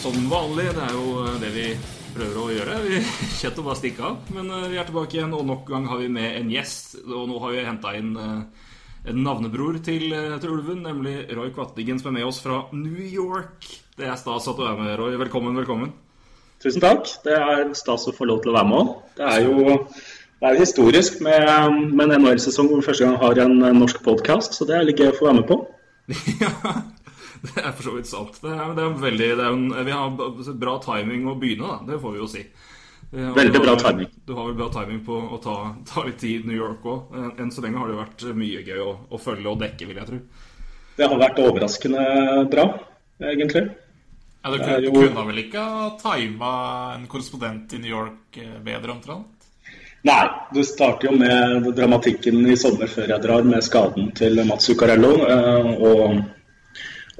Som vanlig. Det er jo det vi prøver å gjøre. Vi Kjett å bare stikke av. Men eh, vi er tilbake igjen, og nok gang har vi med en gjest. Og nå har vi henta inn eh, en navnebror til, eh, til Ulven, nemlig Roy Kvattingen, som er med oss fra New York. Det er stas at du er med, Roy. Velkommen, velkommen. Tusen takk. Det er stas å få lov til å være med òg. Det er jo det er historisk med, med en NHL-sesong hvor vi første gang har en norsk podkast, så det er litt gøy å få være med på. Det er for så vidt sant. Det er, det er veldig, det er en, vi har bra timing å begynne, da. Det får vi jo si. Eh, og Veldig bra timing. Du har vel bra timing på å ta, ta litt tid i New York òg. Enn så lenge har det jo vært mye gøy å, å følge og dekke, vil jeg tro. Det har vært overraskende bra, egentlig. Ja, du kunne, kunne vel ikke ha tima en korrespondent i New York eh, bedre, omtrent? Nei, du starter jo med dramatikken i sommer før jeg drar, med skaden til Mats Zuccarello. eh, Og,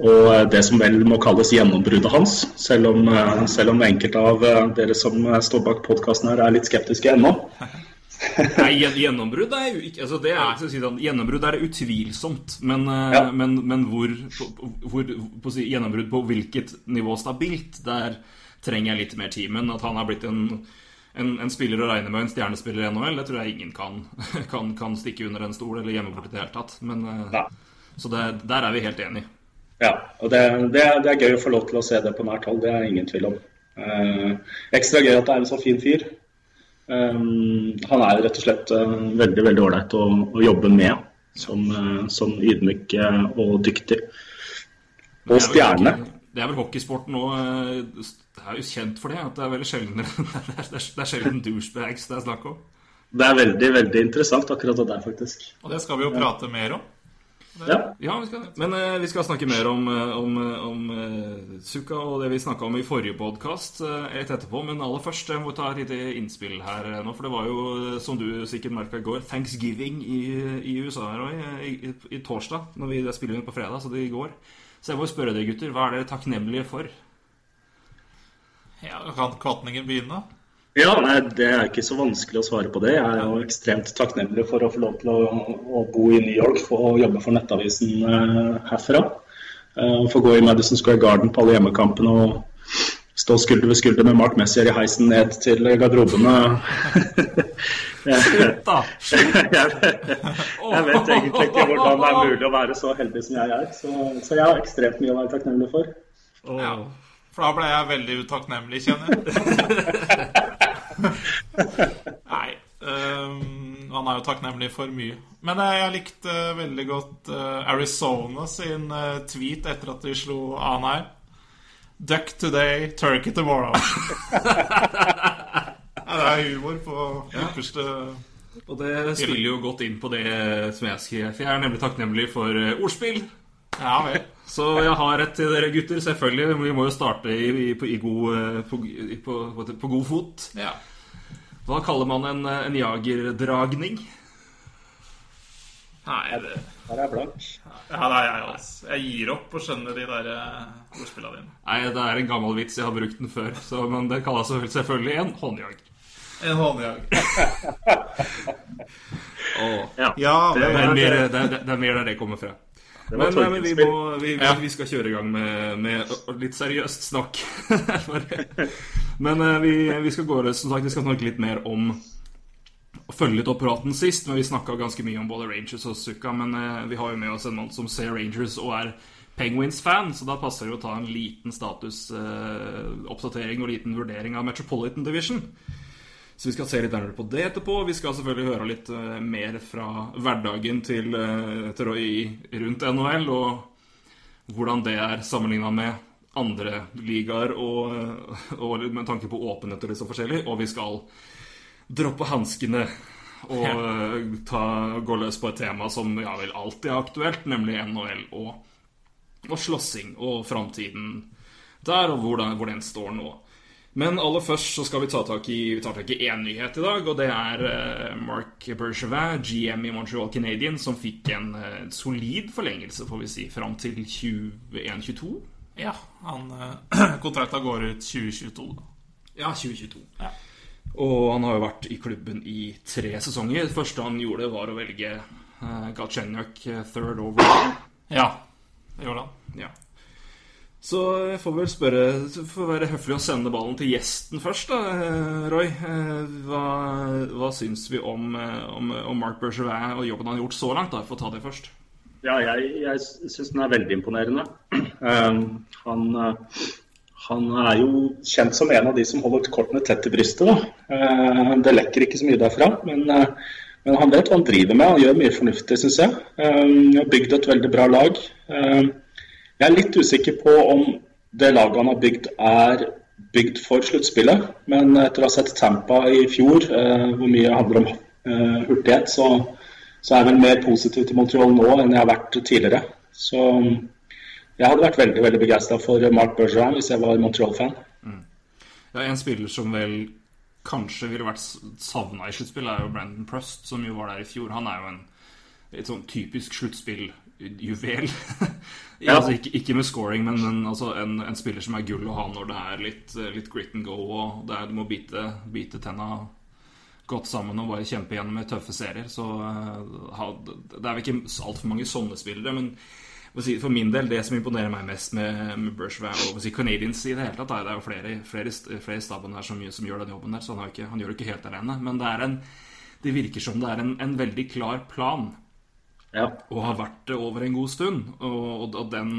og det som vel må kalles gjennombruddet hans. Selv om, eh, selv om enkelte av eh, dere som eh, står bak podkasten her er litt skeptiske ennå. Nei, gjennombrudd er jo ikke altså det er, si sånn, Gjennombrudd er utvilsomt, men, eh, Ja. men, men hvor, hvor på, si, Gjennombrudd på hvilket nivå stabilt, der trenger jeg litt mer tid. Men at han har blitt en, en, en spiller å regne med, en stjernespiller i NHL, det tror jeg ingen kan, kan, kan stikke under en stol eller gjemme bort i det hele tatt. Men, ja. Så det, der er vi helt enige. Ja, og det, det, er- det er gøy å få lov til å se det på nært hold, det er ingen tvil om. Eh, ekstra gøy at det er en så fin fyr. Eh, han er rett og slett eh, veldig veldig ålreit å, å jobbe med, som, eh, som ydmyk eh, og dyktig. Og stjerne. Det er vel hockeysporten nå Det er jo kjent for det, at det er veldig sjelden Det er, det er sjelden douchebags det er snakk om. Det er veldig veldig interessant akkurat det der, faktisk. Og det skal vi jo prate mer om. Ja, Ja, vi skal, men uh, vi skal snakke mer om, eh, om, eh, om uh, Suka og det vi snakka om i forrige podkast litt etterpå. Men aller først jeg må ta et lite innspill her nå. For det var jo, som du sikkert merka i går, thanksgiving i, i USA her òg. i, i, i torsdag. Når vi spiller inn på fredag, så det i går. Så jeg må spørre dere, gutter, hva er dere takknemlige for? Ja, Kan Kvatningen begynne? Ja nei, Det er ikke så vanskelig å svare på det. Jeg er jo ekstremt takknemlig for å få lov til å, å bo i New York og jobbe for Nettavisen eh, herfra. Eh, få gå i Madison Square Garden på alle hjemmekampene og stå skulder ved skulder med Mark Messier i heisen ned til garderobene. Slutt, Da! jeg, jeg vet egentlig ikke hvordan det er mulig å være så heldig som jeg er. Så, så jeg har ekstremt mye å være takknemlig for. Ja. For da ble jeg veldig utakknemlig, kjenner jeg. Nei. Um, han er jo takknemlig for mye. Men eh, jeg likte eh, veldig godt eh, Arizona sin tweet etter at de slo Anheim. Duck today, turkey tomorrow. ja, det er humor på ypperste Og det spiller jo godt inn på det som jeg skrev. For jeg er nemlig takknemlig for ordspill. Ja vel. Så jeg har et til dere gutter, selvfølgelig. Vi må jo starte i, i, på, i god, på, på, på, på god fot. Ja. Hva kaller man en, eh, en jagerdragning? Nei, det Her er blank. Ja, det er jeg også. Jeg gir opp å skjønne de der eh, ordspillene dine. Nei, det er en gammel vits. Jeg har brukt den før. Så, men det kalles selvfølgelig- en håndjager. En håndjager. oh, Ja. Ja, det, det, er mer, det, er, det er mer der det kommer fra. Men, nei, men vi, må, vi, Ja. vi skal kjøre i gang med, med litt seriøst snakk. Men eh, vi, vi skal gå som sagt, vi skal snakke litt mer om å følge litt opp praten sist. Men vi snakka ganske mye om både Rangers og Sukka. Men eh, vi har jo med oss en mann som ser Rangers og er Penguins-fan, så da passer det å ta en liten statusoppdatering og liten vurdering av Metropolitan Division. Så vi skal se litt nærmere på det etterpå. Vi skal selvfølgelig høre litt eh, mer fra hverdagen til, uh, til Roy rundt NHL, og hvordan det er sammenligna med andre ligaer, og, eh, og med tanke på åpenhet og litt så forskjellig. Og vi skal droppe hanskene og eh, ta, gå løs på et tema som ja vel alltid er aktuelt, nemlig NHL og, og slåssing og framtiden der, og hvor den, hvor den står nå. Men aller først så skal vi ta tak i Vi tar tak i én nyhet i dag, og det er eh, Mark Bergevin, GM i Montreal Canadian, som fikk en eh, solid forlengelse, får vi si, fram til 21-22. Ja, han, eh, kontrakta går ut 2022. da. Ja, 2022. Ja. Og han har jo vært i klubben i tre sesonger. Det første han gjorde, var å velge uh, Galchenyuk third over. Ja, det gjorde han. Ja. Så jeg får vel spørre får være høflig å sende ballen til gjesten først, da, eh, Roy. Eh, Hva, hva syns vi om, eh, om, om Mark Bergevin og jobben han har gjort så langt? da, For å ta det først. Ja, jeg, jeg syns den er veldig imponerende. Um, han, han er jo kjent som en av de som holder kortene tett til brystet. Uh, det lekker ikke så mye derfra, men, uh, men han vet hva han driver med. Han gjør mye fornuftig, syns jeg. Um, har bygd et veldig bra lag. Um, jeg er litt usikker på om det laget han har bygd, er bygd for sluttspillet. Men etter å ha sett Tampa i fjor, eh, hvor mye handler om eh, hurtighet, så så er jeg vel mer positiv til Montreal nå enn jeg har vært tidligere. Så jeg hadde vært veldig veldig begeistra for Mark Bergeron hvis jeg var Montreal-fan. Ja, En spiller som vel kanskje ville vært savna i sluttspill, er jo Brandon Prust, som jo var der i fjor. Han er jo en et sånn typisk sluttspilljuvel. ja, altså, ikke, ikke med scoring, men, men altså en, en, spiller som er gull å ha når det er litt, litt grit and go, og det er, du må bite, bite tenna godt sammen og bare kjempe gjennom med tøffe serier. Så uh, det er vel ikke altfor mange sånne spillere, men for min del, det som imponerer meg mest med, med Bergevin og si, Canadians i det hele tatt, det er jo flere, flere, flere i staben her som, som, gjør den jobben der, så han, ikke, han gjør det ikke helt alene. Men det, en, det virker som det er en, en veldig klar plan, ja. og har vært det over en god stund. Og, og den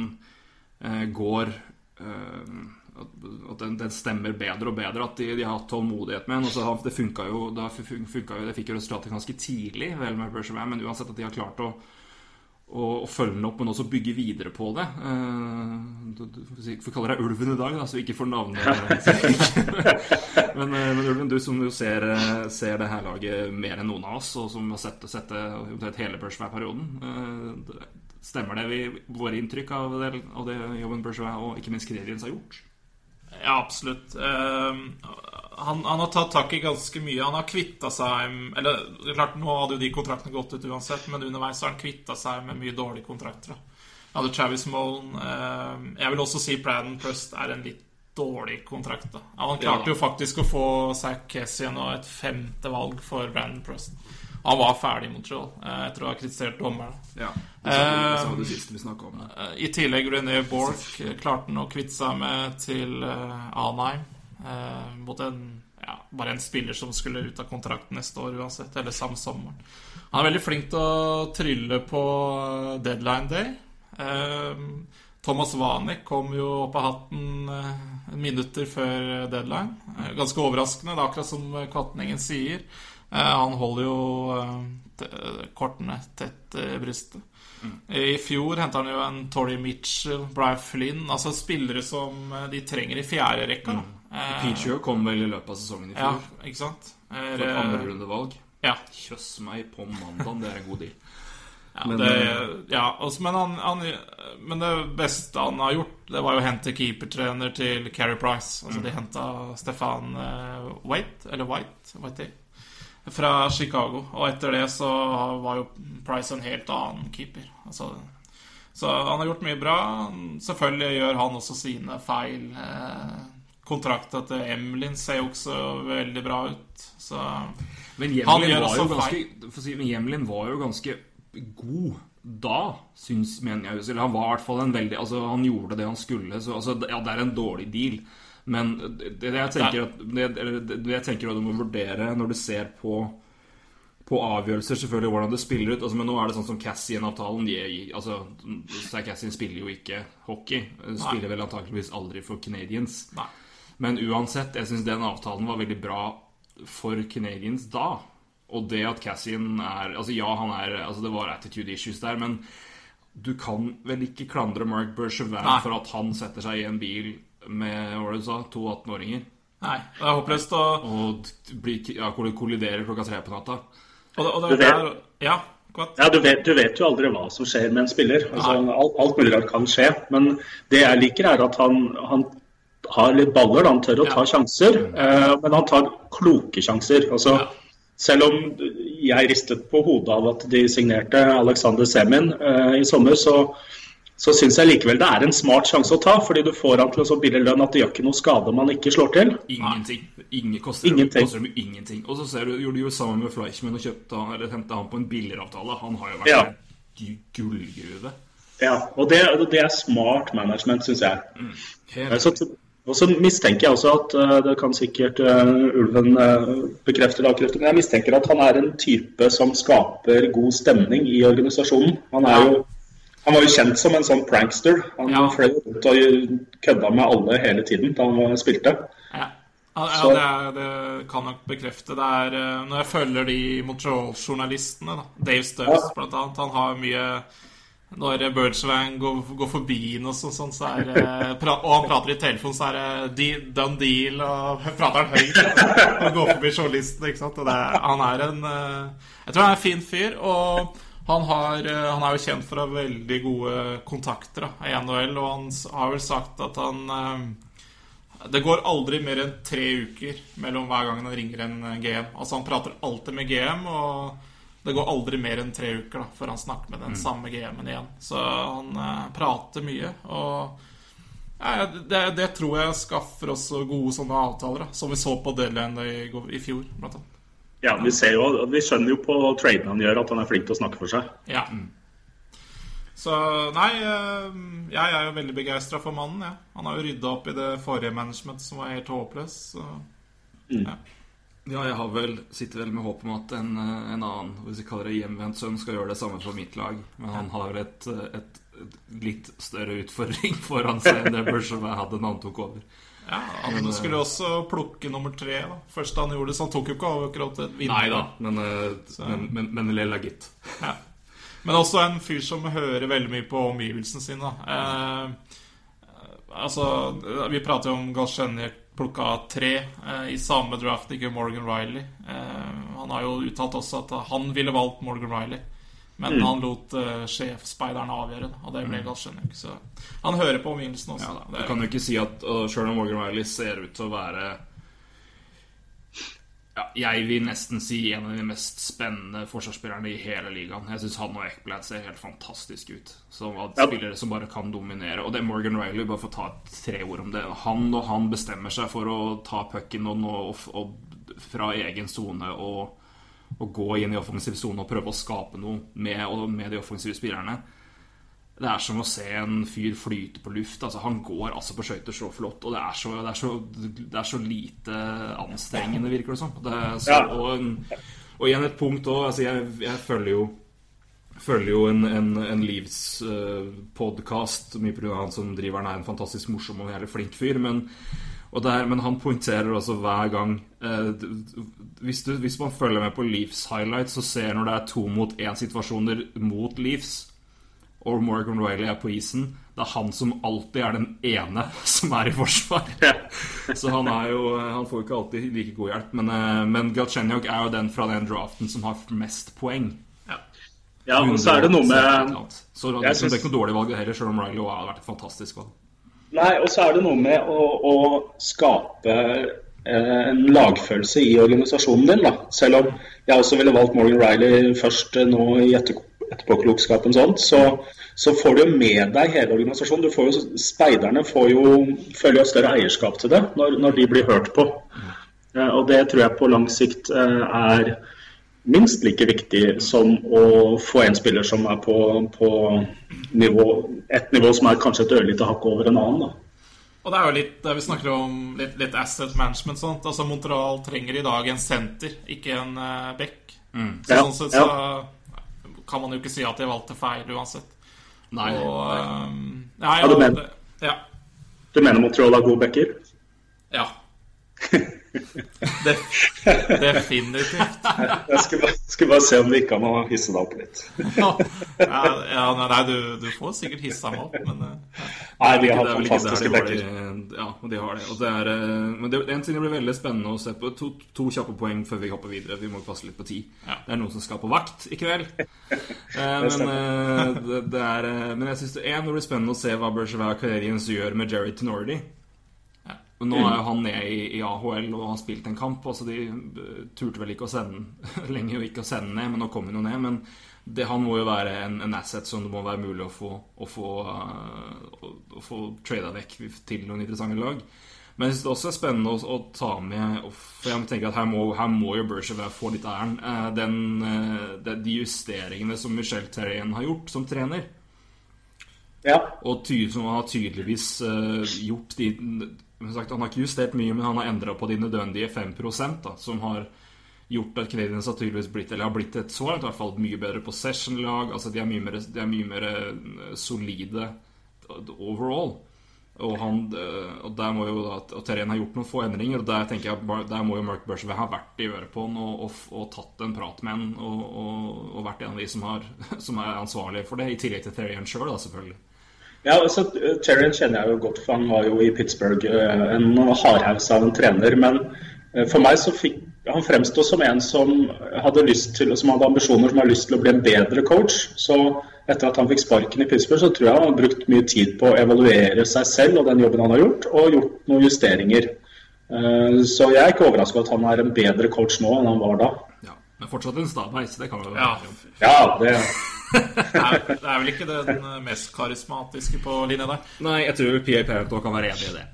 eh, går eh, at den, den, stemmer bedre og bedre. At de, de har hatt tålmodighet med den. Det funka jo, det, funka jo, det fikk jo resultatet ganske tidlig, vel med Bergevin, men uansett at de har klart å å følge den opp, men også bygge videre på det. Uh, du, du, får kalle deg Ulven i dag, da, så ikke får navnet men, men, Ulven, du som jo ser, ser, det her laget mer enn noen av oss, og som har sett, sett det hele Bergevin-perioden, uh, stemmer det vi, våre inntrykk av det, av det jobben Bergevin og ikke minst Krediens har gjort? Ja, absolutt. Uh, han, han, har tatt tak i ganske mye. Han har kvitta seg Eller klart, nå hadde jo de kontraktene gått ut uansett, men underveis har han kvitta seg med mye dårlige kontrakter. Han hadde Travis Molen. Eh, jeg vil også si Braden Prust er en litt dårlig kontrakt. Da. Han klarte ja. jo faktisk å få Zack Kessian og et femte valg for Brandon Prust. Han var ferdig i Montreal eh, etter å ha kritisert dommeren. Ja, det var det siste vi om. Eh, I tillegg René Borch klarte han å kvitte seg med til eh, Mot en, ja, bare en spiller som skulle ut av kontrakten neste år uansett, eller samme sommeren. Han er veldig flink til å trylle på deadline day. Thomas Wanek kom jo opp av hatten minutter før deadline. Ganske overraskende, det er akkurat som Kvatningen sier. Han holder jo kortene tett i brystet. Mm. I fjor henta han jo en Tory Mitchell, Brian Flynn Altså spillere som de trenger i fjerde rekka. Mm. Peacher kom vel i løpet av sesongen i fjor. Ja, ikke sant? Er, For et andrerundevalg. Ja. Kjøss meg på mandag, det er en god deal. Ja, men, det, ja også, men, han, han, men, det beste han har gjort, det var jo å hente keepertrener til Carrie Price. Altså mm. De henta Stefan uh, White, eller White, White fra Chicago. Og etter det så var jo Price en helt annen keeper. Altså, så han har gjort mye bra. Selvfølgelig gjør han også sine feil. Eh, kontrakta til Emlin ser jo også veldig bra ut. Så Men Hjemlin var, jo ganske, si, Hjemlin var jo ganske god da, syns mener jeg. Eller han var i hvert fall en veldig Altså, han gjorde det han skulle. Så altså, ja, det er en dårlig deal. Men det, det jeg tenker at det, det, jeg tenker at du må vurdere når du ser på på avgjørelser, selvfølgelig, hvordan det spiller ut. Altså, men nå er det sånn som Cassian-avtalen altså, Cassian spiller jo ikke hockey. Spiller Nei. vel antakeligvis aldri for Canadians. Nei. Men uansett, jeg syns den avtalen var veldig bra for Canadians da. Og det at Cassian er Altså, ja, han er Altså, det var attitude issues der, men du kan vel ikke klandre Mark Bergevin for at han setter seg i en bil med hva du sa, to 18-åringer. Nei, det er håpløst å Og blir, ja, kolliderer klokka tre på natta. Og det, og det, du vet, der, ja, Ja, du vet, du vet jo aldri hva som skjer med en spiller. Altså, alt, alt mulig rart kan skje. Men det jeg liker, er at han, han har litt baller. Han tør å ta sjanser, eh, men han tar kloke sjanser. Altså, Selv om jeg ristet på hodet av at de signerte Alexander Semin eh, i sommer, så, så syns jeg likevel det er en smart sjanse å ta. Fordi du får han til så billig lønn at det gjør ikke noe skade om han ikke slår til. Ingenting. Ingen koster, Ingenting. koster dem ingenting. Og så ser du, gjorde de jo sammen med Fleischmann og kjøpte eller hentet han på en billigere avtale. Han har jo vært Ja. en gullgruve. Ja, og det, det er smart management, syns jeg. Helt Eh, Så, og så mistenker jeg også at eh, det kan sikkert eh, Ulven eh, bekrefte eller avkrefte, men jeg mistenker at han er en type som skaper god stemning i organisasjonen. Han er jo han var jo kjent som en sånn prankster. Han Ja. fløy rundt og kødda med alle hele tiden da han spilte. Ja, ja, det, er, det kan nok bekrefte. Det er Når jeg følger de Montreal-journalistene, Dave Stubbs Ja. annet, han har mye Når Birdswang går, går forbi ham, og sånn, så er pra, Og han prater i telefon, så er det de, done deal, og prater han høyt. Og går forbi journalisten, ikke sant. Det, han er en eh, Jeg tror han er en fin fyr. og han, har, eh, han er jo kjent for å ha veldig gode kontakter da, i NHL, og han har vel sagt at han eh, Det går aldri mer enn tre uker mellom hver gang han ringer en eh, GM. Altså Han prater alltid med GM, og det går aldri mer enn tre uker da før han snakker med den samme GM-en igjen. Så han eh, prater mye, og ja, det, det tror jeg skaffer oss gode sånne avtaler, da som vi så på Deadland i, i fjor, blant annet. Ja, Vi ser jo, vi skjønner jo på traden han gjør, at han er flink til å snakke for seg. Ja. Så nei, eh, jeg er jo veldig begeistra for mannen. Ja. Han har jo rydda opp i det forrige management som var helt håpløst. Så. Ja. Ja, jeg har vel, sitter vel med håp om at en, eh, en annen hvis vi kaller det hjemvendt sønn skal gjøre det samme for mitt lag. Men han har et, eh, et, et litt større utfordring foran seg enn det jeg hadde da han tok over. Ja, han skulle jo også plukke nummer tre. da Først han gjorde det, så han tok jo ikke over akkurat et vinner. Nei da, men, eh, men, men, men Lella, gitt. Ja. Men også en fyr som hører veldig mye på omgivelsene sine. da. Eh, altså, vi prater jo om Galsjenjek plukka tre eh, i samme draft, ikke Morgan Riley. Eh, han har jo uttalt også at han ville valgt Morgan Riley. Men han lot uh, sjefspeideren avgjøre det, og det ble Galsjenjek. Så han hører på omgivelsene også. Ja, Du kan jo ikke si at uh, Sjøl om Morgan Riley ser ut til å være ja, Jeg vil nesten si en av de mest spennende forsvarsspillerne i hele ligaen. Jeg syns han og Ekblad ser helt fantastisk ut. Som spillere som bare kan dominere. Og det er Morgan Riley, bare for å ta tre ord om det. Han og han bestemmer seg for å ta pucken og, og, og, fra egen sone og, og gå inn i offensiv sone og prøve å skape noe med, med de offensive spillerne. Det er som å se en fyr flyte på luft. Altså, han går altså på skøyter så flott, og det er så, det er så, det er så lite anstrengende, virker det som. Det så, og, og igjen et punkt òg. Altså, jeg, jeg følger jo Følger jo en, en, en livspodkast mye pga. han som driver den, er en fantastisk morsom og jævlig flink fyr. Men, og der, men han poengterer også hver gang uh, hvis, du, hvis man følger med på Leaves highlights, så ser når det er to mot én-situasjoner mot Leafs, og Morgan Riley er på isen, det er han som alltid er den ene som er i forsvar. Så han er jo Han får jo ikke alltid like god hjelp. Men, eh, men Galchenyuk er jo den fra den draften som har mest poeng. Ja, og så er det noe med Så det, er synes- ikke noe dårlig valg heller, selv om Riley har vært et fantastisk valg. Nei, og så er det noe med å, å skape eh, en lagfølelse i organisasjonen din. da. Selv om jeg også ville valgt Morgan Riley først eh, nå i etter, etterpåklokskapen sånn, så, så får du jo med deg hele organisasjonen. Du får jo, speiderne får jo, føler jo et større eierskap til det når, når de blir hørt på. Eh, og det tror jeg på lang sikt eh, er minst like viktig som å få en spiller som er på, på nivå, et nivå som er kanskje et ørlite hakk over en annen. da. Og det er jo litt det vi snakker om litt, litt asset management. sånt Altså Montreal trenger i dag en senter, ikke en uh, back. Så Ja, sånn sett så kan man jo ikke si at de valgte feil uansett. Nei, Og, nei. ehm, nei, Ja, du mener- det- ja. Du mener Montreal har gode backer? ja. Det, definitivt. Jeg skulle bare, skulle bare se om det gikk an å hisse deg opp litt. Ja, ja nei, du, du, får sikkert hissa meg opp, men uh, Nei, de har Det er vel ikke fantastiske de backer. har det. Ja, de har det. Og det er, eh, men det en ting det blir veldig spennende å se på. To, to kjappe poeng før vi hopper videre. Vi må passe litt på tid. Ja. Det er noen som skal på vakt i kveld. Eh, men, eh, det, det er, eh, men jeg syns det en, det blir spennende å se hva Bergevin Canadiens gjør med Jerry Tenordi. Ja. Nå er jo han nede i, i AHL og har spilt en kamp. Altså De eh, turte vel ikke å sende lenge jo ikke å sende ned, men nå kom han jo ned. Men det, han må jo være en, en asset som det må være mulig å få, å få, eh, å, å få trada vekk til noen interessante lag. Men jeg synes det også er spennende å, å ta med For jeg tenker at her må, her må jo Bergevin få litt æren. Eh, Den, de justeringene som Michel Terrien har gjort som trener. Ja. Og ty som har tydeligvis uh, gjort de sagt, Han har ikke justert mye, men han har endra på de nødvendige 5 da, som har gjort at Canadiens har tydeligvis blitt Eller har blitt et så langt i hvert fall mye bedre possession-lag. Altså De er mye mer, er mye mer eh, solide overall. Og, han, eh, og der må jo da Og Terén har gjort noen få endringer, og der tenker jeg Der må jo Mark Bergevin ha vært i øret på han og, og, og tatt en prat med han og, og, vært en av de som, har, som er ansvarlig for det, i tillegg til Terrien sjøl, da, selvfølgelig. Ja, altså, Terrien kjenner jeg jo godt, for han var jo i Pittsburgh eh, en hardhaus av en trener. Men eh, for meg så fikk han fremstå som en som hadde lyst til, som hadde ambisjoner som har lyst til å bli en bedre coach. Så etter at han fikk sparken i Pittsburgh, så tror jeg han har brukt mye tid på å evaluere seg selv og den jobben han har gjort, og gjort noen justeringer. Eh, Så jeg er ikke overraska at han er en bedre coach nå enn han var da. Ja, men fortsatt en stabeis, det kan vi jo ja. Ja, det Det er, det er vel ikke den mest karismatiske på linja der. Nei, jeg tror Pierre Perrot kan være enig i det.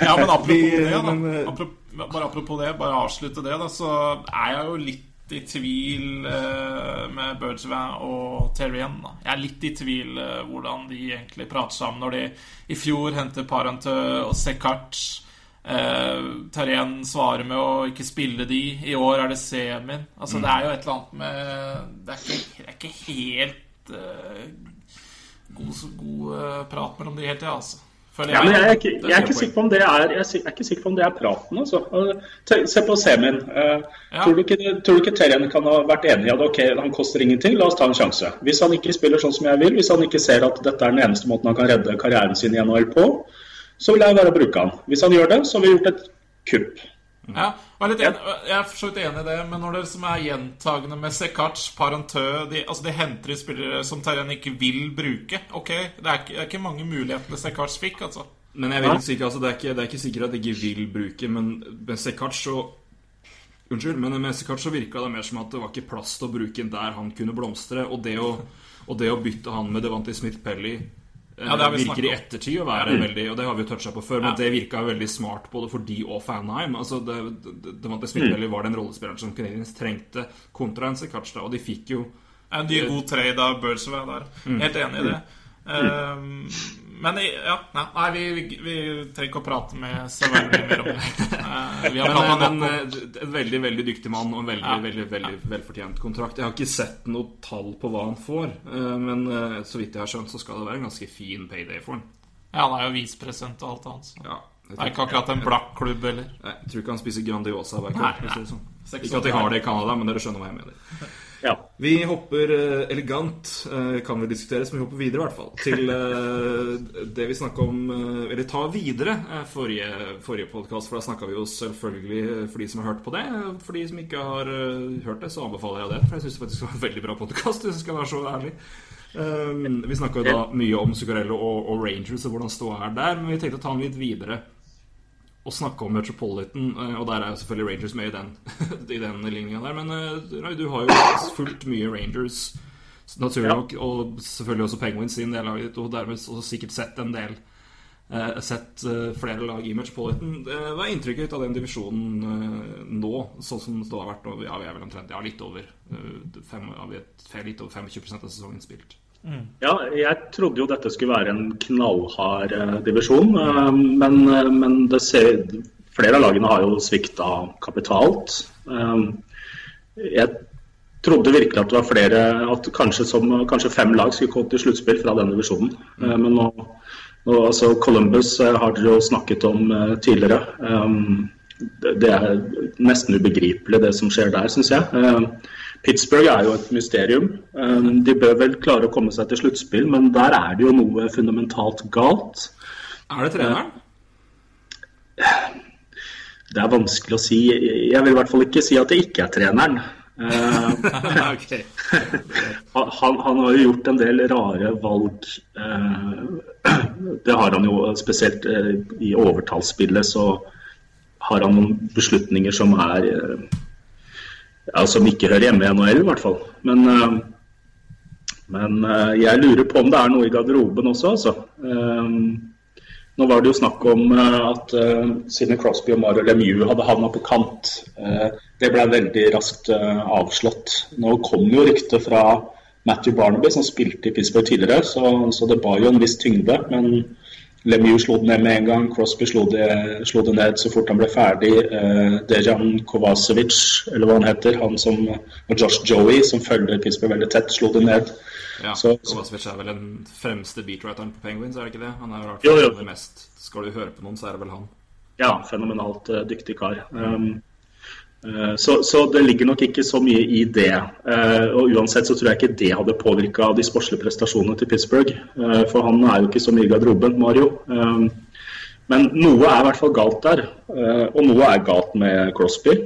Ja, men apropos Vi- det, da. men, eh, Apropos, bare apropos det, bare avslutte det, da, så er jeg jo litt i tvil eh, med Bergevin og Terrien. Da. Jeg er litt i tvil eh, hvordan de egentlig prater sammen når de i fjor henter Parentø og Sekart. Eh, Terrien svarer med å ikke spille de. I år er det semien. Altså, Det er jo et eller annet med Det er ikke, det er ikke helt uh, god, god uh, prat mellom de hele tida, altså. Ja, jeg er ikke, jeg er ikke sikker på om det er, jeg er ikke sikker på om det er praten. Altså. Se på semien. Uh, Ja. Tror du ikke, tror du ikke Terjen kan ha vært enig i at ok, han koster ingenting, la oss ta en sjanse. Hvis han ikke spiller sånn som jeg vil, hvis han ikke ser at dette er den eneste måten han kan redde karrieren sin i NHL på, så vil jeg være å bruke han. Hvis han gjør det, så har vi gjort et kupp. Ja, jeg, er litt enig, jeg er for så vidt enig i det, men når det som er gjentagende med Sekac, Parentø de, altså de henter inn spillere som Terren ikke vil bruke. Ok, det er ikke, det er ikke mange mulighetene Sekac fikk, altså. Men jeg vil si ikke, altså, det, er ikke, det er ikke sikkert at de ikke vil bruke, men med Sekac så Unnskyld, men med Sekac så virka det mer som at det var ikke plass til å bruke en der han kunne blomstre. Og det å, og det å bytte han med Devante Smith-Pelly Ja, det virker i ettertid å være veldig Og det har vi jo toucha på før, men Ja. det virka veldig smart både for de og Fanheim. Altså, det, det, det, det var den rollespilleren som Canadiens trengte kontra en Sekac, og de fikk jo En ny god trade av Birdsway der. Helt enig i det. Ehm, men ja, nei, nei vi, vi, vi trenger ikke å prate med mye mer om det. Eh, vi har Men, pratet men en, eh, en veldig veldig dyktig mann og en veldig Ja. veldig, veldig velfortjent kontrakt. Jeg har ikke sett noe tall på hva han får, eh, men eh, så vidt jeg har skjønt, så skal det være en ganske fin payday for han. Ja, han er jo visepresident og alt annet. Så. Ja, Det er ikke akkurat en blakk klubb heller. Jeg, tror ikke han spiser Grandiosa hver kveld. sånn. Ikke at de har det i Canada, men dere skjønner hva jeg mener. Ja. Vi hopper eh, elegant, eh, kan vi diskutere, så vi hopper videre i hvert fall. Til eh, det vi snakka om Eller ta videre forrige, forrige podkast, for da snakka vi jo selvfølgelig for de som har hørt på det. For de som ikke har hørt det, så anbefaler jeg det. For jeg syns det faktisk var en veldig bra podkast, hvis jeg skal være så ærlig. Vi snakka jo da mye om Zuccarello og, og Rangers og hvordan ståa er der, men vi tenkte å ta den litt videre å snakke om Metropolitan, eh, og der er jo selvfølgelig Rangers med i den, i den linja der. Men eh, du har jo fulgt mye Rangers, naturlig Ja. nok, og selvfølgelig også Penguins sin del av det, og dermed også sikkert sett en del eh, Sett flere lag i Metropolitan. Hva er inntrykket av den divisjonen nå, sånn som det har vært? Ja, vi er vel omtrent ja, litt over fem, ja, litt over 25 av sesongen spilt. Ja, jeg trodde jo dette skulle være en knallhard eh, divisjon, eh, men, eh, men ser, flere av lagene har jo svikta kapitalt. Jeg trodde virkelig at det var flere, at kanskje, som, kanskje fem lag skulle gå til sluttspill fra den divisjonen. Eh, men nå, nå altså Columbus har dere jo snakket om tidligere. Det er nesten ubegripelig, det som skjer der, syns jeg. Pittsburgh er jo et mysterium. Eh, de bør vel klare å komme seg til sluttspill, men der er det jo noe fundamentalt galt. Er det treneren? Det er vanskelig å si. Jeg vil i hvert fall ikke si at det ikke er treneren. Eh, han, han har jo gjort en del rare valg. eh, Det har han jo spesielt i overtallsspillet, så har han noen beslutninger som er ja, Som ikke hører hjemme i NHL, i hvert fall. Men, eh, men eh, jeg lurer på om det er noe i garderoben også, altså. Eh, Nå var det jo snakk om at Sidney Crosby og Mario Lemieux hadde havna på kant. Det ble veldig raskt avslått. Nå kom jo ryktet fra Matthew Barnaby, som spilte i Pittsburgh tidligere, så, så det ba jo en viss tyngde. Men Lemieux slo det ned med en gang. Crosby slo det, slo det ned så fort han ble ferdig. Eh, Dejan Kovacevic, eller hva han heter, han som, og Josh Joey, som følger Pittsburgh veldig tett, slo det ned. Ja, Så- Kovacevic er vel den fremste beatwriteren på Penguins, er det ikke det? Han er jo i Jo, jo. det mest Skal du høre på noen, så er det vel han. Ja, fenomenalt eh, dyktig kar. Um, eh, så, så det ligger nok ikke så mye i det. Eh, og uansett så tror jeg ikke det hadde påvirka de sportslige prestasjonene til Pittsburgh. Eh, for han er jo ikke så mye i garderoben, Mario. Men noe er i hvert fall galt der. eh, og noe er galt med Crosby.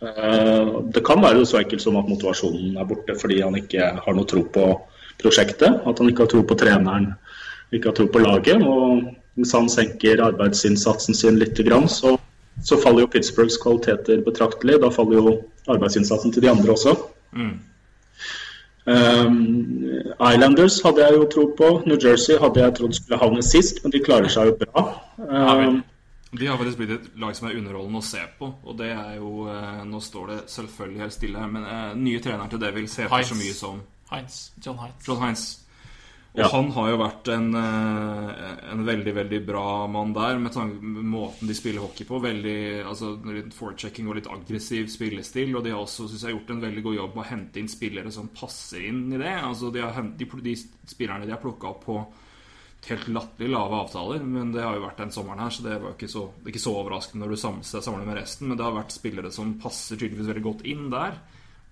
Eh, det kan være så enkelt som at motivasjonen er borte fordi han ikke har noe tro på prosjektet. At han ikke har tro på treneren, ikke har tro på laget. Og hvis han senker arbeidsinnsatsen sin litt, så, så faller jo Pittsburghs kvaliteter betraktelig. Da faller jo arbeidsinnsatsen til de andre også. Um, Islanders hadde jeg jo tro på. New Jersey hadde jeg trodd skulle havne sist, men de klarer seg jo bra. Um, De har faktisk blitt et lag som er underholdende å se på. Og det er jo eh, Nå står det selvfølgelig helt stille her, men eh, nye treneren til Devil ser Heinz. så mye som Heinz. John Heinz. John Heinz. Og Ja. han har jo vært en, eh, en veldig, veldig bra mann der, med tanke med måten de spiller hockey på. Veldig, altså litt forechecking og litt aggressiv spillestil. Og de har også synes jeg, gjort en veldig god jobb med å hente inn spillere som passer inn i det. Altså De, har, de, de spillerne de har plukka opp på helt latterlig lave avtaler, men det har jo vært den sommeren her, så det var ikke så, ikke så overraskende når du samler, samler med resten. Men det har vært spillere som passer tydeligvis veldig godt inn der.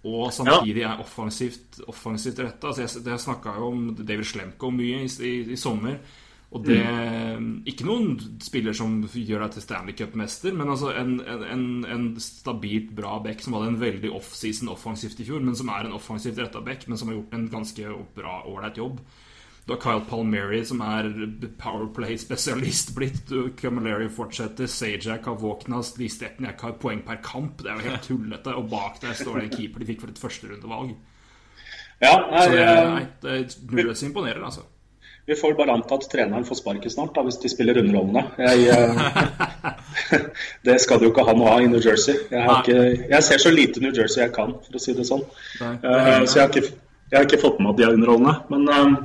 Og samtidig er offensivt, offensivt retta. Altså jeg, det snakka jo om David Slemko mye i, i, i sommer. Og det Ikke noen spiller som gjør deg til Stanley Cup-mester, men altså en, en, en, en stabilt bra back som hadde en veldig off-season offensivt i fjor, men som er en offensivt retta back, men som har gjort en ganske bra, ålreit jobb. Du har Kyle Palmieri, som er Powerplay-spesialist blitt. Du- Camilleri fortsetter. Sajak har våkna. Lee Stepniak har poeng per kamp. Det er jo helt tullete. Og bak der står det en keeper de fikk for et førsterundevalg. ja, Så det, nei, nei, det Jersey imponerer, altså. Vi får bare anta at treneren får sparket snart, da, hvis de spiller underholdende. Jeg, eh, det skal de jo ikke ha noe av i New Jersey. Jeg, har ikke, jeg ser så lite New Jersey jeg kan, for å si det sånn. Nei, Eh, så jeg har, ikke, jeg har ikke fått med meg at de er underholdende. Men, eh,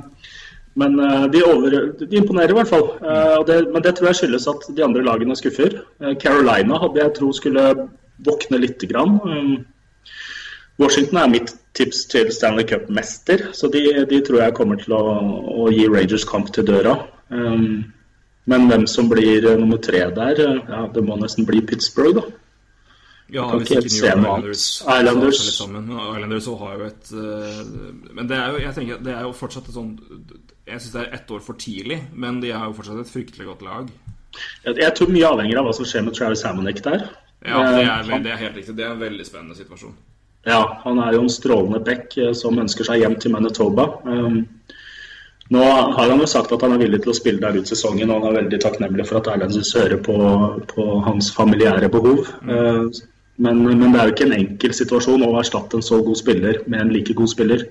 men eh, de, over, de imponerer i hvert fall. Eh, det, men det tror jeg skyldes at de andre lagene skuffer. Eh, Carolina hadde jeg tro skulle våkne lite grann. Um, Washington er mitt tips til Stanley Cup-mester, så de, de tror jeg kommer til å, å gi Rangers kamp til døra. Um, men hvem som blir nummer tre der, ja, det må nesten bli Pittsburgh, da. Ja, kan hvis ikke New Islanders. Islanders. litt sammen. Islanders har jo et Men det er jo, jeg tenker, det er jo fortsatt et sånn Jeg syns det er ett år for tidlig, men de har jo fortsatt et fryktelig godt lag. Jeg, jeg tror mye avhenger av hva som skjer med Travis Hammonick der. Ja, det Eh, er, det er helt riktig. Det er en veldig spennende situasjon. Ja, han er jo en strålende back eh, som ønsker seg hjem til Manitoba. Um, nå har han jo sagt at han er villig til å spille der ut sesongen, og han er veldig takknemlig for at Erlendsen hører på, på hans familiære behov. Uh, men, men det er jo ikke en enkel situasjon å erstatte en så god spiller med en like god spiller.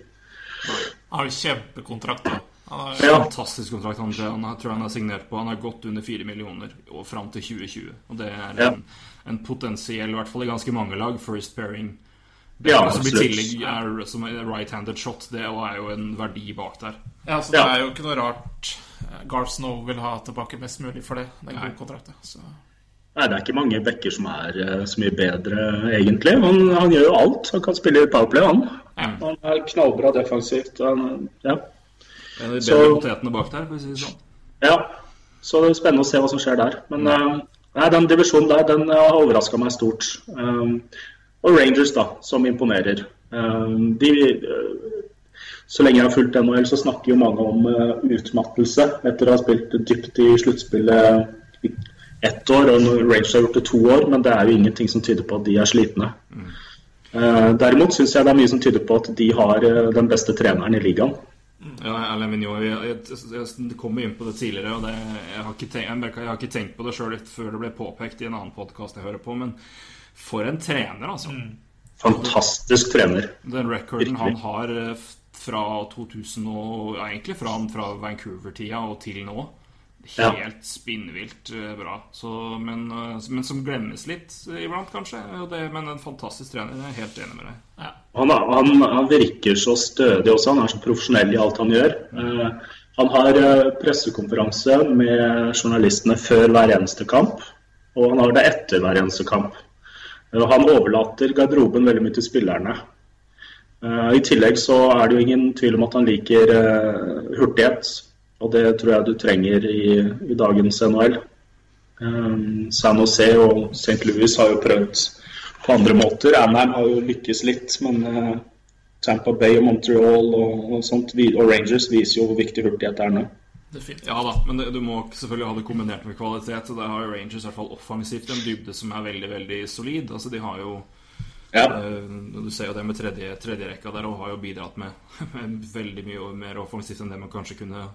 Han har jo kjempekontrakt, da. Han har, Ja, Fantastisk kontrakt. Han, han tror han har signert på. Han har gått under 4 millioner og fram til 2020. Og det er Ja. en, en potensiell, i hvert fall i ganske mange lag, first pairing. Ja, som i tillegg er som en right-handed shot. Det er jo en verdi bak der. ja, så det Ja. er jo ikke noe rart eh, Garth Snow vil ha tilbake mest mulig for det. Den gode kontrakten. Så Nei, Det er ikke mange backer som er eh, så mye bedre, egentlig. Han, han gjør jo alt. Han kan spille i powerplay, han. Ja. Han er knallbra defensivt. Han, ja. En av de Så- potetene bak der, for å si det sånn. Ja, så det er spennende å se hva som skjer der. Men eh, Nei, Den divisjonen der den har overraska meg stort. Um, og Rangers, da, som imponerer. Um, de, uh, så lenge jeg har fulgt NHL, så snakker jo mange om uh, utmattelse etter å ha spilt dypt i sluttspillet i ett år. og Rangers har gjort det to år, men det er jo ingenting som tyder på at de er slitne. Mm. Uh, derimot syns jeg det er mye som tyder på at de har den beste treneren i ligaen. Ja, Alain Vigneault, jeg, jeg, jeg, kom inn på det tidligere, og det, jeg, har tenkt, jeg, har ikke tenkt, på det sjøl før det ble påpekt i en annen podkast jeg hører på, men for en trener, altså. Mm. Fantastisk trener. Den recorden han har eh, fra 2000 og egentlig fra, fra Vancouver-tida og til nå helt ja. spinnvilt eh, bra. Så, men, eh, men, som glemmes litt iblant, kanskje. Det, men en fantastisk trener. Jeg er helt enig med deg. Ja. Han, han, han, virker så stødig også. Han er så profesjonell i alt han gjør. Uh, han har pressekonferanse med journalistene før hver eneste kamp, og han har det etter hver eneste kamp. Uh, han overlater garderoben veldig mye til spillerne. Uh, I tillegg så er det jo ingen tvil om at han liker hurtighet. Og det tror jeg du trenger i, i dagens NHL. Um, San Jose og St. Louis har jo prøvd på andre måter. Anheim har jo lykkes litt, men uh, Tampa Bay og Montreal og, og, sånt, og Rangers viser jo hvor viktig hurtighet er nå. Ja da, men det, du må selvfølgelig ha det kombinert med kvalitet. Og der har jo Rangers i hvert fall offensivt en dybde som er veldig veldig solid. Altså De har jo ja. uh, Du ser jo det med tredje, tredje rekka der og har jo bidratt med, med veldig mye mer offensivt enn det man kanskje kunne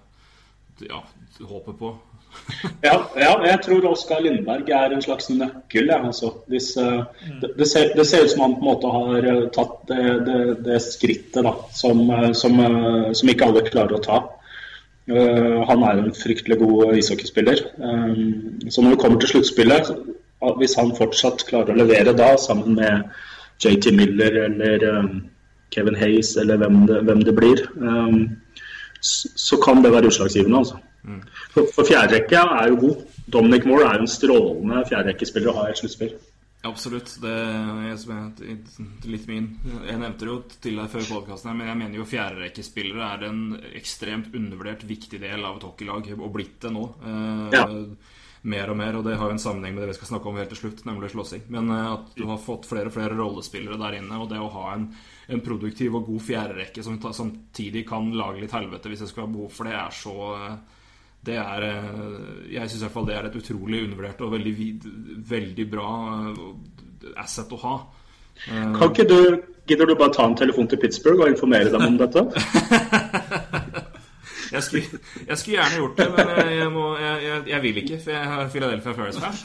ja, håper på. ja, ja, jeg tror Oskar Lindberg er en slags nøkkel. Ja, altså. Hvis, uh, det, det, ser, det, ser, ut som han på en måte har uh, tatt det, det, det skrittet da, som, uh, som, som, ikke alle klarer å ta. han er en fryktelig god ishockeyspiller. så når vi kommer til sluttspillet, hvis han fortsatt klarer å levere da, sammen med JT Miller eller Kevin Hayes eller hvem det, hvem det blir um, så kan det være utslagsgivende. altså. Mm. For, for fjerderekka er jo god. Dominic Moore er jo en strålende fjerderekkespiller å ha i et sluttspill. Absolutt. Det er litt min Jeg nevnte det jo til deg før podkasten, men jeg mener jo fjerderekkespillere er en ekstremt undervurdert viktig del av et hockeylag, og blitt det nå. Eh, ja. Mer og mer, og det har jo en sammenheng med det vi skal snakke om helt til slutt, nemlig slåssing. Men eh, at du har fått flere og flere rollespillere der inne, og det å ha en en produktiv og god fjerderekke som samtidig kan lage litt helvete hvis jeg skulle ha behov for det, er så det er eh, Jeg syns i hvert fall det er et utrolig undervurdert og veldig, veldig bra eh, asset å ha. Eh, kan ikke du Gidder du bare ta en telefon til Pittsburgh og informere dem om dette? Jeg skulle, jeg skulle, gjerne gjort det, men jeg, må, jeg, jeg vil ikke, for jeg har Philadelphia Fairs-fans.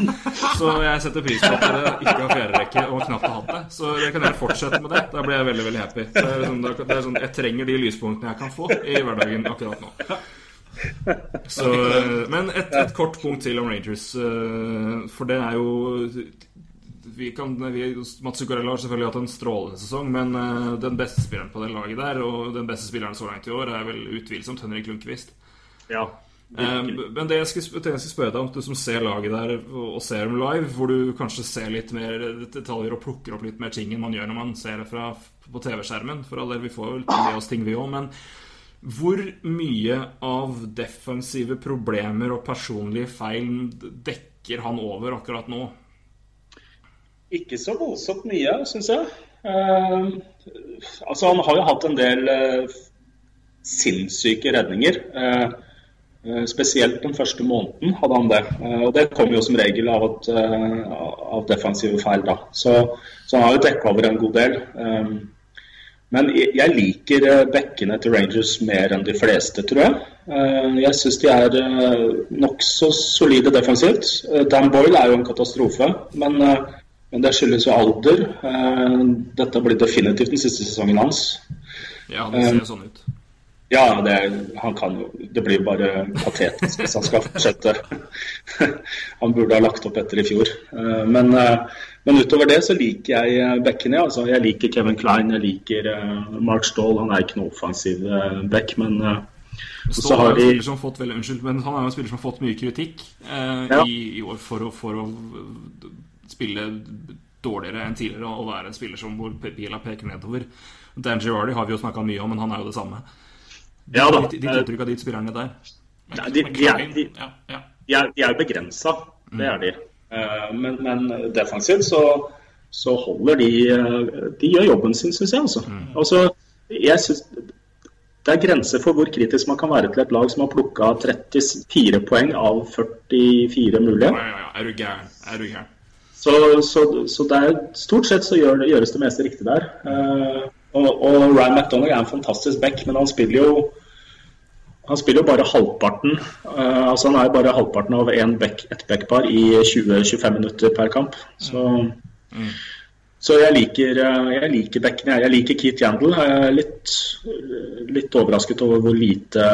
Så jeg setter pris på at dere ikke har fjerderekke og knapt har hatt det. Så jeg kan gjerne fortsette med det. Da blir jeg veldig veldig happy. Det er sånn, det er sånn, jeg trenger de lyspunktene jeg kan få i hverdagen akkurat nå. Så, men et, et kort punkt til om Rangers. Eh, for det er jo vi kan, vi, Mats Zuccarello har selvfølgelig hatt en strålende sesong, men uh, den beste spilleren på det laget der, og den beste spilleren så langt i år, er vel utvilsomt Henrik Lundqvist. Ja. uh, men det jeg skulle, jeg skulle spørre deg om, du som ser laget der og, og ser dem live, hvor du kanskje ser litt mer detaljer og plukker opp litt mer ting enn man gjør når man ser det fra, på TV-skjermen. For all del, vi får vel med oss ting, vi òg. Men hvor mye av defensive problemer og personlige feil dekker han over akkurat nå? Ikke så voldsomt mye, syns jeg. Uh, altså, han har jo hatt en del uh, sinnssyke redninger. Uh, spesielt den første måneden hadde han det. og Det kommer jo som regel av, at, av defensive feil. da. Så, så, han har jo dekka over en god del. Um, men jeg liker bekkene til Rangers mer enn de fleste, tror jeg. Jeg syns de er nokså solide defensivt. Dan Boyle er jo en katastrofe. Men men det skyldes jo alder. Eh, dette blir definitivt den siste sesongen hans. Ja, det ser sånn ut. Ja, det, han kan jo, det blir bare patetisk hvis han skal fortsette. han burde ha lagt opp etter i fjor. Eh, men, eh, men utover det så liker jeg bekkene. Altså, jeg liker Kevin Klein, jeg liker Mark Stahl. Han er ikke noe offensiv back, men så har de... som fått, vel, unnskyld, men Han er jo en spiller som har fått mye kritikk eh, ja. i, i, år for å, for å spille dårligere enn tidligere og være en spiller som hvor pila peker nedover. Dan Girardi har vi jo snakka mye om, men han er jo det samme. Ja da. Ditt, ditt inntrykk av de spillerne der? Nei, de, de, er, de, de er begrensa, det er de. Eh, men, men defensivt så, så holder de eh, De gjør jobben sin, syns jeg. Altså. altså jeg synes, det er grenser for hvor kritisk man kan være til et lag som har plukka 34 poeng av 44 mulige. Ja, ja, ja. Er du gæren? Er du gæren? Så, så, så det er, stort sett så gjør, gjøres det meste riktig der. Uh, og, og Ryan McDonagh er en fantastisk back, men han spiller jo han spiller jo bare halvparten uh, altså Han er jo bare halvparten av en back, et backpar i 20-25 minutter per kamp. Så, så jeg liker, eh, jeg liker backene. Jeg liker Keith Yandel. Jeg er litt, litt overrasket over hvor lite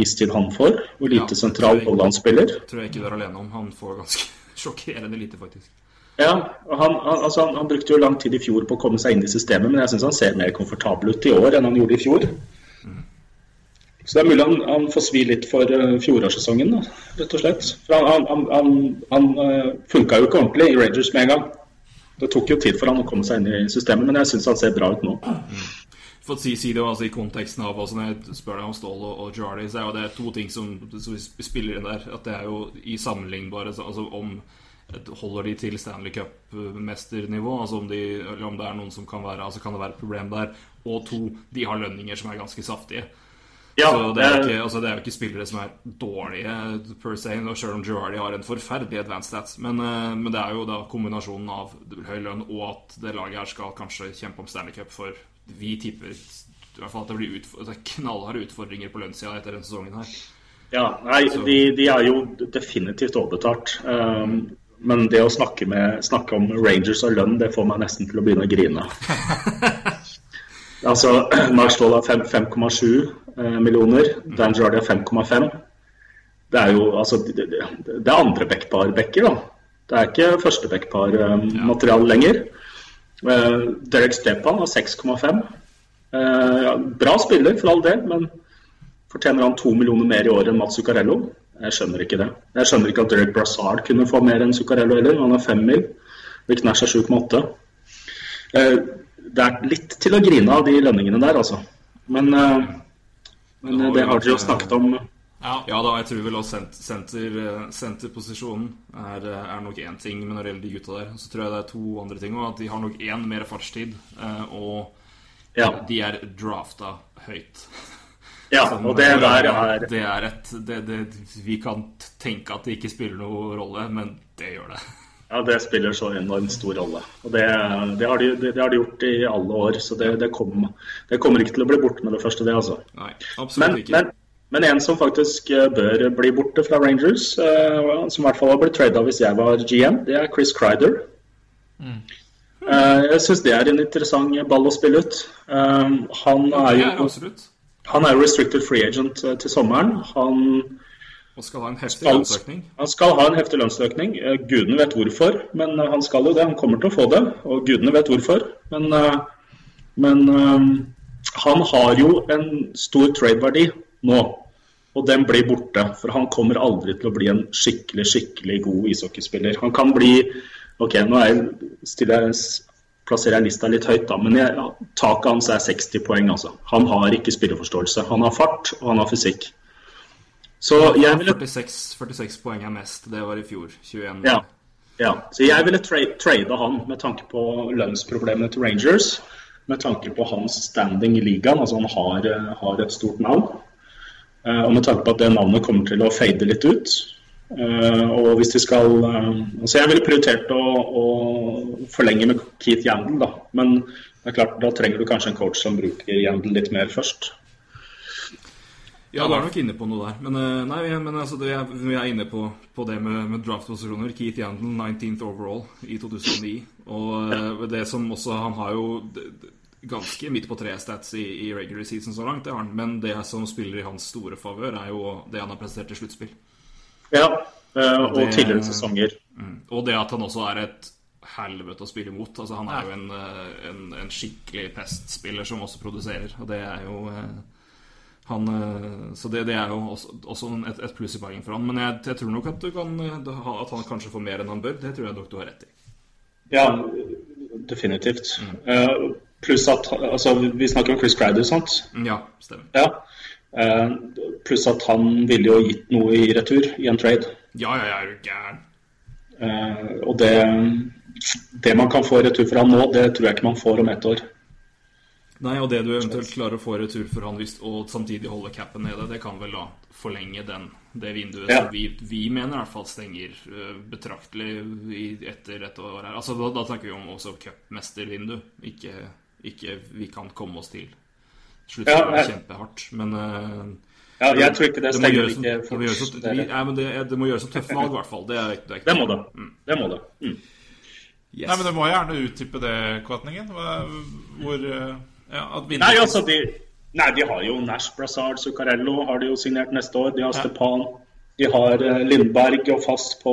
istid han får. Hvor lite Ja, sentral rolle han spiller. Tror jeg ikke du er alene om. Han får ganske sjokkerende lite, faktisk. Ja, han, han, altså han, han brukte jo lang tid i fjor på å komme seg inn i systemet, men jeg syns han ser mer komfortabel ut i år enn han gjorde i fjor. Så det er mulig han, han får svi litt for uh, fjorårssesongen, rett og slett. For han, han, han, uh, funka jo ikke ordentlig i Rangers med en gang. Det tok jo tid for han å komme seg inn i systemet, men jeg syns han ser bra ut nå. For å si, si det altså, i konteksten av altså, Når jeg spør deg om Ståhl og, og Jarley, så er jo det to ting som, som spiller inn der. At det er jo i sammenlignbare så- Altså om Holder de til Stanley Cup-mesternivå? Altså om de, eller om det er noen som kan være Altså kan det være et problem der? Og to, de har lønninger som er ganske saftige. Ja, så det er, ikke, altså det er jo ikke spillere som er dårlige per se, og selv om Girardi har en forferdelig advanced stats. Men, eh, men det er jo da kombinasjonen av høy lønn og at det laget her skal kanskje kjempe om Stanley Cup for Vi tipper i hvert fall at det blir utf er knallharde utfordringer på lønnssida etter denne sesongen her. Ja, nei, de, de er jo definitivt overbetalt. Um, men det å snakke, med, snakke om Rangers og lønn, det får meg nesten til å begynne å grine. altså, Mark Stoll har 5,7 eh, millioner, Dan Jardy har 5,5. Det er jo altså Det, er andre backpar-backer, da. Det er ikke første backpar-materiale lenger. Eh, Derek Stepan har 6,5. Eh, bra spiller, for all del, men Fortjener han to millioner mer i året enn Mats Zuccarello? Jeg skjønner ikke det. Jeg skjønner ikke at Derek Brassard kunne få mer enn Zuccarello heller. Han har fem mil. og Nash er 7,8. Eh, Det er litt til å grine av de lønningene der, altså. Men, eh, men eh, det har dere jo snakket om. Ja. Ja da, jeg tror vel også sent- senter, eh, senterposisjonen er, eh, er nok én ting, men når det gjelder de gutta der, så tror jeg det er to andre ting òg. At de har nok én mer fartstid, eh, og Ja, de er drafta høyt. ja Som, og det eh, der er Det er et det, det, Vi kan tenke at det ikke spiller noen rolle, men det gjør det. Ja, det spiller så enormt stor rolle. Og det, det, har, de, det, det har de gjort i alle år, så det, det, kom, det kommer ikke til å bli borte med det første, det, altså. Nei, absolutt Men, ikke. men, men en som faktisk eh, bør bli borte fra Rangers, eh, som i hvert fall har blitt trada hvis jeg var GM, det er Chris Crider. Eh, jeg syns det er en interessant ball å spille ut. Eh, han er jo er jo absolutt. Han er restricted free agent eh, til sommeren. Han, Og skal ha en heftig lønnsøkning. han skal ha en heftig lønnsøkning. Eh, Gudene vet hvorfor, men eh, han skal jo det. Han kommer til å få det, og gudene vet hvorfor. Men, men han har jo en stor tradeverdi nå, og den blir borte. For han kommer aldri til å bli en skikkelig, skikkelig god ishockeyspiller. Han kan bli Ok, nå er jeg, stiller jeg, plasserer jeg lista litt høyt, da, men jeg, taket hans er 60 poeng. altså. Han har ikke spilleforståelse. Han har fart, og han har fysikk. Så jeg ville 46, 46 poeng er mest. Det var i fjor. 21. ja. ja. Så jeg ville tra trade han med tanke på lønnsproblemene til Rangers. Med tanke på hans standing i ligaen. Altså han har, eh, har et stort navn. Eh, og med tanke på at det navnet kommer til å fade litt ut. Eh, og hvis de skal eh, Altså jeg ville prioritert å, å forlenge med Keith Yandel, da. Men det er klart, da trenger du kanskje en coach som bruker Yandel litt mer først. Ja, du er nok inne på noe der. Men, eh, nei, men altså, det vi er inne på, på det med, med draft-posisjoner. Keith Yandel, 19th overall i 2009. Og det som også Han har jo ganske midt på tre stats i, i regular season så langt, det har han. Men det som spiller i hans store favør, er jo det han har prestert i sluttspill. Ja, eh, og Det- tidligere sesonger. Og det at han også er et helvete å spille imot. Altså, han er jo en, eh, en, en skikkelig pestspiller som også produserer, og det er jo eh, han, så det, det er jo også, også et, et pluss i poeng for han. Men jeg, jeg tror nok at, du kan, at han kanskje får mer enn han bør. Det tror jeg nok du har rett i. Ja, definitivt. Eh, pluss at altså, Vi snakker om Chris Crider, sant? Ja, stemmer. Ja. Eh, pluss at han ville jo gitt noe i retur i en trade. Ja, ja, ja, er gæren? Eh, og det, det man kan få i retur for han nå, det tror jeg ikke man får om ett år. Nei, og det du eventuelt klarer å få i retur for han hvis, og samtidig holde capen nede, det kan vel da forlenge den, det vinduet Ja. som vi, vi mener i hvert fall stenger øh, betraktelig i, etter dette året her. Altså, da, da snakker vi om også cupmestervindu, ikke, ikke vi kan komme oss til. Slutt Ja, kjempehardt, men øh, Ja, jeg tror ikke det det stenger ikke det må gjøres fort. et- Det, vi- nei, men det, det må gjøres et tøft valg, i hvert fall. Det, er, det, er ikke det må det. Det må det. Mm. Yes. Nei, men Du må gjerne utdype det, Kvatningen. Hvor eh, ja, at Nei, altså, de, nei, de har jo Nash, Brassard, Zuccarello har de jo signert neste år. De har Stepan. De har eh, Lindberg og fast på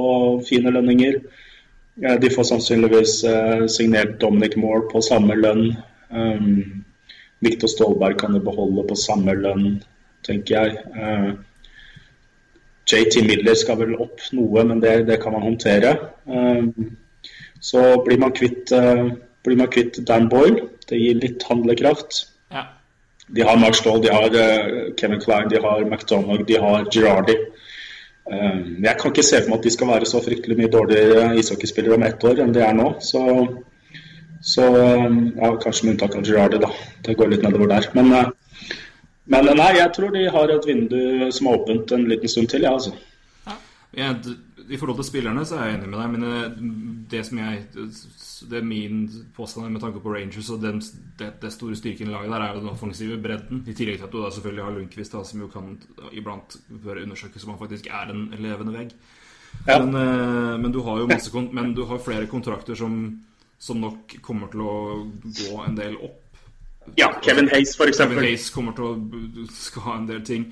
fine lønninger. De får sannsynligvis eh, signert Dominic Moore på samme lønn. Um, Viktor Stålberg kan de beholde på samme lønn, tenker jeg. Eh, JT Miller skal vel opp noe, men det, det kan man håndtere. Um, så blir man kvitt, eh, blir man kvitt Dan Boyle. Det gir litt handlekraft. ja. De har Mark Stoll, de har eh, Kevin Klein, de har McDonagh, de har Girardi. Eh, jeg kan ikke se for meg at de skal være så fryktelig mye dårligere ishockeyspillere om ett år enn de er nå. Så, så eh, ja, Kanskje med unntak av Girardi, da. Det går litt nedover der. Men, eh, men eh, nei, jeg tror de har et vindu som er åpent en liten stund til, ja, altså. Ja, I forhold til spillerne så er jeg enig med deg, men eh, det som jeg Det er min påstand med tanke på Rangers og den, det, det store styrken i laget der, er jo den offensive bredden. I tillegg til at du da selvfølgelig har Lundqvist, da, som jo kan iblant bør undersøkes om han faktisk er en levende vegg. Ja. Men, men du har jo masse Men du har flere kontrakter som, som nok kommer til å gå en del opp. Ja, Kevin Hayes, for Kevin eksempel. Hayes kommer til å skal ha en del ting.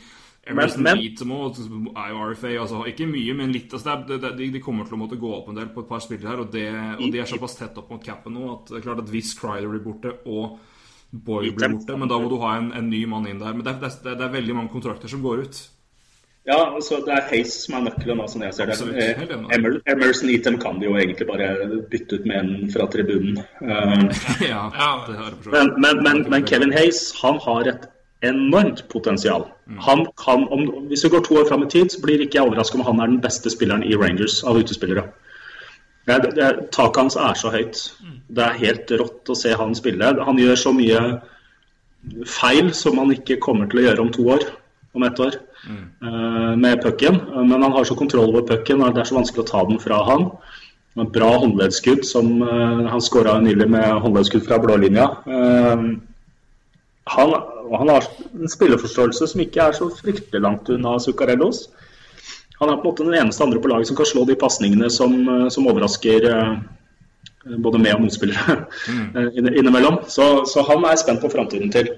Emerson Beatemo er jo RFA. Altså, ikke mye, men litt. Altså, det det, de, kommer til å måtte gå opp en del på et par spillere her. Og, det, og de er såpass tett opp mot capen nå at det er klart at hvis Crider blir borte og Boy blir borte, men da må du ha en, en ny mann inn der. Men det det, det er veldig mange kontrakter som går ut. Ja, altså Det er Hayes som er nøkkelen, sånn jeg ser det. Absolutt, Eh. Emer- Emerson Eaton kan de jo egentlig bare bytte ut med en fra tribunen. Eh, ja, det har jeg Men, men, men, men Kevin Hayes han har et enormt potensial. Han kan, om, Hvis vi går to år fram i tid, så blir ikke jeg overrasket om han er den beste spilleren i Rangers av utespillere. Det, er- det, er- taket hans er så høyt. Det er helt rått å se han spille. Han gjør så mye feil som han ikke kommer til å gjøre om to år. Om ett år. Eh, med pucken. Men han har så kontroll over pucken, og det er så vanskelig å ta den fra han. Bra håndleddskudd, som eh, han skåra nylig med håndleddskudd fra blålinja. Eh, han, han har en spilleforståelse som ikke er så fryktelig langt unna Zuccarellos. Han er på en måte den eneste andre på laget som kan slå de pasningene som, eh, som overrasker eh, både med- og motspillere mm. innimellom. Så, så han er jeg spent på framtiden til.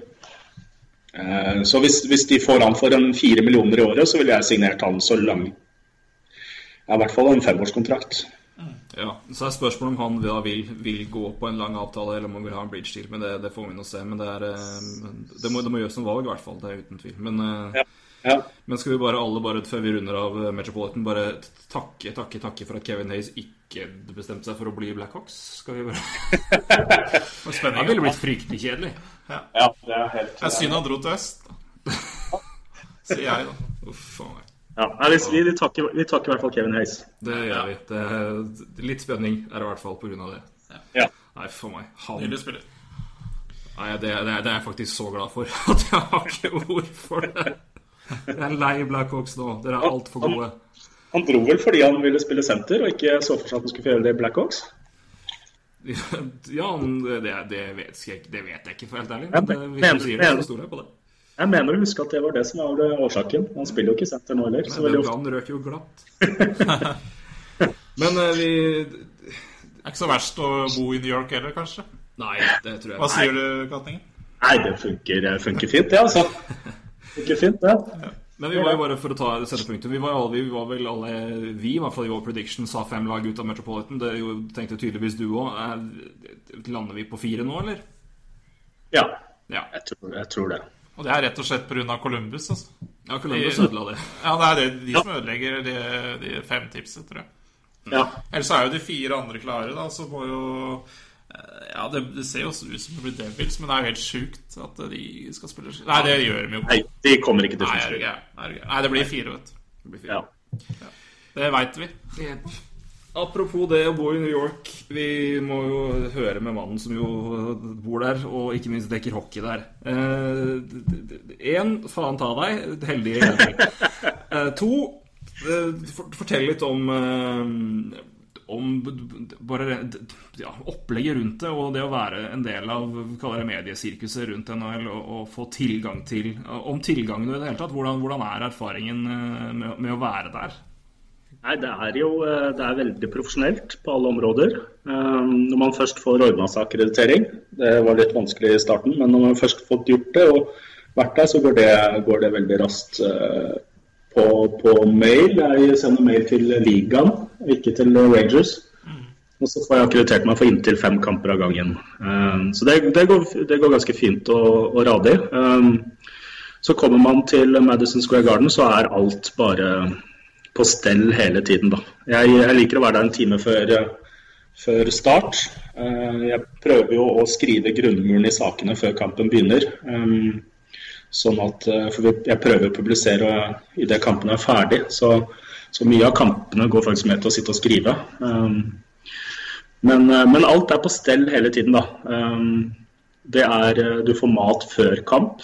Eh, Så hvis, hvis de får han for en fire millioner i året, så ville jeg signert han så lang ja, I hvert fall en femårskontrakt. Ja, Så er spørsmålet om han da vil, vil gå på en lang avtale, eller om han vil ha en bridge deal. Men det, det får vi nå se. Men det, er, eh, det, må, det må gjøres noen valg, i hvert fall. Det er uten tvil. Men, eh, Ja. Ja. men skal vi bare alle, bare før vi runder av Metropolitan, bare takke, takke, takke for at Kevin Hayes ikke bestemte seg for å bli Blackhawks? Skal vi bare Spennende, Det ville blitt fryktelig kjedelig. Ja, det er helt Det er synd han dro til øst, da. Sier jeg, da. Uff a meg. Ja, nei, vi, vi, takker, vi takker i hvert fall Kevin Hayes. Det gjør vi. Det er, litt spenning er det i hvert fall av det. Ja. Nei, for meg. Han Nydelig spiller. Nei, det, det, det er jeg faktisk så glad for. At jeg har ikke ord for det. Jeg er lei Blackhawks nå. Dere er altfor gode. Han dro vel fordi han ville spille senter, og ikke så for seg at han skulle få gjøre det i Blackhawks? Ja, det, det, vet jeg, det vet jeg ikke, for helt ærlig. Men det, men- hvis men- du sier det, så stoler jeg på det. Jeg mener å huske at det var det som var årsaken. Han spiller jo ikke senter nå heller. Men den brannen røk jo glatt. Men eh, vi Det er ikke så verst å bo i New York heller, kanskje. Nei, det tror jeg Hva sier du, Katningen? Nei, det funker, funker fint, det, altså. Funker fint, det. Men vi var jo bare for å ta sette punktum Vi var, alle, vi var vel alle Vi, i hvert fall i vår prediction, sa fem lag ut av Metropolitan. Det jo, tenkte tydeligvis du òg. Lander vi på fire nå, eller? Ja, Ja. jeg tror, jeg tror det. Og det er rett og slett pga. Columbus. Altså. Ja, Columbus ødela det. Ja, det er det, de som ødelegger de, de fem tipset, tror jeg. Ja. Ellers er jo de fire andre klare, da, så må jo Ja, det, det ser jo ut som det blir Devils, men det er jo helt sjukt at de skal spille Nei, det gjør de jo ikke. Nei, de kommer ikke til å spille. Er? Nei, det blir fire, vet du. Det blir fire. Ja. Det veit vi. Yep. Apropos det å bo i New York. Vi må jo høre med mannen som jo bor der, og ikke minst dekker hockey der. Én, eh, faen ta deg. Heldig. Eh, to, eh, fortell litt om eh, om bare ja, opplegget rundt det, og det å være en del av det mediesirkuset rundt NHL og, og, få tilgang til Om tilgangen i det hele tatt. Hvordan, hvordan er erfaringen eh, med, med å være der? Nei, Det er jo eh, det er veldig profesjonelt på alle områder. Eh, når man først får ordna det var litt vanskelig i starten, men når man først fått gjort det og vært der, så går det, går det veldig raskt på, på, mail. Jeg sender mail til ligaen, ikke til Rangers. Og så får jeg akkreditert meg for inntil fem kamper av gangen. Så det, det, går, det går, ganske fint og, og radig. Så kommer man til Madison Square Garden, så er alt bare på stell hele tiden. Da. Jeg, jeg, liker å være der en time før, før, start. Eh, jeg prøver jo å skrive grunnmuren i sakene før kampen begynner. Sånn at, eh, for Jeg prøver å publisere idet kampene er ferdig. Så, så, mye av kampene går faktisk med til å sitte og skrive. Um, men, eh, men, alt er på stell hele tiden, da. Um, det er eh, Du får mat før kamp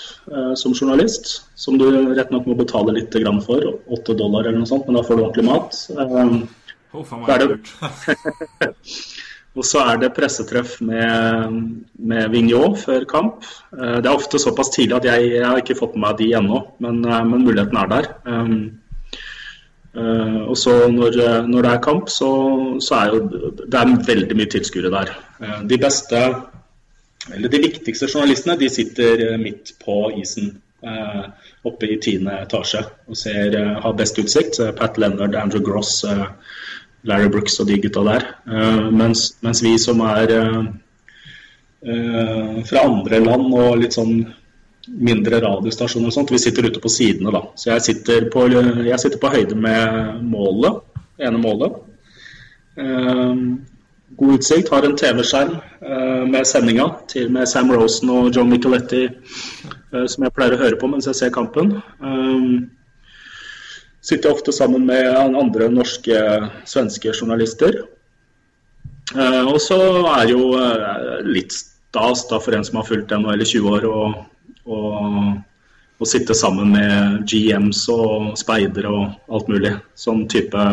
som journalist, som du rett nok må betale litt for. 8 dollar eller noe sånt, men da får du ordentlig mat. Eh, oh, det, og så er det pressetreff med, med Vignot før kamp. Eh, det er ofte såpass tidlig at jeg, jeg har ikke fått med meg de ennå, men, eh, men, muligheten er der. Um, Uh, og så når, når, det er kamp, så, så, er jo det er veldig mye tilskuere der. De beste eller De viktigste journalistene de sitter eh, midt på isen eh, oppe i tiende etasje og ser, eh, har best utsikt. Pat Leonard, Andrew Gross, Larry Brooks og de gutta der. Mens, mens, vi som er fra andre land og litt sånn mindre radiostasjoner og sånt, vi sitter ute på sidene, da. Så jeg sitter på, jeg sitter på høyde med målet, ene målet god utsikt. Har en TV-skjerm med sendinga til med Sam Rosen og John Micheletti som jeg pleier å høre på mens jeg ser kampen. Sitter ofte sammen med andre norske, svenske journalister. Uh, og så er jo litt stas da, for en som har fulgt NHL i 20 år, å sitte sammen med GMs og speidere og alt mulig. Sånn type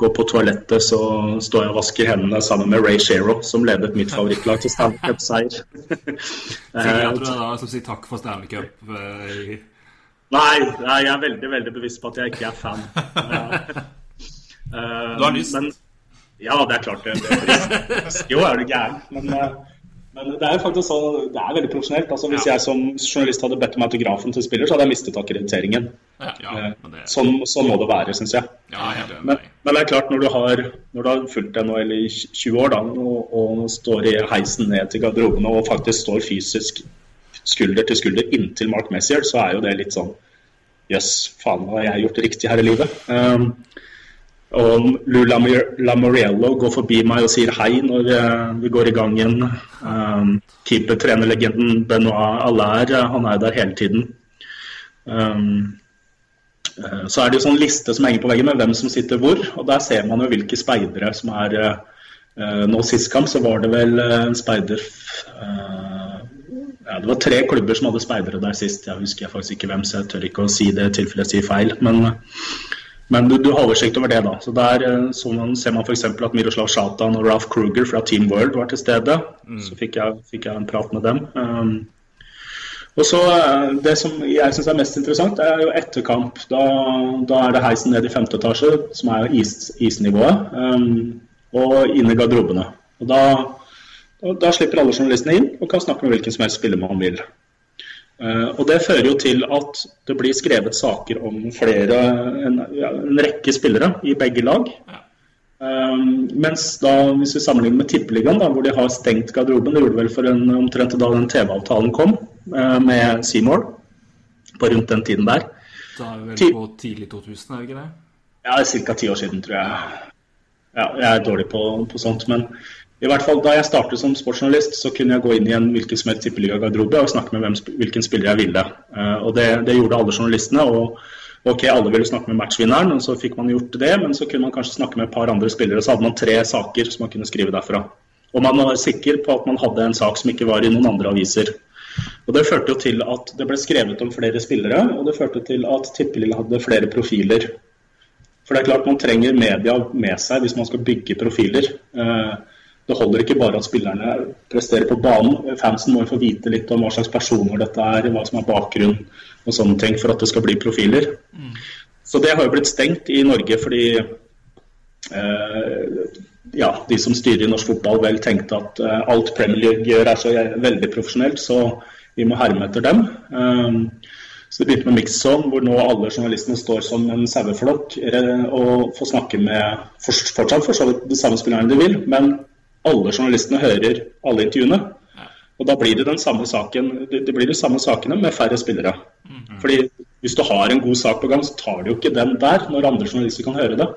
går på toalettet, så står jeg og vasker hendene sammen med Ray Shero, som ledet mitt favorittlag til Stanley Cup-seier. jeg tror da som sier takk for Stanley Cup. Uh, nei, jeg er veldig veldig bevisst på at jeg ikke er fan. Uh, du har lyst? Men, ja, det er klart det. det jo, er du gæren. Men uh, men det er jo faktisk så, det er veldig profesjonelt. Altså, hvis ja. jeg som journalist hadde bedt om autografen til spiller, så hadde jeg mistet akkrediteringen. Ja, ja, eh, det... sånn, sånn, må det være, syns jeg. Men, men, det er klart, når du har, når du har fulgt NHL i 20 år da, og, og, står i heisen ned til garderobene og faktisk står fysisk skulder til skulder inntil Mark Messier, så er jo det litt sånn Jøss, yes, faen, hva har jeg gjort riktig her i livet? Um, og Lou Lamoriello går forbi meg og sier hei når eh, vi går i gang igjen. Um, Keeper-trenerlegenden Benoit Allaire, eh, han er der hele tiden. Um, så er det jo sånn liste som henger på veggen med hvem som sitter hvor. og Der ser man jo hvilke speidere som er uh, Nå sist kamp så var det vel en speider uh, ja, Det var tre klubber som hadde speidere der sist. Jeg husker jeg faktisk ikke hvem, så jeg tør ikke å si det i tilfelle jeg sier feil. Men men du, du har oversikt over det, da. Så Der eh, så man, ser man f.eks. at Miroslav Shatan og Ralph Kruger fra Team World var til stede. Mm. Så fikk jeg, fikk jeg, en prat med dem. Um, og så eh, Det som jeg syns er mest interessant, er jo etterkamp. Da, da er det heisen ned i femte etasje, som er is, isnivået, um, og inn i garderobene. Og da, da, da slipper alle journalistene inn og kan snakke med hvilken som helst spiller man vil. Eh, og Det fører jo til at det blir skrevet saker om flere, en, en rekke spillere i begge lag. Um, mens da, hvis vi sammenligner med Tippeligaen, hvor de har stengt garderoben Det gjorde vel for en, omtrent da den TV-avtalen kom uh, med Seymour, på rundt den tiden der. Da er vel på tidlig 2000, er det ikke det? Ja, ca. ti år siden, tror jeg. Ja, jeg er dårlig på, på sånt. Men i hvert fall Da jeg startet som sportsjournalist, så kunne jeg gå inn i en hvilken som helst tippeligagarderobe og snakke med hvem, hvilken spiller jeg ville. Uh, og det, det, gjorde alle journalistene. og Ok, alle ville snakke med matchvinneren, og så fikk man gjort det, men så kunne man kanskje snakke med et par andre spillere, så hadde man tre saker som man kunne skrive derfra. Og man var sikker på at man hadde en sak som ikke var i noen andre aviser. Og Det førte jo til at det ble skrevet om flere spillere, og det førte til at Tippeligaen hadde flere profiler. For det er klart man trenger media med seg hvis man skal bygge profiler. Eh, det holder ikke bare at spillerne presterer på banen. Fansen må jo få vite litt om hva slags personer dette er, hva som er bakgrunn og sånne ting for at det skal bli profiler. Mm. Så det har jo blitt stengt i Norge fordi eh, ja, de som styrer i norsk fotball vel tenkte at eh, alt Premier League gjør er så veldig profesjonelt, så vi må herme etter dem. Um, så det begynte med Mixon, hvor nå alle journalistene står som en saueflokk og får snakke med fortsatt for så vidt de samme spillerne de vil, men alle journalistene hører alle intervjuene. Og da blir det den samme saken, det blir de samme sakene med færre spillere. Mm. Fordi hvis du har en god sak på gang, så tar du jo ikke den der når andre journalister kan høre det.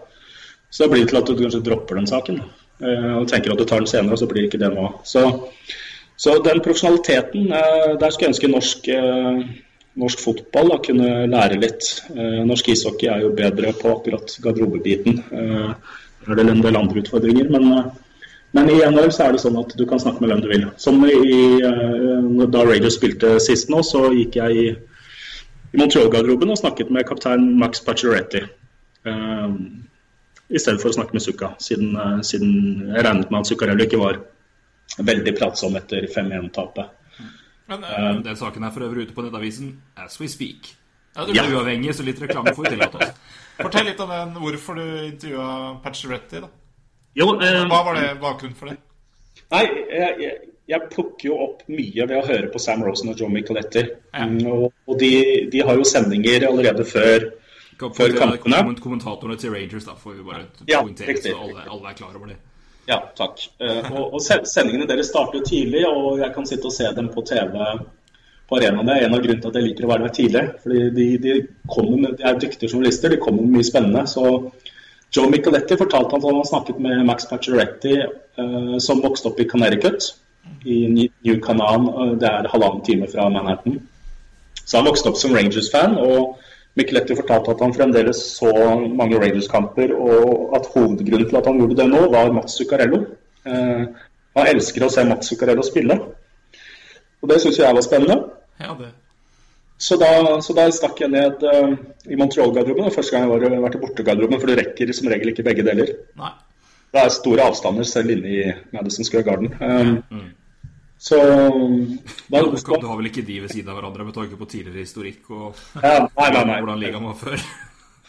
Så det blir til at du kanskje dropper den saken eh, og tenker at du tar den senere, og så blir det ikke det nå. Så, så den profesjonaliteten, eh, der skulle jeg ønske norsk eh, norsk fotball da, kunne lære litt. Norsk ishockey er jo bedre på akkurat garderobebiten. Der er det en del andre utfordringer, men, men i NHL så er det sånn at du kan snakke med hvem du vil. Som i, eh, da Raiders spilte sist nå, så gikk jeg i, i Montreal-garderoben og snakket med kaptein Max Pacioretti. Um, I stedet for å snakke med Sukka, siden, eh, siden jeg regnet med at Zuccarello ikke var veldig pratsom etter 5-1-tapet. Men, uh, Den saken er for øvrig ute på nettavisen as we speak. Ja, du blir ja. uavhengig, så litt reklame får vi tillate oss. Fortell litt om den, hvorfor du intervjua Pacioretti, da. Jo, eh, Hva var det bakgrunnen for det? Nei, jeg, jeg, jeg, plukker jo opp mye ved å høre på Sam Rosen og John Micheletti. Ja. Mm, og, og de, de, har jo sendinger allerede før, før kampene. Kommentatorene til Rangers, da, får vi bare ja, poengtere, så alle, alle er klar over det. Ja, takk. Eh, og, og Sendingene deres starter jo tidlig, og jeg kan sitte og se dem på TV på arenaen. Det er en av grunnene til at jeg liker å være der tidlig. fordi de, de, med, de er dyktige journalister, de kommer med mye spennende. så Joe Micheletti fortalte at han har snakket med Max Pacioretti, uh, som vokste opp i Connecticut, i New Canaan. Det er halvannen time fra Manhattan. Så han vokste opp som Rangers-fan. og Micheletti fortalte at han fremdeles så mange Rangers-kamper, og at hovedgrunnen til at han gjorde det nå, var Mats Zuccarello. Uh, han elsker å se Mats Zuccarello spille, og det syns jeg var spennende. Ja, det. Så da, så da stakk jeg ned uh, i Montreal-garderoben. Første gang jeg var, vært i bortegarderoben, for du rekker som regel ikke begge deler. Nei. Det er store avstander selv inne i Madison Square Garden. Um, mm. Så da, ja, du, du, har vel ikke de ved siden av hverandre med tanke på tidligere historikk og ja, nei, nei, nei. hvordan ligaen var før?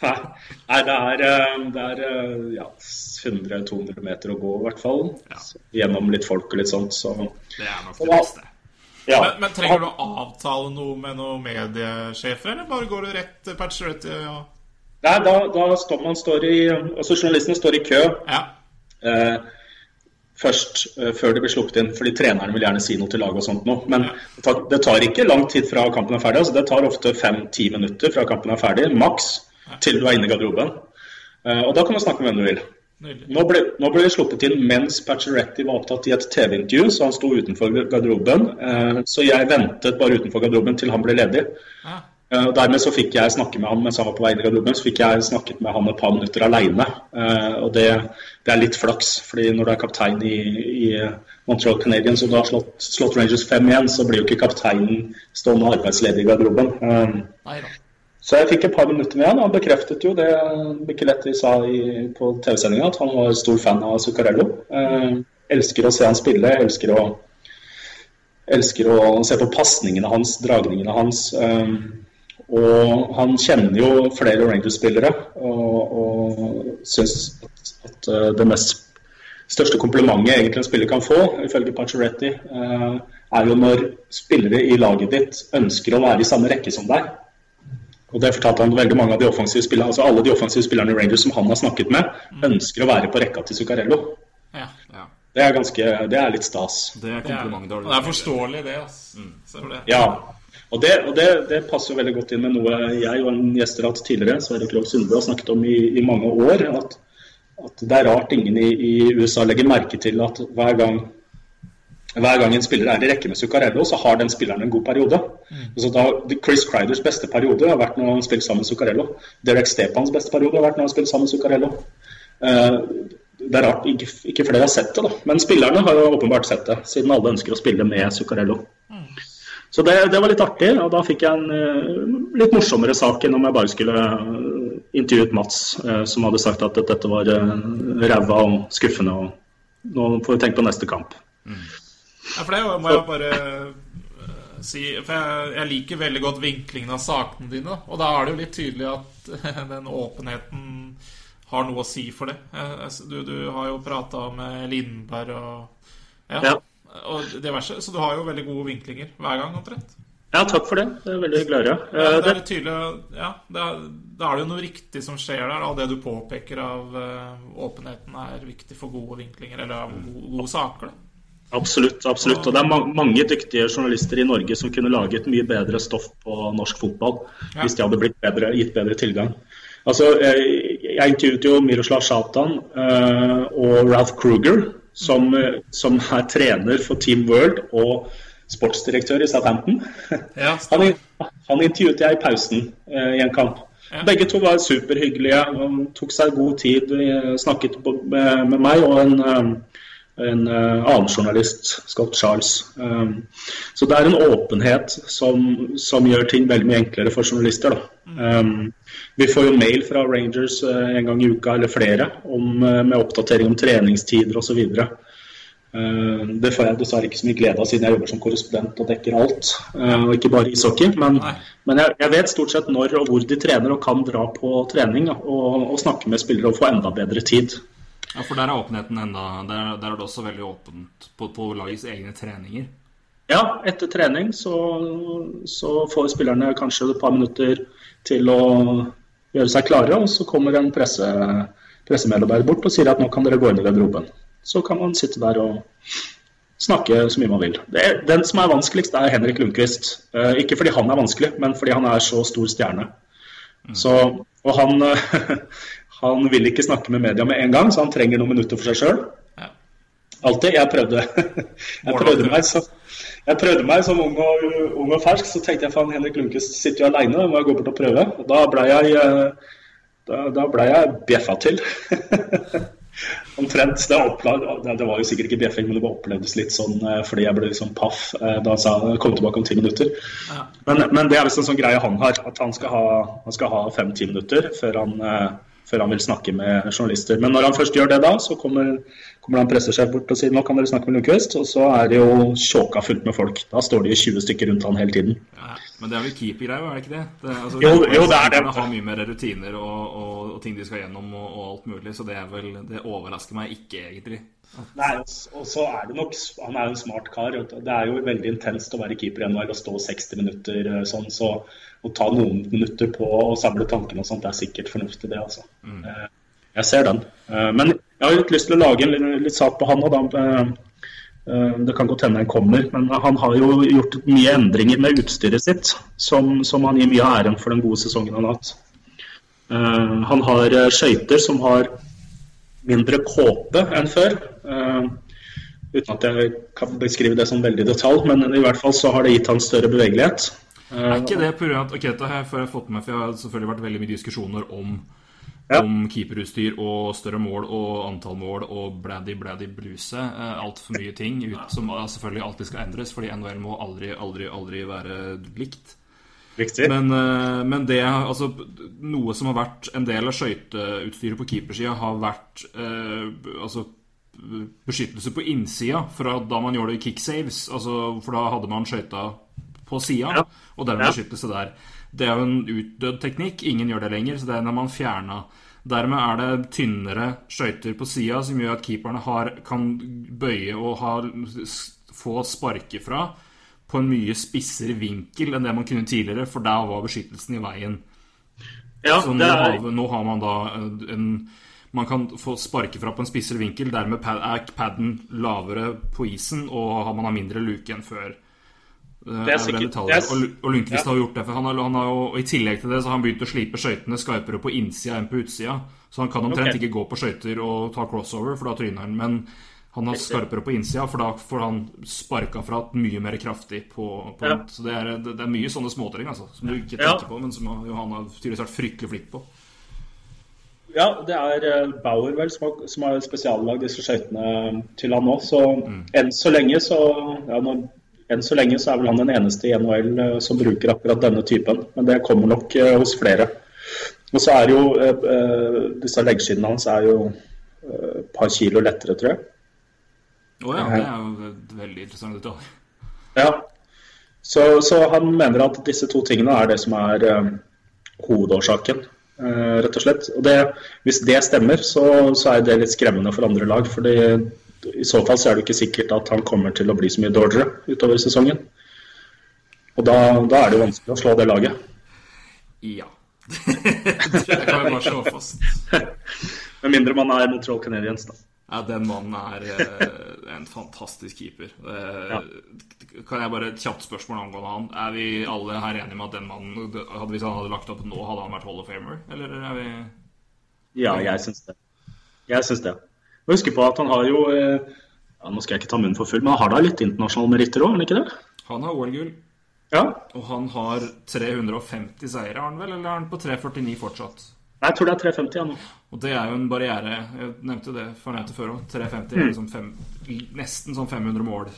Nei, det er, eh, det er eh, ja, 100-200 meter å gå, i hvert fall. Ja. Gjennom litt folk og litt sånt. Så. Det er nok det beste. Ja. Men, men, trenger du å avtale noe med noen mediesjefer, eller bare går du rett patch rett ja. Nei, da, da står man står i Altså journalistene står i kø. Ja. Eh, først eh, før de blir sluppet inn. fordi treneren vil gjerne si noe til laget og sånt noe. Men det tar, det tar, ikke lang tid fra kampen er ferdig. altså Det tar ofte fem-ti minutter fra kampen er ferdig, maks, til du er inne i garderoben. Eh, og da kan du snakke med hvem du vil. Nå ble, nå ble, sluppet inn mens Pacioretty var opptatt i et TV-intervju, så han sto utenfor garderoben. Uh, så jeg ventet bare utenfor garderoben til han ble ledig. Ja. Uh, dermed så fikk jeg snakke med han mens han var på vei inn i garderoben. Så fikk jeg snakket med han et par minutter aleine. Uh, og det, det, er litt flaks, fordi når du er kaptein i, i Montreal Canadiens og du har slått, slått Rangers 5 igjen, så blir jo ikke kapteinen stående arbeidsledig i garderoben. Uh, så jeg fikk et par minutter med han. Han bekreftet jo det Micheletti sa i, på TV-sendinga, at han var stor fan av Zuccarello. elsker å se han spille, elsker å elsker å se på pasningene hans, dragningene hans. Eh, og han kjenner jo flere Rangers-spillere og, og syns at, at, eh, det mest største komplimentet egentlig en spiller kan få, ifølge Pacioretti, eh, er jo når spillere i laget ditt ønsker å være i samme rekke som deg. Og det fortalte han veldig mange av de offensive spillerne, altså Alle de offensive spillerne i Rangers som han har snakket med, ønsker å være på rekka til Zuccarello. Ja, ja. Det er ganske, det er litt stas. Det er kompliment. Det er forståelig, det. altså. Mm. det. Ja, og det, og det, det, passer jo veldig godt inn med noe jeg og en gjest har hatt tidligere, Sverre Krogh Sundbø, har snakket om i, i mange år. At, at, det er rart ingen i, i, USA legger merke til at hver gang, hver gang en spiller er i rekke med Zuccarello, så har den spilleren en god periode. Altså da, Chris Criders beste periode har vært når han spilt sammen med Zuccarello. Derek Stepans beste periode har vært når han spilt sammen med Zuccarello. Eh, det er rart ikke, ikke flere har sett det, da. Men spillerne har jo åpenbart sett det, siden alle ønsker å spille med Zuccarello. Så det, det, var litt artig, og da fikk jeg en uh, litt morsommere sak enn om jeg bare skulle uh, intervjuet Mats, uh, som hadde sagt at dette var uh, ræva og skuffende. og Nå får vi tenke på neste kamp. Mm. Ja, for det må jeg bare si For jeg, jeg, liker veldig godt vinklingen av sakene dine. Og da er det jo litt tydelig at den åpenheten har noe å si for det. Du, du har jo prata med Lindberg og ja. ja og diverse. Så du har jo veldig gode vinklinger hver gang, omtrent. Ja, takk for det. Det er veldig hyggelig å høre. Ja, det er litt tydelig Ja, da er det jo noe riktig som skjer der. Og det du påpeker av åpenheten, er viktig for gode vinklinger, eller gode, gode saker. Da. Absolutt. absolutt. Og det er ma mange dyktige journalister i Norge som kunne laget mye bedre stoff på norsk fotball ja. hvis de hadde blitt bedre, gitt bedre tilgang. Altså, Jeg, jeg intervjuet jo Miroslav Shatan uh, og Ralph Kruger som, som, er trener for Team World og sportsdirektør i Southampton. Ja, han, han, intervjuet jeg i pausen uh, i en kamp. Ja. Begge to var superhyggelige. Han tok seg god tid, eh, snakket med, med meg og en, eh, en uh, annen journalist, Scott Charles. Um, så det er en åpenhet som, som, gjør ting veldig mye enklere for journalister. Um, vi får jo mail fra Rangers uh, en gang i uka eller flere om, uh, med oppdatering om treningstider osv. Uh, det får jeg dessverre ikke så mye glede av siden jeg jobber som korrespondent og dekker alt. Og ikke bare ishockey. Men, men jeg, jeg, vet stort sett når og hvor de trener og kan dra på trening og, og snakke med spillere og få enda bedre tid. Ja, for der er åpenheten enda Der, der er det også veldig åpent på, på lagets egne treninger. Ja, etter trening så, så, får spillerne kanskje et par minutter til å gjøre seg klare, og så kommer en presse, pressemedarbeider bort og sier at nå kan dere gå inn i garderoben. Så kan man sitte der og snakke så mye man vil. Det, den som er vanskeligst, er Henrik Lundqvist. Eh, ikke fordi han er vanskelig, men fordi han er så stor stjerne. Mm. Så, og han, han vil ikke snakke med media med en gang, så han trenger noen minutter for seg sjøl. Ja. Alltid. Jeg prøvde, jeg prøvde meg så jeg prøvde meg som ung og, ung og fersk, så tenkte jeg faen, Henrik Lundqvist sitter jo aleine, må jeg gå bort og prøve. Og da blei jeg, eh, da, da ble jeg bjeffa til. Omtrent. Det, det, var jo sikkert ikke bjeffing, men det opplevdes litt sånn eh, fordi jeg ble liksom paff eh, da han sa kom tilbake om ti minutter. Ja. Men, men, det er visst en sånn greie han har, at han skal ha, ha fem-ti minutter før han før han vil snakke med journalister. Men når han først gjør det da, så kommer, kommer han pressesjef bort og sier nå kan dere snakke med Lundqvist, og så er det jo tjåka fullt med folk. Da står det jo 20 stykker rundt han hele tiden. Ja, men det er vel keepergreier, er det ikke det? det altså, jo, jo, det er det. De har mye mer rutiner og, og, og, ting de skal gjennom og, og, alt mulig, så det er vel Det overrasker meg ikke, egentlig. Nei, og så er det nok Han er jo en smart kar. Det er jo veldig intenst å være keeper i NHL og stå 60 minutter eh, sånn, så å ta noen minutter på å samle tankene og sånt, det er sikkert fornuftig, det, altså. Mm. Eh, jeg ser den. Eh, men jeg har litt lyst til å lage en litt sak på han òg, da. Det kan godt hende han kommer, men han har jo gjort mye endringer med utstyret sitt, som, som han gir mye av æren for den gode sesongen han har hatt. Han har skøyter som har mindre kåpe enn før. Uh, uten at jeg kan beskrive det som veldig detalj, men i hvert fall så har det gitt han større bevegelighet. Uh, er ikke det pga. at okay, det har jeg fått med, for jeg har selvfølgelig vært veldig mye diskusjoner om, ja. om keeperutstyr og større mål og antall mål og bladdy bladdy bluse. Uh, Altfor mye ting ut, som selvfølgelig alltid skal endres, fordi NHL må aldri, aldri, aldri være likt. Riktig. Men, eh, men, det, altså, noe som har vært en del av skøyteutstyret på keepersida, har vært eh, altså, beskyttelse på innsida fra da man gjorde kicksaves. Altså, for da hadde man skøyta på sida, ja. og dermed ja. beskyttelse der. Det er jo en utdødd teknikk. Ingen gjør det lenger, så det er når man fjerna Dermed er det tynnere skøyter på sida som gjør at keeperne har, kan bøye og ha, få sparke fra på en mye spissere vinkel enn det man kunne tidligere, for der var beskyttelsen i veien. Ja, så nå, er... har, nå, har, man da en Man kan få sparke fra på en spissere vinkel, dermed er paden lavere på isen, og man har mindre luke enn før. Det er sikkert. Det er... Og, og Lundqvist ja. har gjort det. for han har, han har og I tillegg til det så har han begynt å slipe skøytene skarpere på innsida enn på utsida. Så han kan omtrent okay. ikke gå på skøyter og ta crossover, for da tryner han. Men Han er skarpere på innsida, for da får han sparka fra mye mer kraftig på, på Ja. Så det er, det, er mye sånne småting altså, som du ikke Ja. tenker på, men som Johan har tydeligvis vært fryktelig flink på. Ja, det er eh, Bauer vel som har, som har spesiallagd disse skøytene til han nå. Så enn så lenge så ja, når, Enn så lenge så er vel han den eneste i NHL eh, som bruker akkurat denne typen. Men det kommer nok eh, hos flere. Og så er jo eh, eh, disse leggskinnene hans er jo eh, et par kilo lettere, tror jeg. Å ja, det er jo et veldig interessant detalj. Ja. Så, så han mener at disse to tingene er det som er eh, hovedårsaken, eh, rett og slett. Og det, hvis det stemmer, så, så er det litt skremmende for andre lag. fordi i så fall så er det ikke sikkert at han kommer til å bli så mye dårligere utover sesongen. Og da, da er det jo vanskelig å slå det laget. Ja. det kan vi bare slå fast. Med mindre man er Montreal Canadiens, da. Ja, den mannen er eh, en fantastisk keeper. Eh, Kan jeg bare et kjapt spørsmål angående han? Er vi alle her enige med at den mannen hadde, Hvis han hadde lagt opp nå, hadde han vært Hall of Famer? Eller er vi Ja, jeg syns det. Jeg syns det. Husk på at han har jo eh, ja, Nå skal jeg ikke ta munnen for full, men han har da litt internasjonale meritter òg, har han ikke det? Han har OL-gull. Ja. Og han har 350 seire, har han vel? Eller er han på 349 fortsatt? Jeg tror det er 350 ja, nå. Og det er jo en barriere. Jeg nevnte det for jeg nevnte før òg. 350 er liksom fem, nesten sånn 500 mål.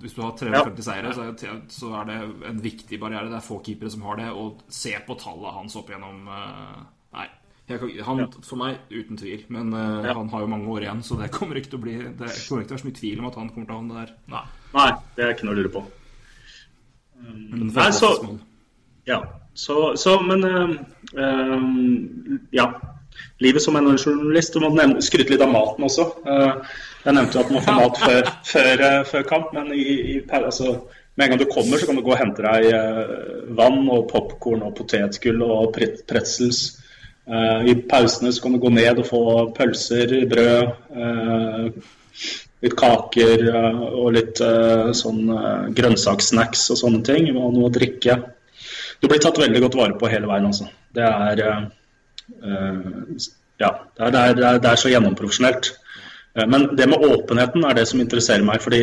Hvis du har 350 seire, så er, så er det en viktig barriere. Det er få keepere som har det. Og se på tallet hans opp gjennom eh, Nei. Kan- han, For meg, uten tvil. Men eh, han har jo mange år igjen, så det kommer ikke til å bli Det kommer ikke til å være så mye tvil om at han kommer til å ha det der. Nei. Nei, det er ikke noe å lure på. Men det Nei, så- fantastisk mann. Ja, så, så men eh, eh, Ja. Livet som NHL-journalist. Du må skryte litt av maten også. Eh, jeg nevnte jo at man får mat før, før, før kamp, men i, i, altså, med en gang du kommer, så kan du gå og hente deg vann og popkorn og potetgull og pretzels. I pausene så kan du gå ned og få pølser, brød, litt kaker og litt sånn grønnsakssnacks og sånne ting, og noe å drikke. Du blir tatt veldig godt vare på hele veien, altså. Det er eh, Ja, det er, det, er, det, er, så gjennomprofesjonelt. Eh, Men det med åpenheten er det som interesserer meg. fordi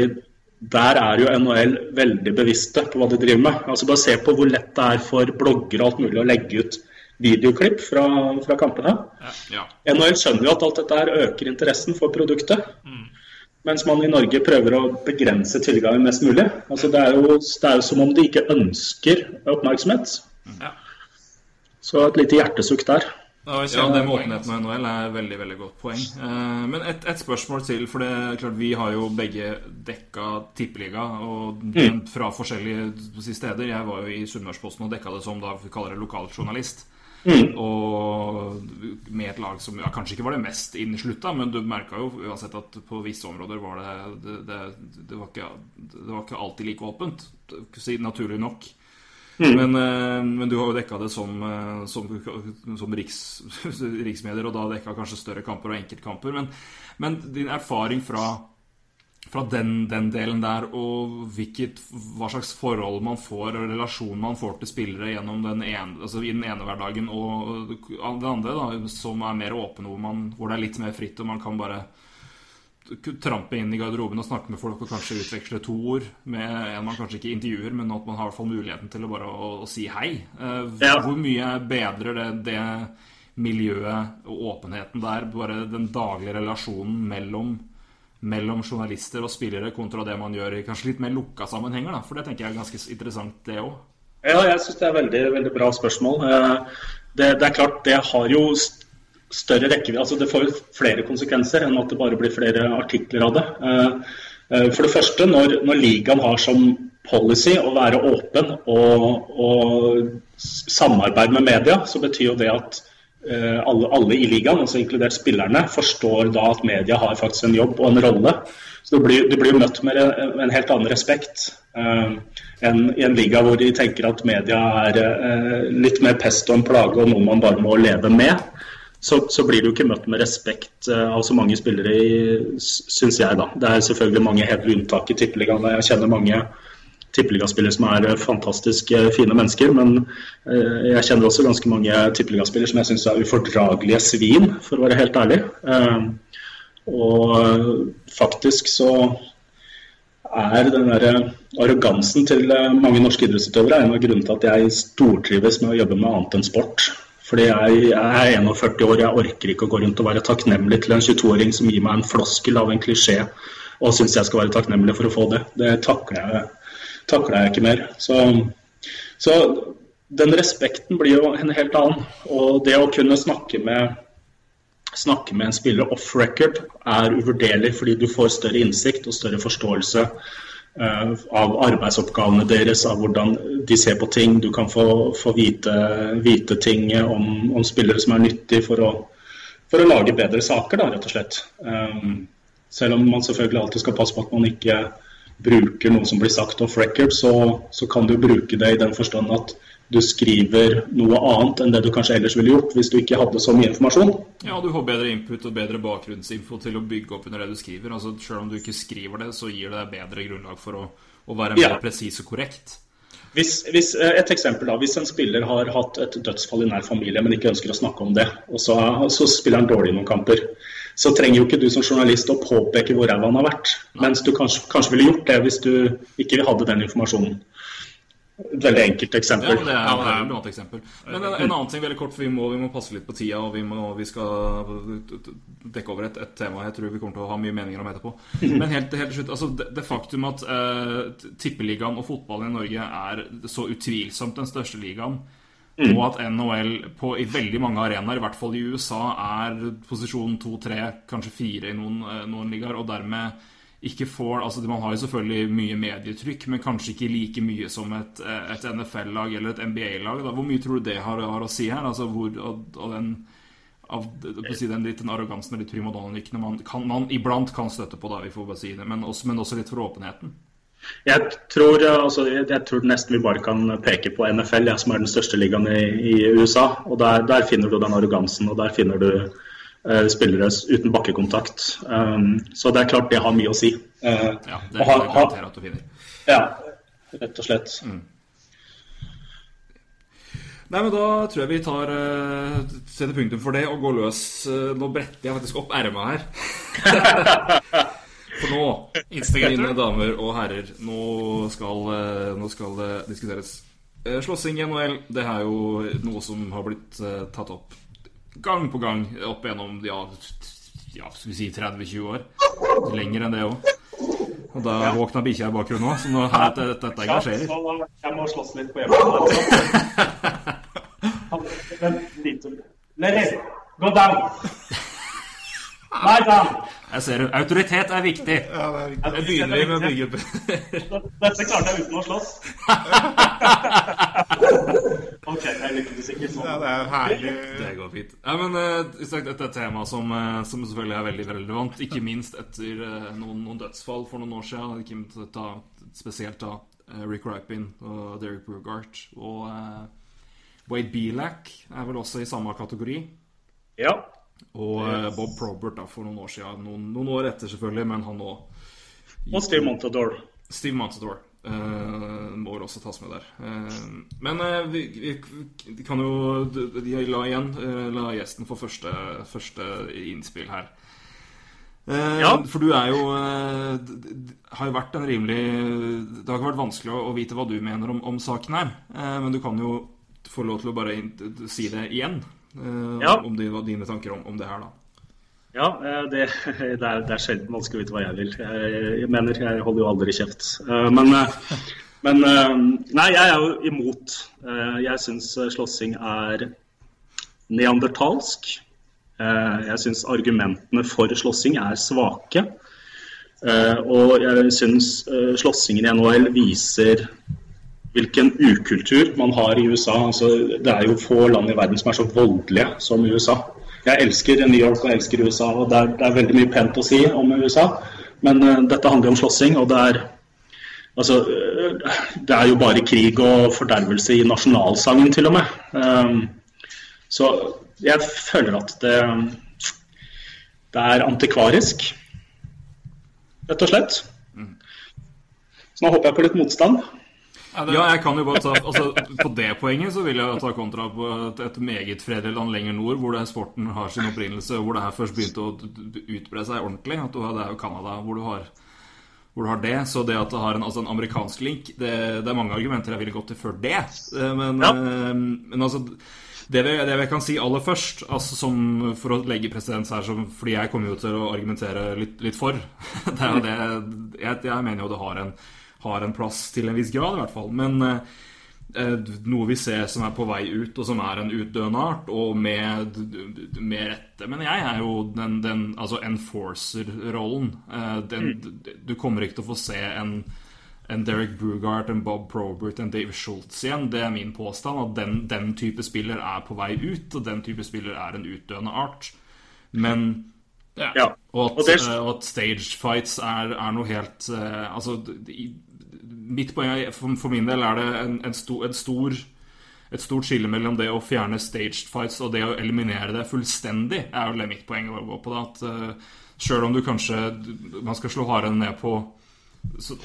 der er jo NHL veldig bevisste på hva de driver med. Altså Bare se på hvor lett det er for bloggere og alt mulig å legge ut videoklipp fra, fra kampene. Ja. NHL skjønner jo at alt dette her øker interessen for produktet. Mens man i Norge prøver å begrense tilgangen mest mulig. Altså det, er jo, det er jo som om de ikke ønsker oppmerksomhet. Ja. Så et lite hjertesukk der. Ja, Ja, det med åpenhet med NHL er et veldig veldig godt poeng. Eh, Men et, et spørsmål til, for det er klart vi har jo begge dekka tippeliga, og men fra forskjellige steder. Jeg var jo i Sunnmørsposten og dekka det som da vi kaller det lokaljournalist. Og med et lag som ja, kanskje ikke var det mest innslutta, men du merka jo uansett at på visse områder var det Det, det, det, var, ikke, det var ikke alltid like åpent, naturlig nok. Men, eh, men du har jo dekka det som, eh, som, som riks, riksmedier, og da dekka kanskje større kamper og enkeltkamper. Men, men din erfaring fra, fra den, den delen der, og hvilket, hva slags forhold man får, og relasjon man får til spillere gjennom den ene, altså i den ene hverdagen, og den andre, da, som er mer åpen, hvor, man, hvor det er litt mer fritt, og man kan bare trampe inn i garderoben og snakke med folk og kanskje utveksle to ord med en man kanskje ikke intervjuer, men at man har i hvert fall muligheten til å bare å, å si hei. Eh, Ja. Hvor mye bedrer det, det miljøet og åpenheten der, bare den daglige relasjonen mellom, mellom journalister og spillere kontra det man gjør i kanskje litt mer lukka sammenhenger? Da? For det tenker jeg er ganske interessant, det òg. Ja, jeg syns det er veldig, veldig bra spørsmål. Eh, Det, det er klart, det har jo større rekkevidde. Altså det får flere konsekvenser enn at det bare blir flere artikler av det. Eh, eh, For det første, når, når ligaen har som policy å være åpen og, og samarbeide med media, så betyr jo det at alle, alle i ligaen, altså inkludert spillerne, forstår da at media har faktisk en jobb og en rolle. Så Du blir, jo møtt med en, helt annen respekt uh, enn i en liga hvor de tenker at media er uh, litt mer pest og en plage og noe man bare må leve med. Så, så blir du ikke møtt med respekt uh, av så mange spillere, syns jeg. da. Det er selvfølgelig mange hederlige unntak i Tippeligaen. Jeg kjenner mange tippeligaspillere som er eh, fantastisk eh, fine mennesker, men eh, jeg kjenner også ganske mange tippeligaspillere som jeg syns er ufordragelige svin, for å være helt ærlig. Og faktisk så er den der arrogansen til mange norske idrettsutøvere en av grunnene til at jeg stortrives med å jobbe med annet enn sport. Fordi jeg, jeg er 41 år, jeg orker ikke å gå rundt og være takknemlig til en 22-åring som gir meg en floskel av en klisjé og syns jeg skal være takknemlig for å få det. Det takler jeg, takler jeg ikke mer. Så, så den respekten blir jo en helt annen. Og det å kunne snakke med, snakke med en spiller off record er uvurderlig, fordi du får større innsikt og større forståelse uh, av arbeidsoppgavene deres, av hvordan de ser på ting. Du kan få, få vite, vite, ting om, om, spillere som er nyttige for å, for å lage bedre saker, da, rett og slett. Um, selv om man selvfølgelig alltid skal passe på at man ikke bruker noe som blir sagt off record, så, så kan du bruke det i den forstand at du skriver noe annet enn det du kanskje ellers ville gjort hvis du ikke hadde så mye informasjon. Ja, du får bedre input og bedre bakgrunnsinfo til å bygge opp under det du skriver. Altså, Selv om du ikke skriver det, så gir det deg bedre grunnlag for å, å være mer ja. presis og korrekt. Hvis, hvis, eh, et eksempel da, hvis en spiller har hatt et dødsfall i nær familie, men ikke ønsker å snakke om det, og så, så spiller han dårlig i noen kamper, så trenger jo ikke du som journalist å påpeke hvor ræva han har vært. Mens du kanskje, kanskje, ville gjort det hvis du ikke hadde den informasjonen. Et veldig enkelt eksempel. Ja, det er, det er et annet eksempel. Men en, en, annen ting veldig kort, for vi må, vi må passe litt på tida, og vi, må, vi skal dekke over et, et, tema jeg tror vi kommer til å ha mye meninger om etterpå. Men helt, helt til slutt, altså det, det, faktum at eh, tippeligaen og fotballen i Norge er så utvilsomt den største ligaen, Mm. Og at NHL på, i veldig mange arenaer, i hvert fall i USA, er posisjon 2-3, kanskje 4 i noen, eh, noen ligaer, og dermed ikke får altså Man har jo selvfølgelig mye medietrykk, men kanskje ikke like mye som et, eh, et NFL-lag eller et NBA-lag. Hvor mye tror du det har, har å si her? Altså hvor, og, og den, av si, den, den arrogansen og litt primadonna-nykkene man, man, iblant kan støtte på, da, vi får bare si det, men også, men også litt for åpenheten? Jeg tror, altså, jeg tror, nesten vi bare kan peke på NFL, ja, som er den største ligaen i, i USA. og der, der, finner du den arrogansen, og der finner du uh, spillere uten bakkekontakt. Um, så det er klart det har mye å si. Uh, ja, det er ha, at du finner. Ja, rett og slett. Mm. Nei, men Da tror jeg vi tar uh, setter punktum for det og går løs. nå bretter jeg faktisk opp ermet her. For nå, mine damer og herrer, nå skal, eh, nå skal det diskuteres. Eh, slåssing i NHL, det er jo noe som har blitt eh, tatt opp gang på gang opp gjennom ja, ja skal vi si 30-20 år. Lenger enn det òg. Og da ja. våkna bikkja i bakgrunnen òg, så nå, her, dette, dette engasjerer. Jeg må slåss litt på hjemme. Gå down! Nei, down! Jeg ser det. Autoritet er viktig. Ja, det er viktig. Jeg begynner vi med å bygge Dette klarte jeg uten å slåss. ok, jeg lyktes ikke sånn. Ja, det er herlig. Det går fint. Ja, men uh, Dette er et tema som, uh, som, selvfølgelig er veldig relevant, ikke minst etter uh, noen, noen, dødsfall for noen år siden. Ikke minst, da, spesielt da Rick Ripin og Derek Brugart. Og Wade Belak er vel også i samme kategori. Ja. Og yes. Eh, Bob Probert da, for noen år siden. Noen, noen år etter, selvfølgelig, men han òg. Og Steve Montador. Steve Montador. Uh, må også tas med der. Uh, men uh, vi, vi, kan jo la igjen la gjesten få første, første innspill her. Ja. For du er jo Har jo vært en rimelig Det har ikke vært vanskelig å vite hva du mener om, om saken her. men du kan jo få lov til å bare si det igjen. Eh, ja. om dine tanker om, om, det her, da. Ja, eh, det, det, er, det er sjelden vanskelig å vite hva jeg vil. Jeg, jeg, mener, jeg holder jo aldri kjeft. Eh, men, men Nei, jeg er jo imot. Jeg syns slåssing er neandertalsk. Jeg syns argumentene for slåssing er svake. Og jeg syns slåssingen i NHL viser hvilken ukultur man har i USA. Altså, det er jo få land i verden som er så voldelige som USA. Jeg elsker New York og jeg elsker USA, og det er, det er veldig mye pent å si om USA. Men uh, dette handler om slåssing, og det er Altså, uh, det er jo bare krig og fordervelse i nasjonalsangen, til og med. Um, så jeg føler at det, det er antikvarisk, rett og slett. Mm. Så nå håper jeg på litt motstand. Ja, jeg kan jo bare ta altså, På det poenget så vil jeg ta kontra på et, et meget fredelig land lenger nord, hvor det sporten har sin opprinnelse, hvor det her først begynte å utbre seg ordentlig. At du har, det er jo Canada hvor du har hvor du har det, Så det at det har en, altså en amerikansk link det, det er mange argumenter jeg ville gått til før det. Eh, Men, Ja. eh, men altså det vi, det vi kan si aller først, altså som for å legge presedens her som, Fordi jeg kommer jo til å argumentere litt, litt for. Det er jo det Jeg, jeg mener jo det har en, har en plass til en viss grad, i hvert fall. Men eh, eh, noe vi ser som er på vei ut, og som er en utdøende art, og med, med rette Men jeg er jo den, den altså enforcer-rollen. Eh, den- Du kommer ikke til å få se en en Derek Brugart, en Bob Probert, en Dave Schultz igjen. Det er min påstand. At den, den type spiller er på vei ut, og den type spiller er en utdøende art. Men ja. Ja. Og at, Og det- og at stage fights er, er noe helt Altså, i, mitt poeng er for, for min del er det en, en, sto, en stor et stort skille mellom det å fjerne staged fights og det å eliminere det fullstendig, er jo det mitt poeng å gå på. da, At uh, Sjøl om du kanskje Man skal slå hardere ned på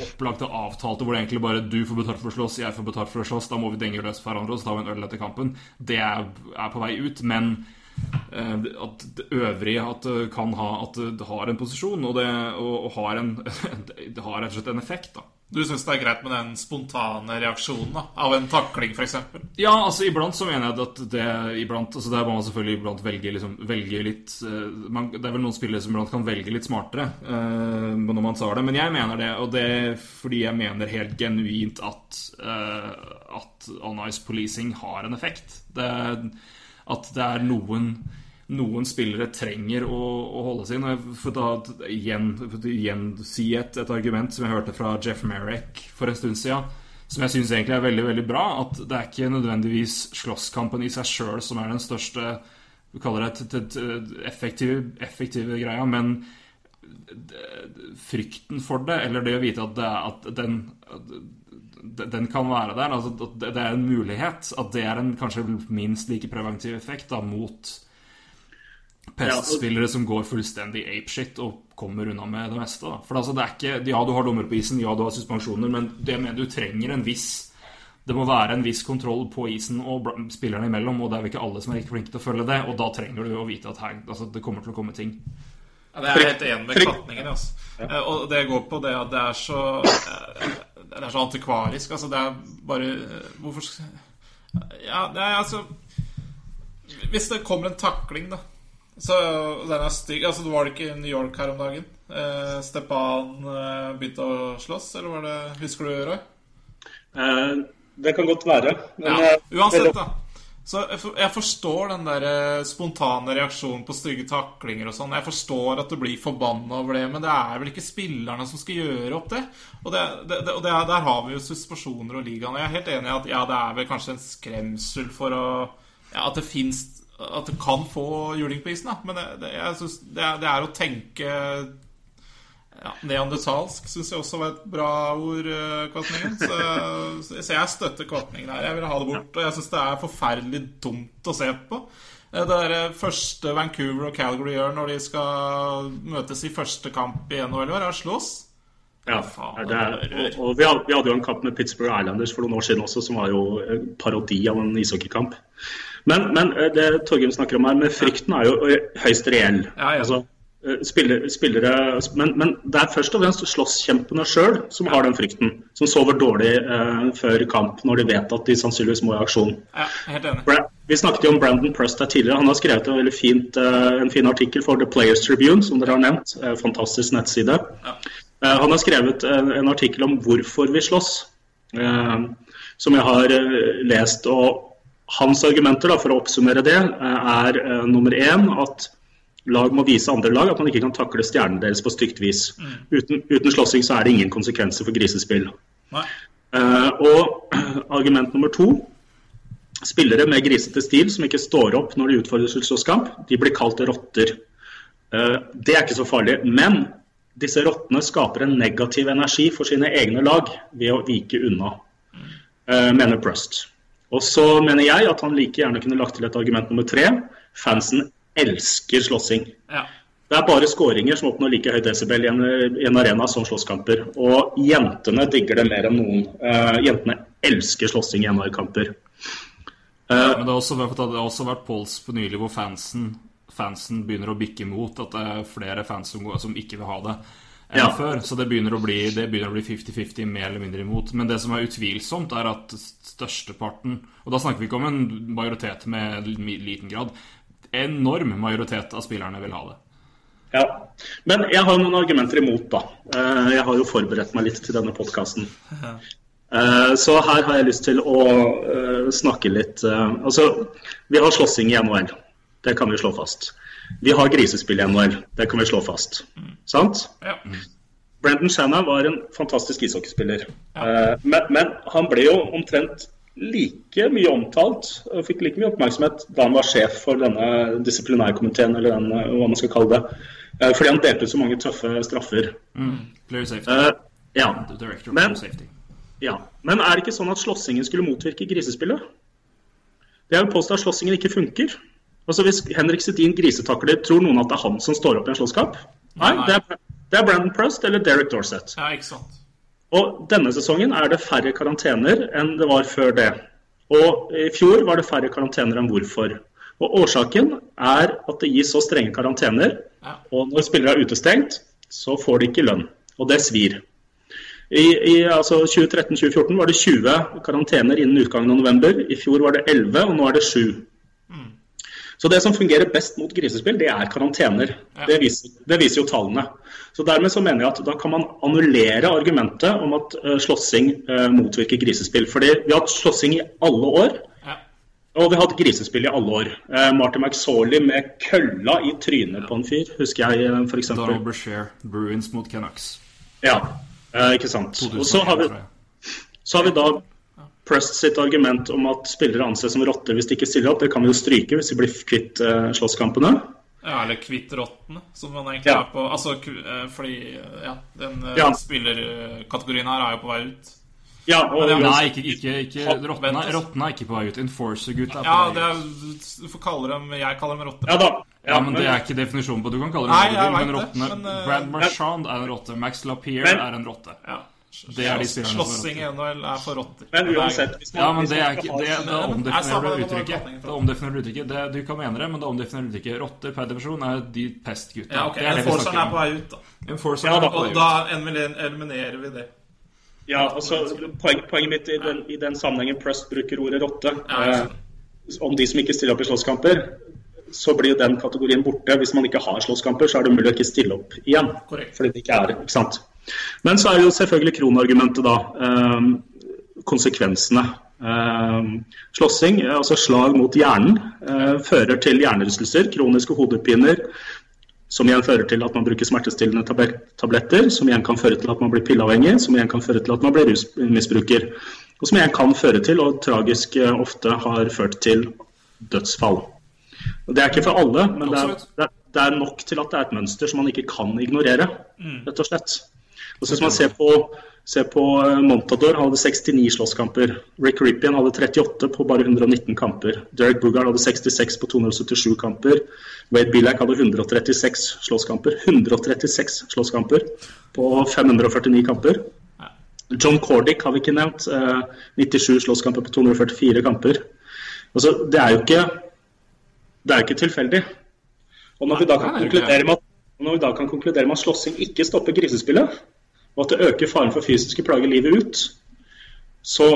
opplagte avtalte hvor det egentlig bare du får betalt for å slåss, jeg får betalt for å slåss, da må vi denge løs hverandre og så tar vi en øl etter kampen. Det er, er på vei ut. Men eh, at det øvrige at det kan ha At det har en posisjon, og det og, og har en Det har rett og slett en effekt, da. Du syns det er greit med den spontane reaksjonen da, av en takling, f.eks.? Ja, altså iblant så mener jeg at det iblant, altså Der må man selvfølgelig iblant velge, liksom, velge litt eh, man, Det er vel noen spillere som iblant kan velge litt smartere uh, når man tar det, men jeg mener det. Og det er fordi jeg mener helt genuint at, uh, at on-ice policing har en effekt. Det, at det er noen noen spillere trenger å, å holde sin. For da igjen, igjen si et, et argument som jeg hørte fra Jeff Merrick for en stund siden, som jeg syns egentlig er veldig veldig bra. At det er ikke nødvendigvis slåsskampen i seg sjøl som er den største vi kaller det et, et, et effektive, effektive greia, men frykten for det, eller det å vite at, det at den den kan være der. Altså, det er en mulighet. At det er en kanskje minst like preventiv effekt da, mot pestspillere som går fullstendig apeshit og kommer unna med det meste. Da. For altså, det er ikke Ja, du har dommer på isen, ja, du har suspensjoner, men det mener du trenger en viss det må være en viss kontroll på isen og spillerne imellom, og det er vel ikke alle som er like flinke til å følge det, og da trenger du å vite at her, altså, det kommer til å komme ting. Ja, det er jeg helt enig med klatningen. Altså. Ja. Og det går på det at det er så eh, Det er så antikvarisk. Altså, det er bare eh, Hvorfor Ja, det er altså Hvis det kommer en takling, da Så den er stygg Altså, det var det ikke i New York her om dagen? Eh, Stepan eh, begynte å slåss, eller var det Husker du, Roy? Eh, det kan godt være. Men, Ja, uansett, da. Så jeg forstår den der eh, spontane reaksjonen på stygge taklinger og sånn. Jeg forstår at du blir forbanna over det, men det er vel ikke spillerne som skal gjøre opp det? Og, det, det, det, og det, er- der har vi jo suspensjoner og ligaen. Jeg er helt enig i at ja, det er vel kanskje en skremsel for å ja, At det fins At du kan få juling på isen, da. Men det, det, jeg synes det, det er å tenke ja, Neandertalsk syns jeg også var et bra ord, eh, Kvatningen. Så, så jeg støtter Kvatningen her. Jeg vil ha det bort. Og jeg syns det er forferdelig dumt å se på. Eh, Det er første Vancouver og Calgary gjør når de skal møtes i første kamp i NHL, er å slåss. Ja, er, og, vi, hadde, jo en kamp med Pittsburgh Islanders for noen år siden også, som var jo en parodi av en ishockeykamp. Men, men eh, det Torgrim snakker om her, med frykten er jo eh, høyst reell. Ja, ja. Altså, eh, spillere, spillere men, men det er først og fremst slåsskjempene sjøl som har den frykten. Som sover dårlig eh, før kamp når de vet at de sannsynligvis må i aksjon. Ja, helt enig. Vi snakket jo om Brandon Prust her tidligere. Han har skrevet en veldig fint, eh, en fin artikkel for The Players Tribune, som dere har nevnt. Eh, Fantastisk nettside. Eh, Han har skrevet en, en artikkel om hvorfor vi slåss, eh, som jeg har eh, lest. og Hans argumenter, da, for å oppsummere det, eh, er eh, nummer én at lag må vise andre lag at man ikke kan takle stjernene deres på stygt vis. Uten, uten slåssing så er det ingen konsekvenser for grisespill. Eh, og argument nummer to Spillere med grisete stil som ikke står opp når de utfordres til slåsskamp, de blir kalt rotter. Uh, Det er ikke så farlig. Men disse rottene skaper en negativ energi for sine egne lag ved å vike unna, uh, mener Prust. Og så mener jeg at han like gjerne kunne lagt til et argument nummer tre. Fansen elsker slåssing. Ja. Det er bare skåringer som oppnår like høy desibel i i en arena som slåsskamper. Og jentene digger det mer enn noen. Uh, jentene elsker slåssing i NHL-kamper. Men det har også vært, det har også vært polls på nylig hvor fansen, fansen begynner å bikke imot at det er flere fans som, går- som ikke vil ha det enn Ja. før. Så det begynner å bli 50-50 mer eller mindre imot. Men det som er utvilsomt, er at størsteparten Og da snakker vi ikke om en majoritet med liten grad. Enorm majoritet av spillerne vil ha det. Ja. Men jeg har noen argumenter imot, da. Eh, Jeg har jo forberedt meg litt til denne podkasten. Så her har jeg lyst til å eh, snakke litt eh, Altså, vi har slåssing i NHL. Det kan vi slå fast. Vi har grisespill i NHL. Det kan vi slå fast. Sant? Ja. Brendan Shanna var en fantastisk ishockeyspiller. Ja. Men, men han ble jo omtrent like mye omtalt og fikk like mye oppmerksomhet da han var sjef for denne disiplinærkomiteen, eller den, eh, hva man skal kalle det. Eh, Fordi han delte ut så mange tøffe straffer. Player safety. Uh, Ja, men- safety. ja. Men er det ikke sånn at slåssingen skulle motvirke grisespillet? Det er jo påstå at slåssingen ikke funker. Altså Hvis Henrik Sedin grisetakler, tror noen at det er han som står opp i en slåsskamp? Nei, Nei. det er, det er Brandon Prust eller Derek Dorsett. ja, ikke sant. Og denne sesongen er det færre karantener enn det var før det. Og i fjor var det færre karantener enn hvorfor. Og årsaken er at det gis så strenge karantener, og når spillere er utestengt, så får de ikke lønn. Og det svir. I, i altså 2013-2014 var det 20 karantener innen utgangen av november. I fjor var det 11, og nå er det 7. Så det som fungerer best mot grisespill, det er karantener. Ja. Det, viser, det viser jo tallene. Så dermed så mener jeg at da kan man annullere argumentet om at uh, slåssing uh, motvirker grisespill. Fordi vi har hatt slåssing i alle år, Ja. og vi har hatt grisespill i alle år. Uh, Martin McSorley med kølla i trynet på en fyr, husker jeg f.eks. Donald Brashear, Bruins mot Canucks. Ja, eh, ikke sant. Og så har, vi, 2001, tror jeg. så har vi da Prest sitt argument om at spillere anses som rotter hvis de ikke stiller opp. Det kan vi jo stryke hvis vi blir kvitt uh, slåsskampene. Ja, eller kvitt rottene, som man egentlig Ja. er på. Altså, eh, fordi ja, den eh, Ja. spillerkategorien her er jo på vei ut. Ja, og Men er- Nei, ikke, ikke, ikke rottene, rottene er ikke på vei ut. Enforcer-gutta er på Ja, vei ut. er, du får kalle dem Jeg kaller dem rotter. ja da. Ja, men det er ikke definisjonen på Du kan kalle dem vil, men rottene men, eh, Brad Marchand er en rotte. Max Lapierre Men- er en rotte. Ja. Det er de spillerne som Slåssing i NHL er for rotter. Men uansett Ja, men det er ikke det, det omdefinerer du uttrykket. Det omdefinerer du uttrykket. Det, du kan mene det, men det omdefinerer du uttrykket. Rotter per definisjon er de pestgutta. Ja, okay. Er Enforceren er på vei ut, da. Enforceren Ja, da, Og da eliminerer vi det. Ja, altså, poen, Poenget mitt i den, i den sammenhengen Prust bruker ordet rotte Ja, eh, Om de som ikke stiller opp i slåsskamper, så blir jo den kategorien borte. Hvis man ikke har slåsskamper, så er det umulig å ikke stille opp igjen. Korrekt. Fordi det ikke er ikke sant? Men så er jo selvfølgelig kronargumentet, da. Eh, konsekvensene. Eh, slåssing, altså slag mot hjernen, eh, fører til hjernerystelser, kroniske hodepiner, som igjen fører til at man bruker smertestillende tabletter, som igjen kan føre til at man blir pilleavhengig, som igjen kan føre til at man blir rusmisbruker, og som igjen kan føre til, og tragisk eh, ofte har ført til, dødsfall. Og Det er ikke for alle, men det er, det er, det er nok til at det er et mønster som man ikke kan ignorere, rett og slett. Og så Hvis man ser på, ser på eh, Montador, hadde 69 slåsskamper. Rick Rippian hadde 38 på bare 119 kamper. Derek Bugard hadde 66 på 277 kamper. Wade Billack hadde 136 slåsskamper. 136 slåsskamper på 549 kamper. John Cordick har vi ikke nevnt. eh, 97 slåsskamper på 244 kamper. Altså, det er jo ikke det er ikke tilfeldig. Og når vi da kan Nei, det ikke konkludere med at, og når vi da kan konkludere med at slåssing ikke stopper grisespillet, og at det øker faren for fysiske plager livet ut, så,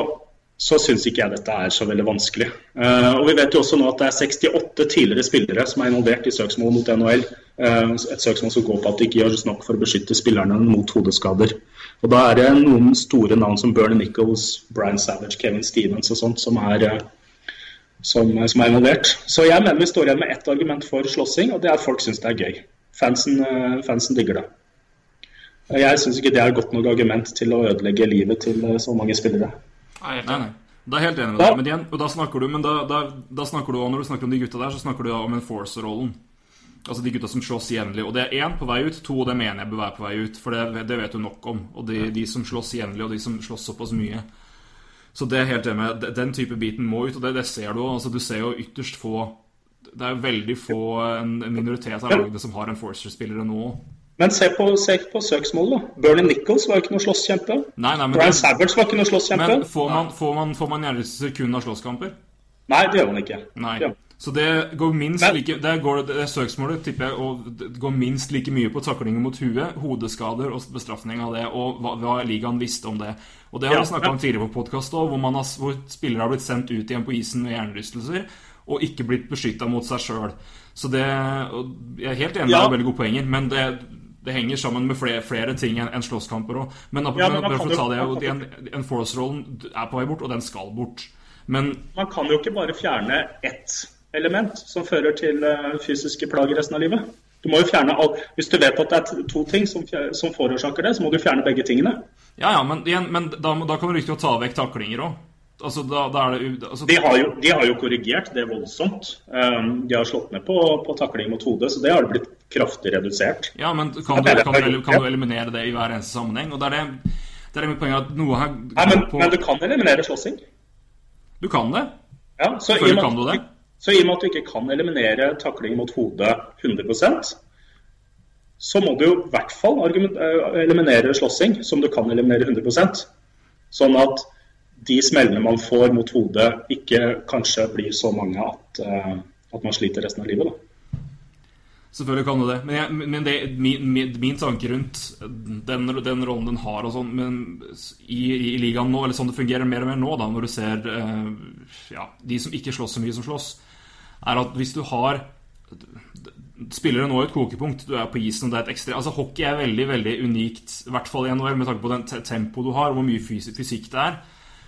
så syns ikke jeg dette er så veldig vanskelig. Uh, og Vi vet jo også nå at det er 68 tidligere spillere som er involvert i søksmål mot NHL. Uh, et søksmål som går på at det ikke gjøres nok for å beskytte spillerne mot hodeskader. Og Da er det noen store navn som Bernie Nichols, Brian Savage, Kevin Stevens og sånt som er eh, som, som er involvert. Så jeg mener vi står igjen med ett argument for slåssing, og det er at folk syns det er gøy. Fansen, eh, fansen digger det. Jeg syns ikke det er et godt nok argument til å ødelegge livet til eh, så mange spillere. Nei, helt Nei, enig. nei. Da er jeg helt enig med deg. Men igjen, og da snakker du Men da, da, da snakker du når du snakker om de gutta der, så snakker du om enforcer-rollen. Altså de gutta som slåss jevnlig. Og det er én på vei ut, to det mener jeg bør være på vei ut. For det, det vet du nok om. Og de, de som slåss jevnlig, og de som slåss såpass mye. Så det er helt enig med. Den type biten må ut, og det, det ser du. Altså, du ser jo ytterst få Det er veldig få en en minoritet av lagene som har enforcer-spillere nå. Men se på, se på søksmålet, da. Bernie Nichols var jo ikke noe slåsskjempe. Nei, nei, Brian Savage var ikke noe slåsskjempe. men får man, får man, får man hjernerystelser kun av slåsskamper? Nei, det gjør man ikke. Nei. Ja. Så det går minst Men- like Det, går, det søksmålet tipper jeg og det går minst like mye på taklinger mot huet, hodeskader og bestraffning av det, og hva, hva ligaen visste om det. Og det har Ja, vi snakka om tidligere på podkast òg, hvor, har- hvor spillere har blitt sendt ut igjen på isen med hjernerystelser og ikke blitt beskytta mot seg sjøl. Så det Jeg er helt enig, Ja. det er veldig gode poenger, men det det henger sammen med flere, flere ting enn en slåsskamper òg. Men, Ja, men, men for å ta det, jo, en, en, Enforce-rollen er på vei bort, og den skal bort. Men Man kan jo ikke bare fjerne ett element som fører til eh, fysiske plager resten av livet. Du må jo fjerne alt. Hvis du vet at det er to ting som, som forårsaker det, så må du fjerne begge tingene. Ja, ja, men, igjen, men da, da kan du riktig ta vekk taklinger òg. Altså, da, da det altså, De har jo, de har jo korrigert det voldsomt. Um, de har slått ned på, på takling mot hodet, så det har blitt kraftig redusert. Ja, men kan du, kan, du, kan du eliminere det i hver eneste sammenheng? Og det er det, det er poeng at noe her Nei, men, på men du kan eliminere slåssing. Du kan det. Ja, så, i kan du det. så i og med at du ikke kan eliminere takling mot hodet 100 så må du jo i hvert fall eh, eliminere slåssing, som du kan eliminere 100 Sånn at de smellene man får mot hodet, ikke kanskje blir så mange at, eh, at man sliter resten av livet. Da. Selvfølgelig kan du det. Men, jeg, men det, min, min, min tanke rundt den, den rollen den har og sånn men i, i ligaen nå, eller sånn det fungerer mer og mer nå, da, når du ser eh, ja, de som ikke slåss så mye som slåss, er at hvis du har Spillere nå et kokepunkt. Du er på isen, det er et ekstra Altså Hockey er veldig veldig unikt, i hvert fall i NHL, med tanke på den te- tempoet du har, og hvor mye fysikk det er.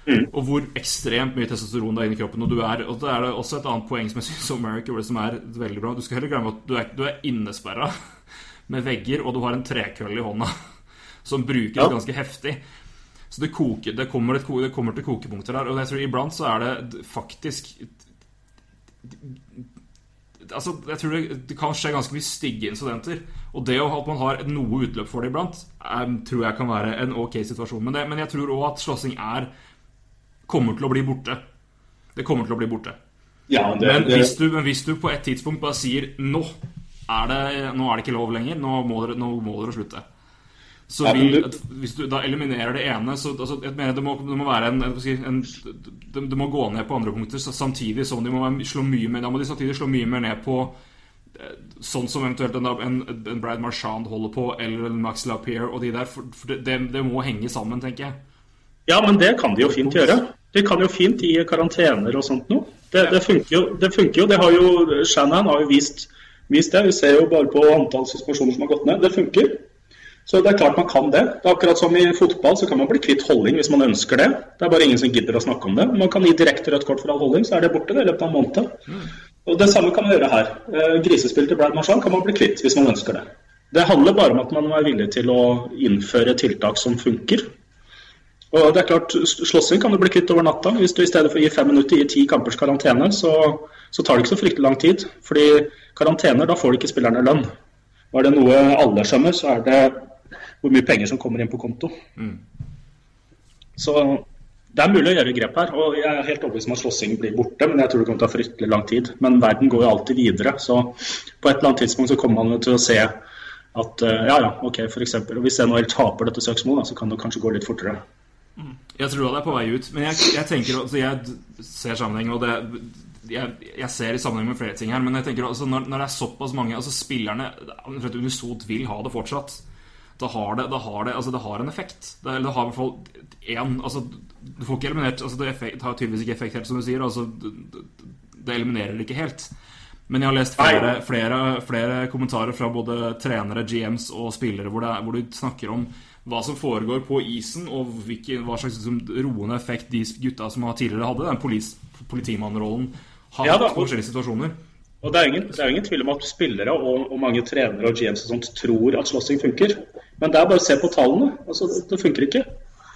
Og hvor ekstremt mye testosteron det er inni kroppen. Og, du er, og det er det også et annet poeng som jeg syns America gjorde, som er veldig bra. Du skal heller glemme at du er, du er innesperra med vegger, og du har en trekølle i hånda som brukes Ja. ganske heftig. Så det, koker, det, kommer et, det kommer til kokepunkter der. Og jeg tror iblant så er det faktisk Altså, jeg tror det, det kan skje ganske mye stygge incidenter. Og det at man har noe utløp for det iblant, er, tror jeg kan være en ok situasjon. Men, men jeg tror òg at slåssing er kommer til å bli borte. Det kommer til å bli borte. Ja, det, Men hvis du, men hvis du på et tidspunkt bare sier nå er det, nå er det ikke lov lenger, nå må dere, nå må dere slutte. Så du- Hvis du da eliminerer det ene så altså, jeg mener det, må, det må være en, jeg en det, må gå ned på andre punkter samtidig som de må slå mye mer Da må de samtidig slå mye mer ned på eh, sånn som eventuelt en, en, en Brad Marchand holder på, eller en Max Lapierre og de der. For, for det, det, det må henge sammen, tenker jeg. Ja, men det kan de jo fint gjøre. De kan jo fint gi karantener og sånt noe. Det, det, funker, jo, det funker jo. Det har jo Shannon har jo vist, vist det. Vi ser jo bare på antall suspensjoner som har gått ned. Det funker. Så det er klart man kan det. Det er akkurat som i fotball, så kan man bli kvitt holding hvis man ønsker det. Det er bare ingen som gidder å snakke om det. Man kan gi direkte rødt kort for all holding, så er det borte det i løpet av en måned. Og Det samme kan man gjøre her. Eh, Grisespill til Brad Marchand kan man bli kvitt hvis man ønsker det. Det handler bare om at man er villig til å innføre tiltak som funker. Og det er klart, Slåssing kan du bli kvitt over natta. Hvis du i stedet for å gi fem minutter gir ti kampers karantene, så, så tar det ikke så fryktelig lang tid. Fordi karantener, da får du ikke spillerne lønn. Og er det noe alle skjønner, så er det hvor mye penger som kommer inn på konto. Så det er mulig å gjøre grep her. Og jeg er helt overbevist om at slåssing blir borte, men jeg tror det kommer til å ta fryktelig lang tid. Men verden går jo alltid videre, så på et eller annet tidspunkt så kommer man til å se at eh, ja, ja, ok, eksempel, Hvis nå taper dette søksmålet, så kan det kanskje gå litt fortere. Jeg tror det er på vei ut, men jeg, jeg tenker altså jeg ser sammenheng, og det jeg, jeg ser i sammenheng med flere ting her, men jeg tenker altså når, når det er såpass mange altså Spillerne unisont vil ha det fortsatt. Da har det, da har det, altså det har en effekt. Det, eller det har i hvert fall én altså, Du får ikke eliminert altså Det effekt, har tydeligvis ikke effekt helt, som du sier. Altså, det, eliminerer det ikke helt. Men jeg har lest flere, flere, flere kommentarer fra både trenere, GMs og spillere hvor, det hvor du snakker om hva som foregår på isen, og hvilken, hva slags liksom, roende effekt de gutta som tidligere hadde den polis, politimannrollen, har Ja hatt da, og- forskjellige situasjoner. Og Det er ingen, det er ingen tvil om at spillere og, og mange trenere og GMs og sånt tror at slåssing funker. Men det er bare å se på tallene. Altså, det, det funker ikke.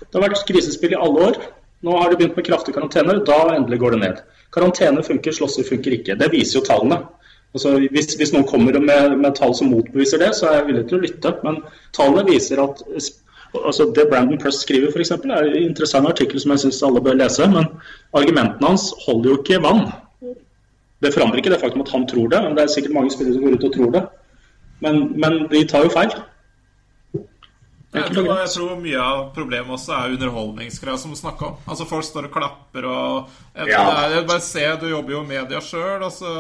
Det har vært krisespill i alle år. Nå har det begynt med kraftige karantener. Da endelig går det ned. Karantene funker, slåssing funker ikke. Det viser jo tallene. Altså, hvis, hvis noen kommer med, med tall som motbeviser det, så er jeg villig til å lytte. Men tallene viser at altså Det Brandon Press skriver, f.eks., er en interessant artikkel som jeg syns alle bør lese. Men argumentene hans holder jo ikke vann. Det forandrer ikke det faktum at han tror det. men Det er sikkert mange spillere som går ut og tror det. Men, men de tar jo feil. Jeg tror, jeg tror mye av problemet også er underholdningsgreia som du snakka om. Altså Folk står og klapper og Ja. Bare se, du jobber jo i media sjøl. Altså,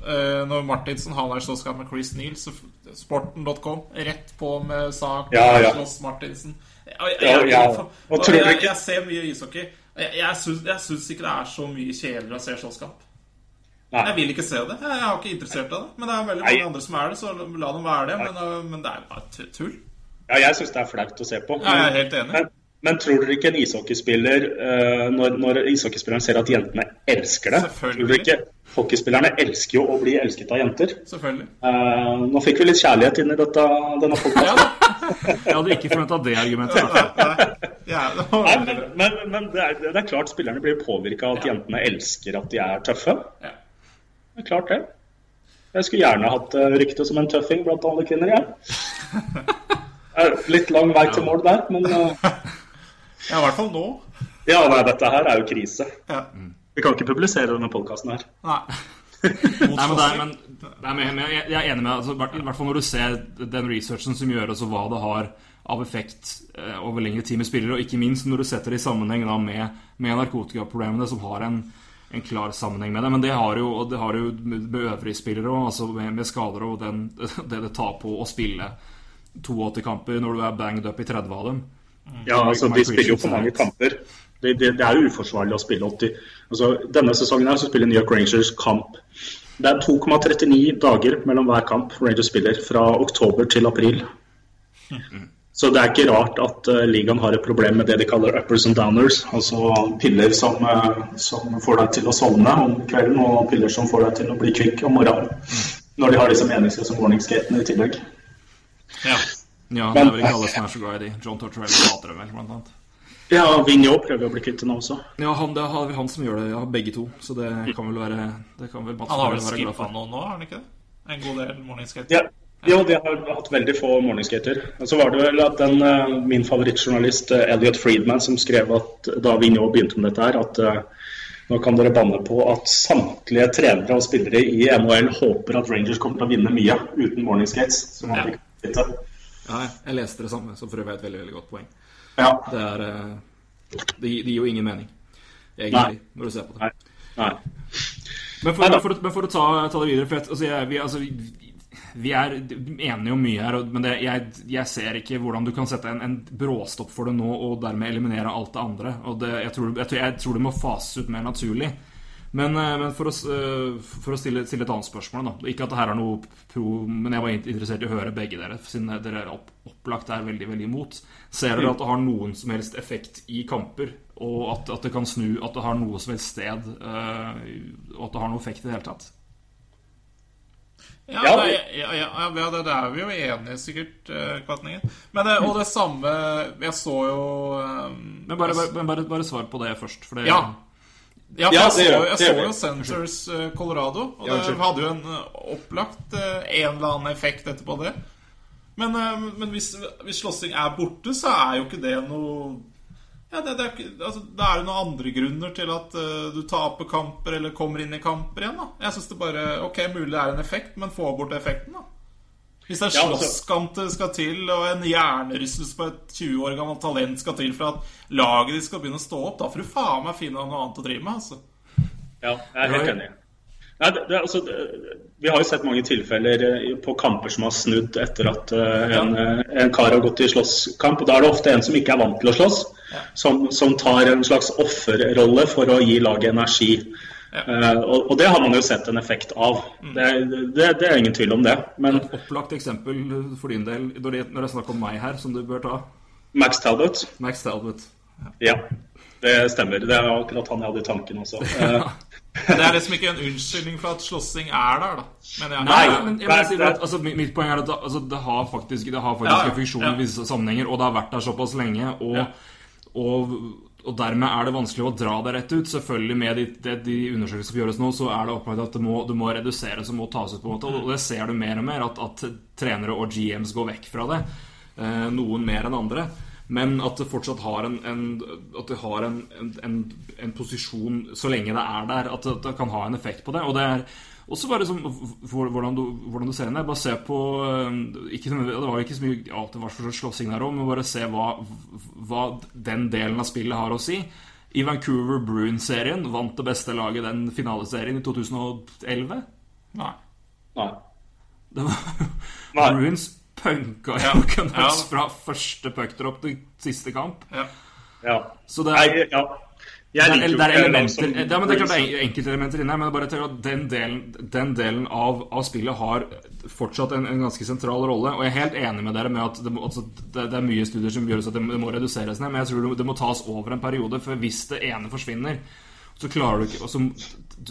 når Martinsen har er slåsskamp med Chris Neal, så sporten.com, rett på med sak Ja, ja. slåss Martinsen. Jeg, jeg, jeg, jeg, ser mye ishockey. Jeg, jeg, syns, ikke det er så mye kjedeligere å se slåsskamp. Jeg vil ikke se det. Jeg, har ikke interessert i det. Men det er veldig mange andre som er det, så la dem være det. Men, øh, men det er bare tull. Ja, jeg syns det er flaut å se på. Ja, jeg er helt enig. Men, men tror dere ikke en ishockeyspiller eh, når, når ishockeyspilleren ser at jentene elsker det Selvfølgelig. Tror dere ikke Hockeyspillerne elsker jo å bli elsket av jenter. Selvfølgelig. Eh, nå fikk vi litt kjærlighet inn i dette, denne Ja, podkasten. Jeg hadde ikke forventa det argumentet. Ja, Nei, men, men, men det, er, det er klart spillerne blir påvirka av at jentene elsker at de er tøffe. Ja. Det er klart det. Jeg skulle gjerne hatt uh, rykte som en tøffing blant alle kvinner, jeg. Er Litt lang vei til mål der, men uh... Ja, i hvert fall nå. ja, nei, dette her er jo krise. Ja. Vi kan ikke publisere denne podkasten her. Nei. Nei, men, det er, men, er med, jeg, jeg er enig med altså, I hvert fall når du ser den researchen som gjøres, og hva det har av effekt eh, over lengre tid med spillere, og ikke minst når du setter det i sammenheng da, med, med narkotikaproblemene, som har en, en klar sammenheng med det. Men det har jo, det har jo med med øvrige spillere òg, altså med, med skader og den, det det tar på å spille 82 kamper når du er banged up i 30 av dem. Ja, altså De spiller jo for mange kamper. Det, det, det er uforsvarlig å spille 80. Altså, denne sesongen her så spiller New York Rangers kamp. Det er 2,39 dager mellom hver kamp Rangers spiller, fra oktober til april. Så det er ikke rart at uh, ligaen har et problem med det de kaller uppers and downers. Altså piller som, eh, som får deg til å sovne om kvelden, og piller som får deg til å bli kvikk om morgenen. Når de har disse meningsløse morningskatene i tillegg. Ja. Ja, det er vel ikke alle som er så glad i de. John Tortorella hater dem vel, blant annet. Ja, Vinjo prøver å bli kvitt henne også. Ja, han, det er vi han som gjør det, ja, begge to. Så det kan vel være Det kan vel Han har vel skippa noen nå, har han ikke det? En god del morgenskater? Ja. Jo, de har hatt veldig få morningskater. Så var det vel at den, eh, min favorittjournalist eh, Elliot Friedman som skrev at da Vinjo begynte med dette her, at eh, nå kan dere banne på at samtlige trenere og spillere i NHL håper at Rangers kommer til å vinne mye uten morningskates. Som han Ja. fikk vite. Ja, jeg leste det samme, som for øvrig er et veldig veldig godt poeng. Ja. Det er eh, Det gir jo ingen mening, egentlig, Nei. når du ser på det. Nei. Nei. Men for, men for, men for å ta, ta det videre for altså, jeg, vi, altså, vi, vi er enige om mye her, men det, jeg, jeg ser ikke hvordan du kan sette en, en bråstopp for det nå og dermed eliminere alt det andre. Det, jeg, tror, jeg, tror, jeg tror det må fases ut mer naturlig. Men, eh, men for, å, eh, for å stille, stille et annet spørsmål da. Ikke at det her er noe pro, men jeg var interessert i å høre begge dere, siden dere er opp, opplagt er veldig veldig imot. Ser dere at det har noen som helst effekt i kamper, og at, at det kan snu, at det har noe som helst sted, eh, og at det har noe effekt i det hele tatt? Ja, Ja, det, ja, ja, ja, det, det er vi jo enige sikkert, Kvatningen. Men det, og det samme Jeg så jo um, Men bare, bare, bare, bare svar på det først. For det, Ja. Ja, for Ja, jeg, så, gjør- jeg så jo. Centers eh, Colorado, og Ja, det hadde jo en eh, opplagt eh, en eller annen effekt etterpå det. Men, men hvis, hvis slåssing er borte, så er jo ikke det noe ja, det, det er, altså, det er det noen andre grunner til at uh, du taper kamper eller kommer inn i kamper igjen. da Jeg synes det bare Ok, mulig det er en effekt, men få bort effekten, da. Hvis det er altså- slåsskamp det skal til, og en hjernerystelse på et 20 år gammelt talent skal til for at laget ditt skal begynne å stå opp, da får du faen meg finne noe annet å drive med. altså Ja, jeg er helt enig. Nei, det, det, altså, det, vi har jo sett mange tilfeller eh, på kamper som har snudd etter at uh, en, eh, en kar har gått i slåsskamp. og Da er det ofte en som ikke er vant til å slåss, som, som tar en slags offerrolle for å gi laget energi. Eh, og, og det har man jo sett en effekt av. Det, det, det er ingen tvil om det. Men Et opplagt eksempel for din del når det, når det er snakk om meg her, som du bør ta. Max Talbot Max Talbot. Ja, det stemmer. Det er akkurat han jeg hadde i tanken også. Eh, Det er liksom ikke en unnskyldning for at slåssing er der, da. Men jeg, Nei, men jeg nei, bare at altså, mitt poeng er at det, altså, det har faktisk, det har faktisk Ja, ja, en funksjon ja. i visse sammenhenger, og det har vært der såpass lenge. Og, Ja. og, og dermed er det vanskelig å dra det rett ut. Selvfølgelig Med de, de, de undersøkelser som gjøres nå, så er det opplagt at det må, det må reduseres og må tas ut. på en måte Og det ser du mer og mer, at, at trenere og GMs går vekk fra det. Eh, noen mer enn andre. Men at det fortsatt har en, en, at det har en, en, en, posisjon så lenge det er der, at det, at det kan ha en effekt på det. Og det er, Også bare som, hvordan, du, hvordan du ser henne. Bare se på eh, ikke, Det var jo ikke så mye ja, det var for slåssing der òg, men bare se hva, hva den delen av spillet har å si. I Vancouver Bruins-serien vant det beste laget den finaleserien i 2011. Nei. Nei. Det var Nei. Bruins punka Ja. jo Canucks Ja. fra første puckdrop til siste kamp. Ja. Ja. Så det Nei, er, ja. det Jeg er, liker det er elementer som ja, men Det er klart det er enkeltelementer inne her, men jeg bare tenker at den delen, den delen av, av spillet har fortsatt en, en ganske sentral rolle. Og jeg er helt enig med dere med at det, altså, det, det er mye studier som gjør at det, må- det må reduseres ned, men jeg tror det, det må tas over en periode. For hvis det ene forsvinner, så klarer du ikke og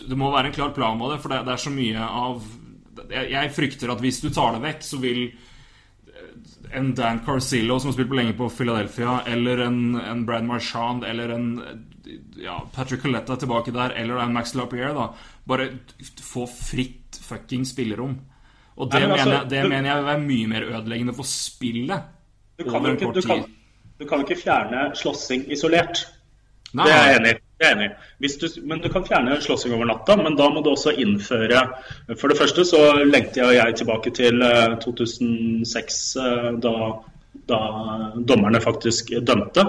Det må være en klar plan med det, for det, det er så mye av jeg, jeg frykter at hvis du tar det vekk, så vil en Dan Carcillo som har spilt på lenge på Philadelphia, eller en, en Brad Marchand, eller en ja, Patrick Coletta tilbake der, eller en Max Lapierre, da bare få fritt fucking spillerom. Og det, Nei, men altså, mener, jeg, det du- mener jeg vil være mye mer ødeleggende for spillet Du kan, over ikke, du, kan, du kan ikke fjerne slåssing isolert. Nei, Det er jeg enig i. Det er jeg enig du, men du kan fjerne slåssing over natta, men da må du også innføre For det første så lengter jeg, og jeg tilbake til eh, 2006, eh, da, da dommerne faktisk dømte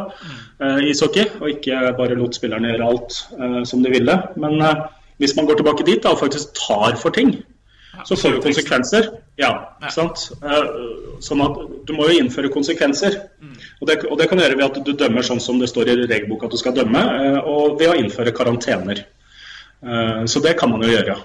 eh, ishockey, og ikke bare lot spillerne gjøre alt eh, som de ville. Men eh, hvis man går tilbake dit da, og faktisk tar for ting, så får du konsekvenser. Ja, sant? Eh, Sånn at du må jo innføre konsekvenser. Og det, og det kan du gjøre ved at du dømmer sånn som det står i regelboka at du skal dømme, eh, og ved å innføre karantener. Eh, Så det kan man jo gjøre.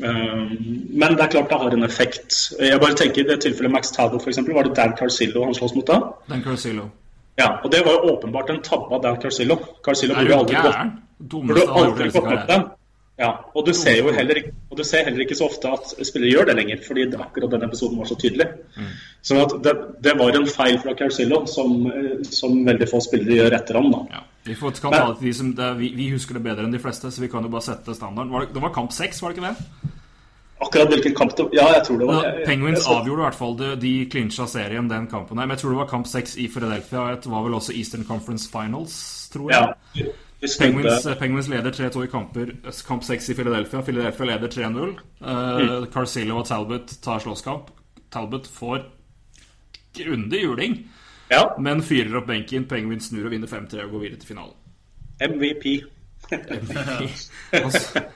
Men det er klart det har en effekt. Jeg bare tenker I det tilfellet Max for eksempel, var det Dan Carcillo han slåss mot da? Dan Carcillo. Ja, og det var jo åpenbart en tabbe av Dan Carcillo. Carcillo burde du aldri gått burde aldri gått karriere. den. Ja, og du ser jo heller, du ser heller ikke så ofte at spillere gjør det lenger, fordi det- akkurat den episoden var så tydelig. Mm. Så at det, det var en feil fra Carcillo som, som veldig få spillere gjør etter ham. Ja. Vi får, Men, de som det, vi, vi husker det bedre enn de fleste, så vi kan jo bare sette standarden. Var det, det var kamp seks, var det ikke det? Akkurat hvilken kamp det Ja, jeg tror det var Ja, Penguins så- avgjorde i hvert fall det. De clincha serien den kampen her. Men jeg tror det var kamp seks i Philadelphia. Det var vel også Eastern Conference Finals, tror jeg. Ja, Penguins, eh, Penguins leder 3-2 i kamper. Kamp 6 i Philadelphia. Philadelphia leder 3-0. Uh, Carcillo og Talbot tar slåsskamp. Talbot får grundig juling, Ja, men fyrer opp benken. Penguins snur og vinner 5-3 og går videre til finalen. MVP. Han,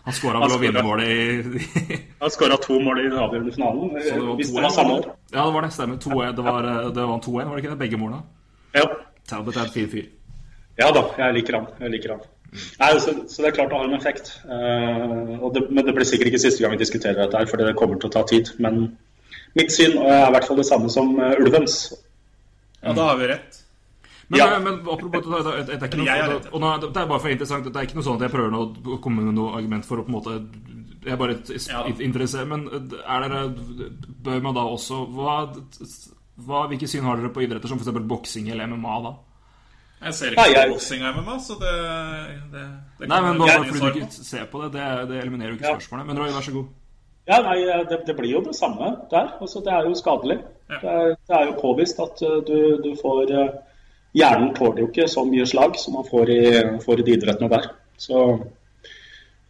han skåra vel og vinnermålet i Han skåra to mål i den avgjørende finalen. Så det var Hvis det var samme år. Ja, det var det. Stemmer. 2-1. Det var, eh, det var 2-1, var det ikke det? Begge målene. Ja. Talbot er et fin fyr. Ja da, jeg liker han. Jeg liker han. Nei, så, så det er klart det har en effekt. Uh, og det, men det blir sikkert ikke siste gang vi diskuterer dette, her, fordi det kommer til å ta tid. Men mitt syn er i hvert fall det samme som eh, ulvens. Ja, da har vi rett. Men, Ja. eh, men apropos det, det, det, er ikke noe, rett. og nå, det er bare for interessant Det er ikke noe sånn at jeg prøver å komme med noe argument for å på en måte Jeg er bare Ja. interessert Men er dere Bør man da også hva, hva, Hvilke syn har dere på idretter som f.eks. boksing eller MMA, da? Jeg ser ikke på boksing her med meg, så det, det, det Nei, men bare fordi du ikke ser på det, det, det eliminerer jo ikke Ja. spørsmålet. Men Roy, vær så god. Ja, nei, eh, det, det blir jo det samme der. Altså, det er jo skadelig. Ja. Det, er, det er jo påvist at eh, du, du får eh, Hjernen tåler jo ikke så mye slag som man får i, får i de idrettene der. Så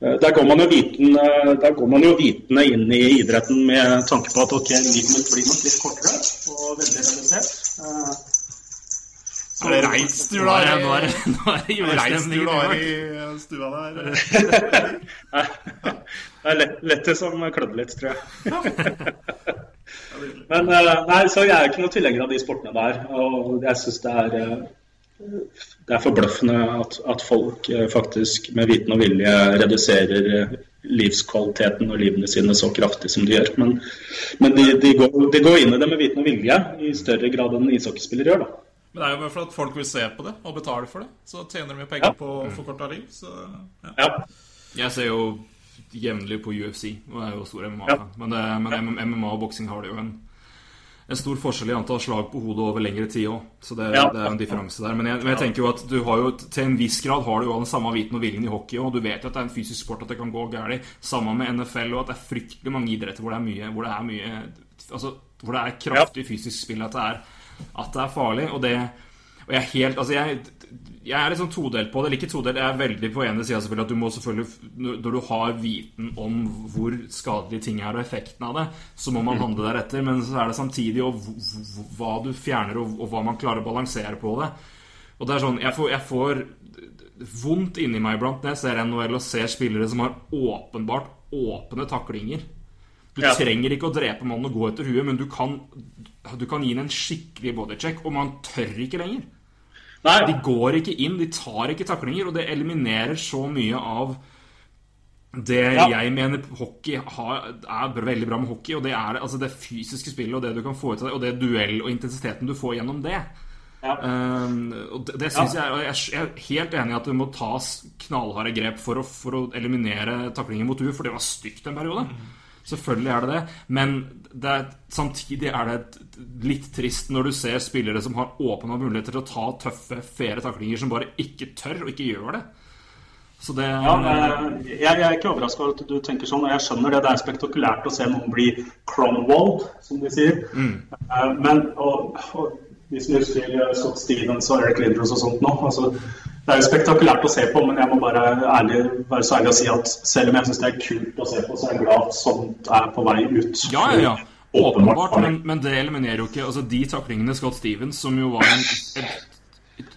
der går, man jo viten, eh, der går man jo vitende inn i idretten med tanke på at ok, livet mitt blir nok litt kortere og veldig redusert. Eh, Er det reinsdyr du da? er nå er det, julestemning i du har i stua der? Det er lett, lett som klødde litt, tror jeg. Men eh, nei, så jeg er ikke noen tilhenger av de sportene der. Og jeg syns det er eh, det er forbløffende at, at folk eh, faktisk med viten og vilje reduserer livskvaliteten og livene sine så kraftig som de gjør. Men, men de, de, går, de går inn i det med viten og vilje i større grad enn ishockeyspillere gjør. da. Men det er jo bare for at folk vil se på det og betale for det. Så tjener de jo penger Ja. på forkorta liv. Så ja. Ja. Jeg ser jo jevnlig på UFC, og er jo stor MMA-fan. Men, det, men MMA og boksing har det jo en, en stor forskjell i antall slag på hodet over lengre tid òg. Så det, Ja. det er en differanse der. Men jeg, men jeg tenker jo at du har jo til en viss grad har du jo den samme viten og viljen i hockey òg. Du vet jo at det er en fysisk sport, at det kan gå galt. Sammen med NFL, og at det er fryktelig mange idretter hvor det er mye, hvor det er mye Altså, hvor det er kraftig fysisk spill. At det er, at det er farlig. Og det og jeg er helt Altså, jeg jeg er litt sånn todelt på det. Eller ikke todelt, jeg er veldig på ene sida selvfølgelig at du må selvfølgelig Når du har viten om hvor skadelige ting er og effekten av det, så må man handle deretter. Men så er det samtidig og hva du fjerner, og, og hva man klarer å balansere på det. Og det er sånn, Jeg får, jeg får vondt inni meg iblant når jeg ser NHL og ser spillere som har åpenbart åpne taklinger. Du Ja. trenger ikke å drepe mannen og gå etter huet, men du kan, du kan gi den en skikkelig bodycheck, og man tør ikke lenger. Nei, De går ikke inn, de tar ikke taklinger, og det eliminerer så mye av det Ja. jeg mener hockey har, er veldig bra med hockey, og det er altså det fysiske spillet og det du kan få ut av det, og det duell og intensiteten du får gjennom det. Ja. Um, og det, det synes jeg, jeg jeg er helt enig i at det må tas knallharde grep for å, for å eliminere taklinger mot huet, for det var stygt en periode. Selvfølgelig er det det, men er, samtidig er det litt trist når du ser spillere som har åpna muligheter til å ta tøffe, faire taklinger, som bare ikke tør og ikke gjør det. Så det Ja, eh, jeg, jeg er ikke overraska over at du tenker sånn, og jeg skjønner det. Det er spektakulært å se noen bli Cronwall, som de sier. Mm. Men og, og, hvis vi husker eh, Scott Stevens og Eric Lindros og sånt nå altså, Det er jo spektakulært å se på, men jeg må bare ærlig, være så ærlig å si at selv om jeg syns det er kult å se på, så er jeg glad at sånt er på vei ut. Ja, ja, ja. Åpenbart men, men det eliminerer jo ikke Altså, de taklingene Scott Stevens, som jo var en, et, et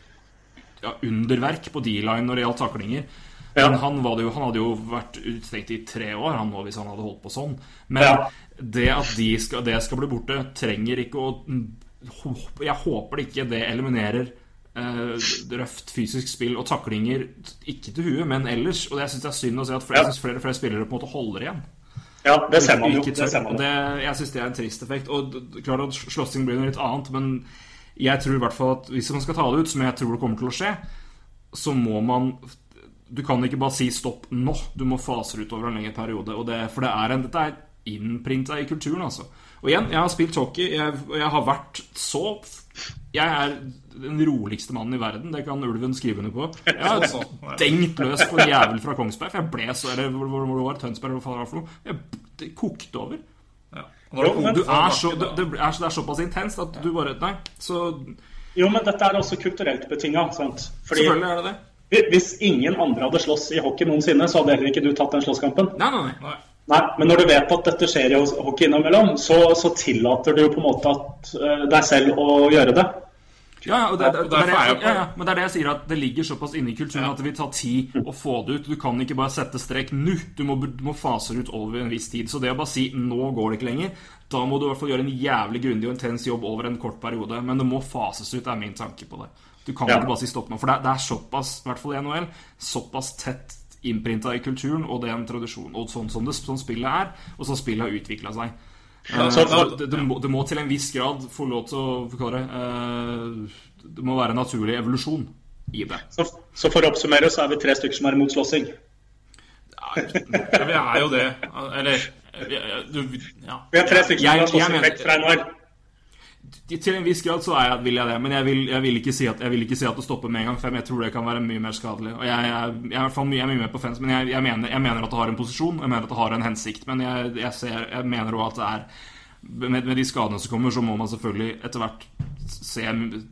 ja, underverk på D-line når det gjaldt taklinger Ja. Men han, var det jo, han hadde jo vært utestengt i tre år, han nå, hvis han hadde holdt på sånn. Men Ja. det at de skal, det skal bli borte, trenger ikke å Jeg håper det ikke det eliminerer røft fysisk spill og taklinger, ikke til huet, men ellers. Og jeg syns det er synd å se at flere, Ja. flere, og flere, spillere på en måte holder igjen. Ja, det ser man jo. Det ser man jo. det, jeg syns det er en trist effekt. Og klart at slåssing blir noe litt annet, men jeg tror i hvert fall at hvis man skal ta det ut, som jeg tror det kommer til å skje, så må man Du kan ikke bare si stopp nå. Du må fase det ut over en lengre periode. Og det, for det er en, dette er innprinta i kulturen, altså. Og igjen, jeg har spilt hockey, jeg, jeg har vært så Jeg er den roligste mannen i verden, det kan ulven skrive under på. Jeg har dengt løs på en jævel fra Kongsberg, for jeg ble så Eller hvor, hvor, hvor var Tønsberg, eller hva det var for noe. Jeg det kokte over. Ja. Det Jo, men- Du er så, det, det, er, det er såpass intenst at du bare Nei. Så Jo, men dette er også kulturelt betinga. selvfølgelig er det det. hvis ingen andre hadde slåss i hockey noensinne, så hadde heller ikke du tatt den slåsskampen. Nei, nei, nei. Nei. Nei, men når du vet at dette skjer i hockey innimellom, så, så tillater du på en måte at, eh, deg selv å gjøre det. Ja, ja, og det, det, det, er jeg ja, ja, men det er det jeg sier, at det ligger såpass inne i kulturen at det vil ta tid å få det ut. Du kan ikke bare sette strek nå. Du må, du må fase det ut over en viss tid. Så det å bare si 'nå går det ikke lenger', da må du i hvert fall gjøre en jævlig grundig og intens jobb over en kort periode. Men det må fases ut, er min tanke på det. Du kan Ja. ikke bare si stopp nå. For det, det er såpass, i hvert fall i NHL, såpass tett innprinta i kulturen, og det er en tradisjon. Og sånn som det sånn spillet er, og sånn spillet har utvikla seg. Eh, så- ja, det, det, må, det må til en viss grad få lov til å forklare eh, Det må være en naturlig evolusjon i det. Så, så for å oppsummere så er vi tre stykker som er imot slåssing. Ja, vi er jo det. Eller vi- du, ja. Vi er tre stykker som har slåssing vekk fra NHL. Til en viss grad så er jeg, vil jeg det, men jeg vil, jeg vil, ikke, si at, jeg vil ikke si at det stopper med en gang, for jeg tror det kan være mye mer skadelig. Og jeg, jeg, jeg, er i mye, jeg er mye mer på fans, men jeg, jeg, mener, jeg mener at det har en posisjon, og jeg mener at det har en hensikt. Men jeg, jeg, ser, jeg mener òg at det er med, med de skadene som kommer, så må man selvfølgelig etter hvert se,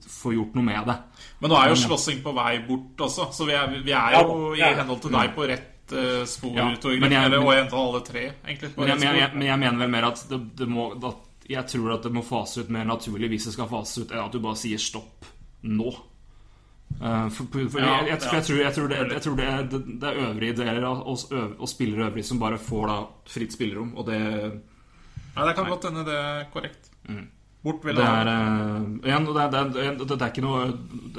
få gjort noe med det. Men nå er jo slåssing på vei bort også, så vi er, vi er jo i henhold til deg på rett eh, spor, Ja, men jeg- Eller, men- og en av alle tre, egentlig. Men jeg, men, jeg, men jeg mener vel mer at det, det må at Jeg tror at det må fase ut mer naturlig hvis det skal fase ut, enn at du bare sier stopp nå. For, for, for, Ja, jeg, jeg, jeg, tror, jeg, tror det, jeg tror det er, det, det er øvrige deler av oss øv, og spillere øvrige som bare får da fritt spillerom, og det, Ja, det kan godt hende det er korrekt. Bort vil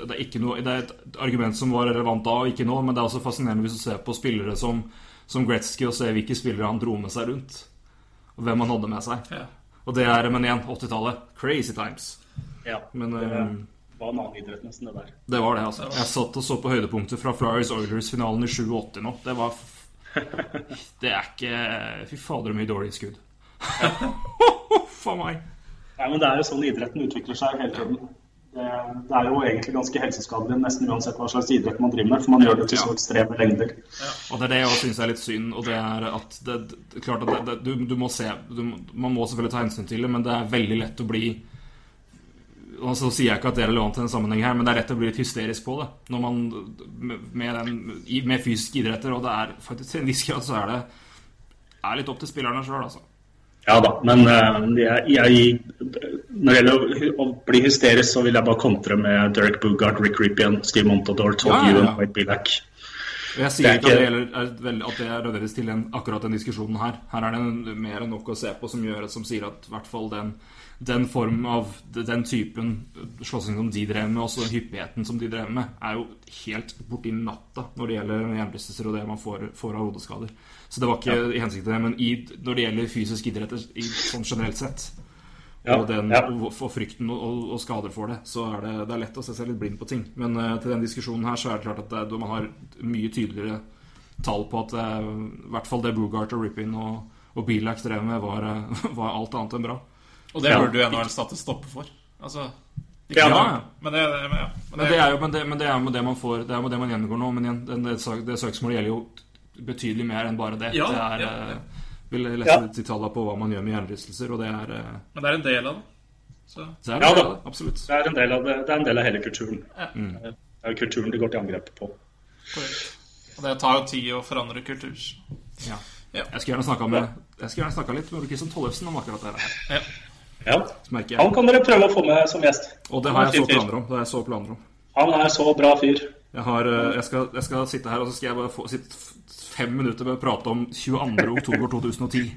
det er ikke noe Det er et argument som var relevant da og ikke nå, men det er også fascinerende hvis du ser på spillere som, som Gretzky og ser hvilke spillere han dro med seg rundt, og hvem han hadde med seg. Ja. Og det er, men igjen, 80-tallet. Crazy times. Ja, Men det eh, var en annen idrett nesten, det der. det var det, altså. Jeg satt og så på høydepunkter fra Flyers Oilers-finalen i 87 nå. Det var Det er ikke Fy fader, så mye dårlige skudd. Faen meg. Nei, men Det er jo sånn idretten utvikler seg hele tiden. Det, det er jo egentlig ganske helseskadelig nesten uansett hva slags idrett man driver med, for man gjør det til så ekstreme lengder. Og det er det jeg syns er litt synd. Og det er at det, det, klart at det, du, du må se du, Man må selvfølgelig ta hensyn til det, men det er veldig lett å bli og så sier jeg ikke at det er relevant i en sammenheng her, men det er lett å bli litt hysterisk på det. Når man, med, den, med fysiske idretter, og det er faktisk til en viss grad så er det er litt opp til spillerne sjøl, altså. Ja da, men eh, jeg, jeg, når det gjelder å, bli hysterisk, så vil jeg bare kontre med Derek Bugard, Rick Rippian, Steve Montador, Todd Ja, ja, ja. Ewan, White Billack. Jeg sier Det er ikke at det, gjelder, er at det nødvendigvis til en, akkurat den diskusjonen her. Her er det mer enn nok å se på som gjør som sier at i hvert fall den, den form av den typen slåssing som de drev med, også den hyppigheten som de drev med, er jo helt borti natta når det gjelder hjernerystelser og det man får, får av hodeskader. Så det var ikke i hensikt til det, men i, når det gjelder fysisk idrett i, sånn generelt sett, Ja, og, den, ja. og, og frykten og, og, skader for det, så er det, det er lett å se seg litt blind på ting. Men uh, til den diskusjonen her så er det klart at det, er- man har mye tydeligere tall på at uh, i hvert fall det Bugart og Rippin og, og Bilak drev med, var, eh, var alt annet enn bra. Og det Ja. burde jo NHL satt en stopper for. Altså Ja, ja, ja. Men det, men, ja. men Men det er jo det, det, er jo det man får Det er jo det man gjennomgår nå. Men igjen, det, det søksmålet gjelder jo betydelig mer enn bare det. Ja, det er ja, ja. eh, Vil lese Ja. tallene på hva man gjør med hjernerystelser, og det er, eh, Men det er en del av det. Så så er Ja det, da. det, absolutt. Det er en del av, det, det er en del av hele kulturen. Mm. Det er jo kulturen det går til angrep på. korrekt. Og det tar jo tid å forandre kultur. Ja. Ja. Jeg skulle gjerne snakka litt med Ole Kristian Tollefsen om akkurat det her. Ja. Ja. Han kan dere prøve å få med som gjest. Og det har jeg så er planer om. Det har jeg så planer om. Han er så bra fyr. Jeg, har, eh, jeg, skal, jeg skal sitte her og så skal jeg bare få sitte fem minutter med å prate om 22. oktober 2010.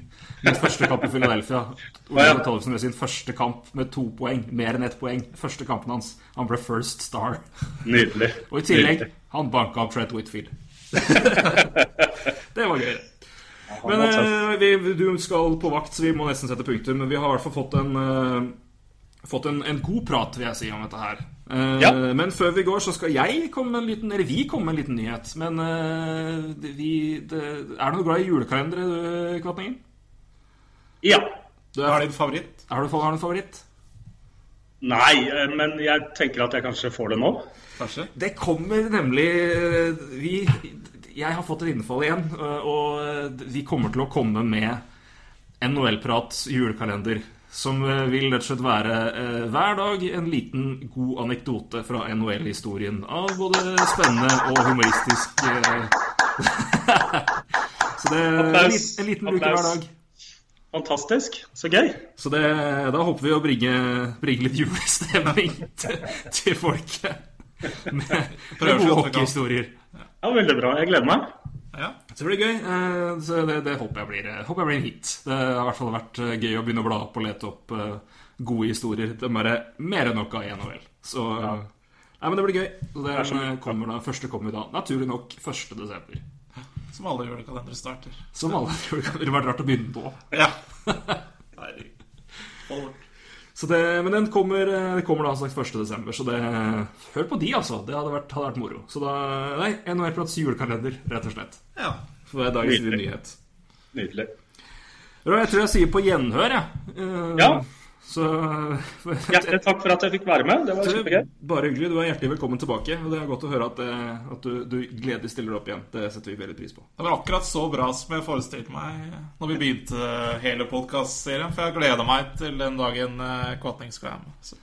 Mitt første kamp i Philadelphia. Ole Tollefsen med sin første kamp med to poeng. Mer enn ett poeng. Første kampen hans. Han ble first star. Nydelig. Og i tillegg, Nydelig. han banka opp Trent Whitfield. det var gøy. Men eh, vi, du skal på vakt, så vi må nesten sette punktum. Men vi har i hvert fall fått en eh, Fått en, en god prat, vil jeg si, om dette her. Uh, Ja. Men før vi går, så skal jeg komme med en liten Eller vi komme med en liten nyhet. Men uh, vi det, Er du noe glad i julekalendere, du, Kvatningen? Ja. Du er, er din favoritt? har, du, har du en favoritt? Nei, eh, men jeg tenker at jeg kanskje får det nå. Kanskje? Det kommer nemlig Vi Jeg har fått et innfall igjen, og vi kommer til å komme med NHL-prat julekalender. Som eh, vil rett og slett være eh, hver dag en liten god anekdote fra NHL-historien. Av både spennende og humoristisk eh. Så det er en, en liten uke hver dag. Fantastisk. Så gøy. Så det, da håper vi å bringe, bringe litt julestemning til, til folket. Med, med gode hockeyhistorier. Ja, Veldig bra. Jeg gleder meg. Ja. Så det blir gøy. eh, Så det, det håper, jeg blir, eh, håper jeg blir en hit. Det har i hvert fall vært eh, gøy å begynne å bla opp og lete opp gode historier. Det er mer enn nok av én NHL. Så ja. Nei, men det blir gøy. Så det eh, kommer da, første kommer da naturlig nok 1. desember. Som alle julekalendere starter. Som alle tror det hadde vært rart å begynne på. Ja. Herregud. Det, men den kommer, eh, det kommer da sagt 1. desember, så det Hør på de, altså. Det hadde vært, hadde vært moro. Så da Nei, NHL-prats julekalender, rett og slett. Ja. For det er dagens Nydelig. nyhet. Nydelig. Jeg tror jeg sier på gjenhør, jeg. Eh, Ja. Så Hjertelig takk for at jeg fikk være med. Det var kjempegøy. Bare hyggelig. Du er hjertelig velkommen tilbake. Og det er godt å høre at, eh, at du, du gledelig stiller opp igjen. Det setter vi veldig pris på. Det var akkurat så bra som jeg forestilte meg når vi begynte hele podkastserien. For jeg gleda meg til den dagen eh, Kvatning skulle være med. Så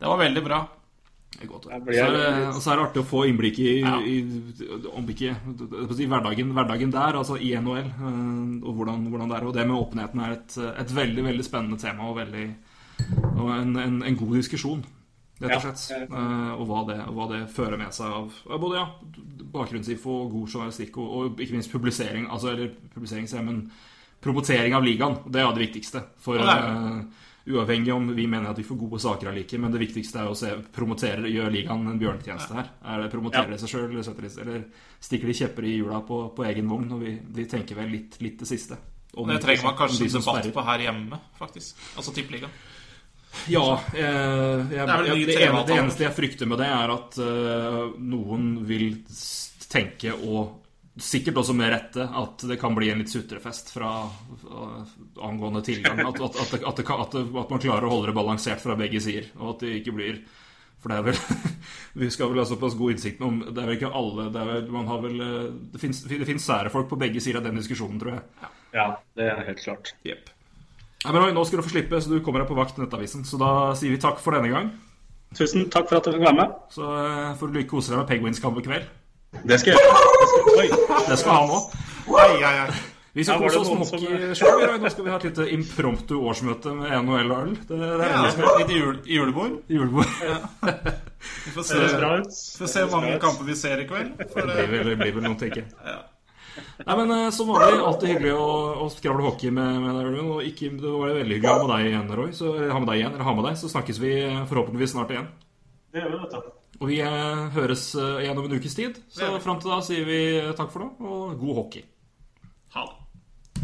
det var veldig bra. Godt Så er det- Og så er det artig å få innblikk i, Ja. i om ikke jeg hverdagen, hverdagen der, altså i NHL, eh, og hvordan, hvordan det er. Og det med åpenheten er et, et veldig veldig spennende tema og, veldig, og en, en, en god diskusjon. Rett og Ja, slett. ja. Eh, og hva det, hva det fører med seg av både ja, bakgrunnsinfo god journalistikk, og, og ikke minst publisering. Altså, eller publisering, men promotering av ligaen. Det er det viktigste. For Ja, eh, Uavhengig om vi mener at vi får gode saker allike, men det viktigste er å se promotere, gjør ligaen en bjørnetjeneste her. Er det Promoterer Ja. seg sjøl, eller, eller stikker de kjepper i hjula på, på egen vogn? Og vi, vi tenker vel litt, litt det siste. Om- Det trenger man kanskje de debatt på her hjemme, faktisk. Altså Tippeligaen. Ja. Eh, jeg, Det jeg, det, ene, det eneste jeg frykter med det, er at eh, noen vil tenke, og sikkert også med rette, at det kan bli en litt sutrefest fra uh, angående tilgang. At, at, at, det, at, det, kan- at, det, at man klarer å holde det balansert fra begge sider, og at det ikke blir for det er vel Vi skal vel ha såpass god innsikt om Det er vel ikke alle Det, er vel, man har vel, eh, det finnes, det finnes sære folk på begge sider av den diskusjonen, tror jeg. Ja, det er helt klart. Jepp. Nei, men Nå skal du få slippe, så du kommer deg på vakt i Nettavisen. Så da sier vi takk for denne gang. Tusen takk for at du fikk være med. Så eh, får du lykke kose deg med Penguins-kamp i kveld. Det skal jeg gjøre. Det skal... Han òg. Vi skal kose oss med hockey sjøl. Nå skal vi ha et lite impromptu årsmøte med NHL og øl. Det, det er Ja, ja. litt jul, julebord. julebord. Vi får se, får hvor mange kamper vi ser i kveld. For Det det, blir vel, blir vel noen, tenker jeg. Nei, men eh, Som vanlig, alltid hyggelig å, å skravle hockey med, med deg. Ulven, Og ikke, det var veldig hyggelig å ha med deg igjen, Roy. Så, ha med deg igjen, eller ha med deg, så snakkes vi eh, forhåpentligvis snart igjen. Det gjør vi, vet du. Og vi eh, høres eh, igjen om en ukes tid. Så fram til da sier vi takk for nå, og god hockey. ha det.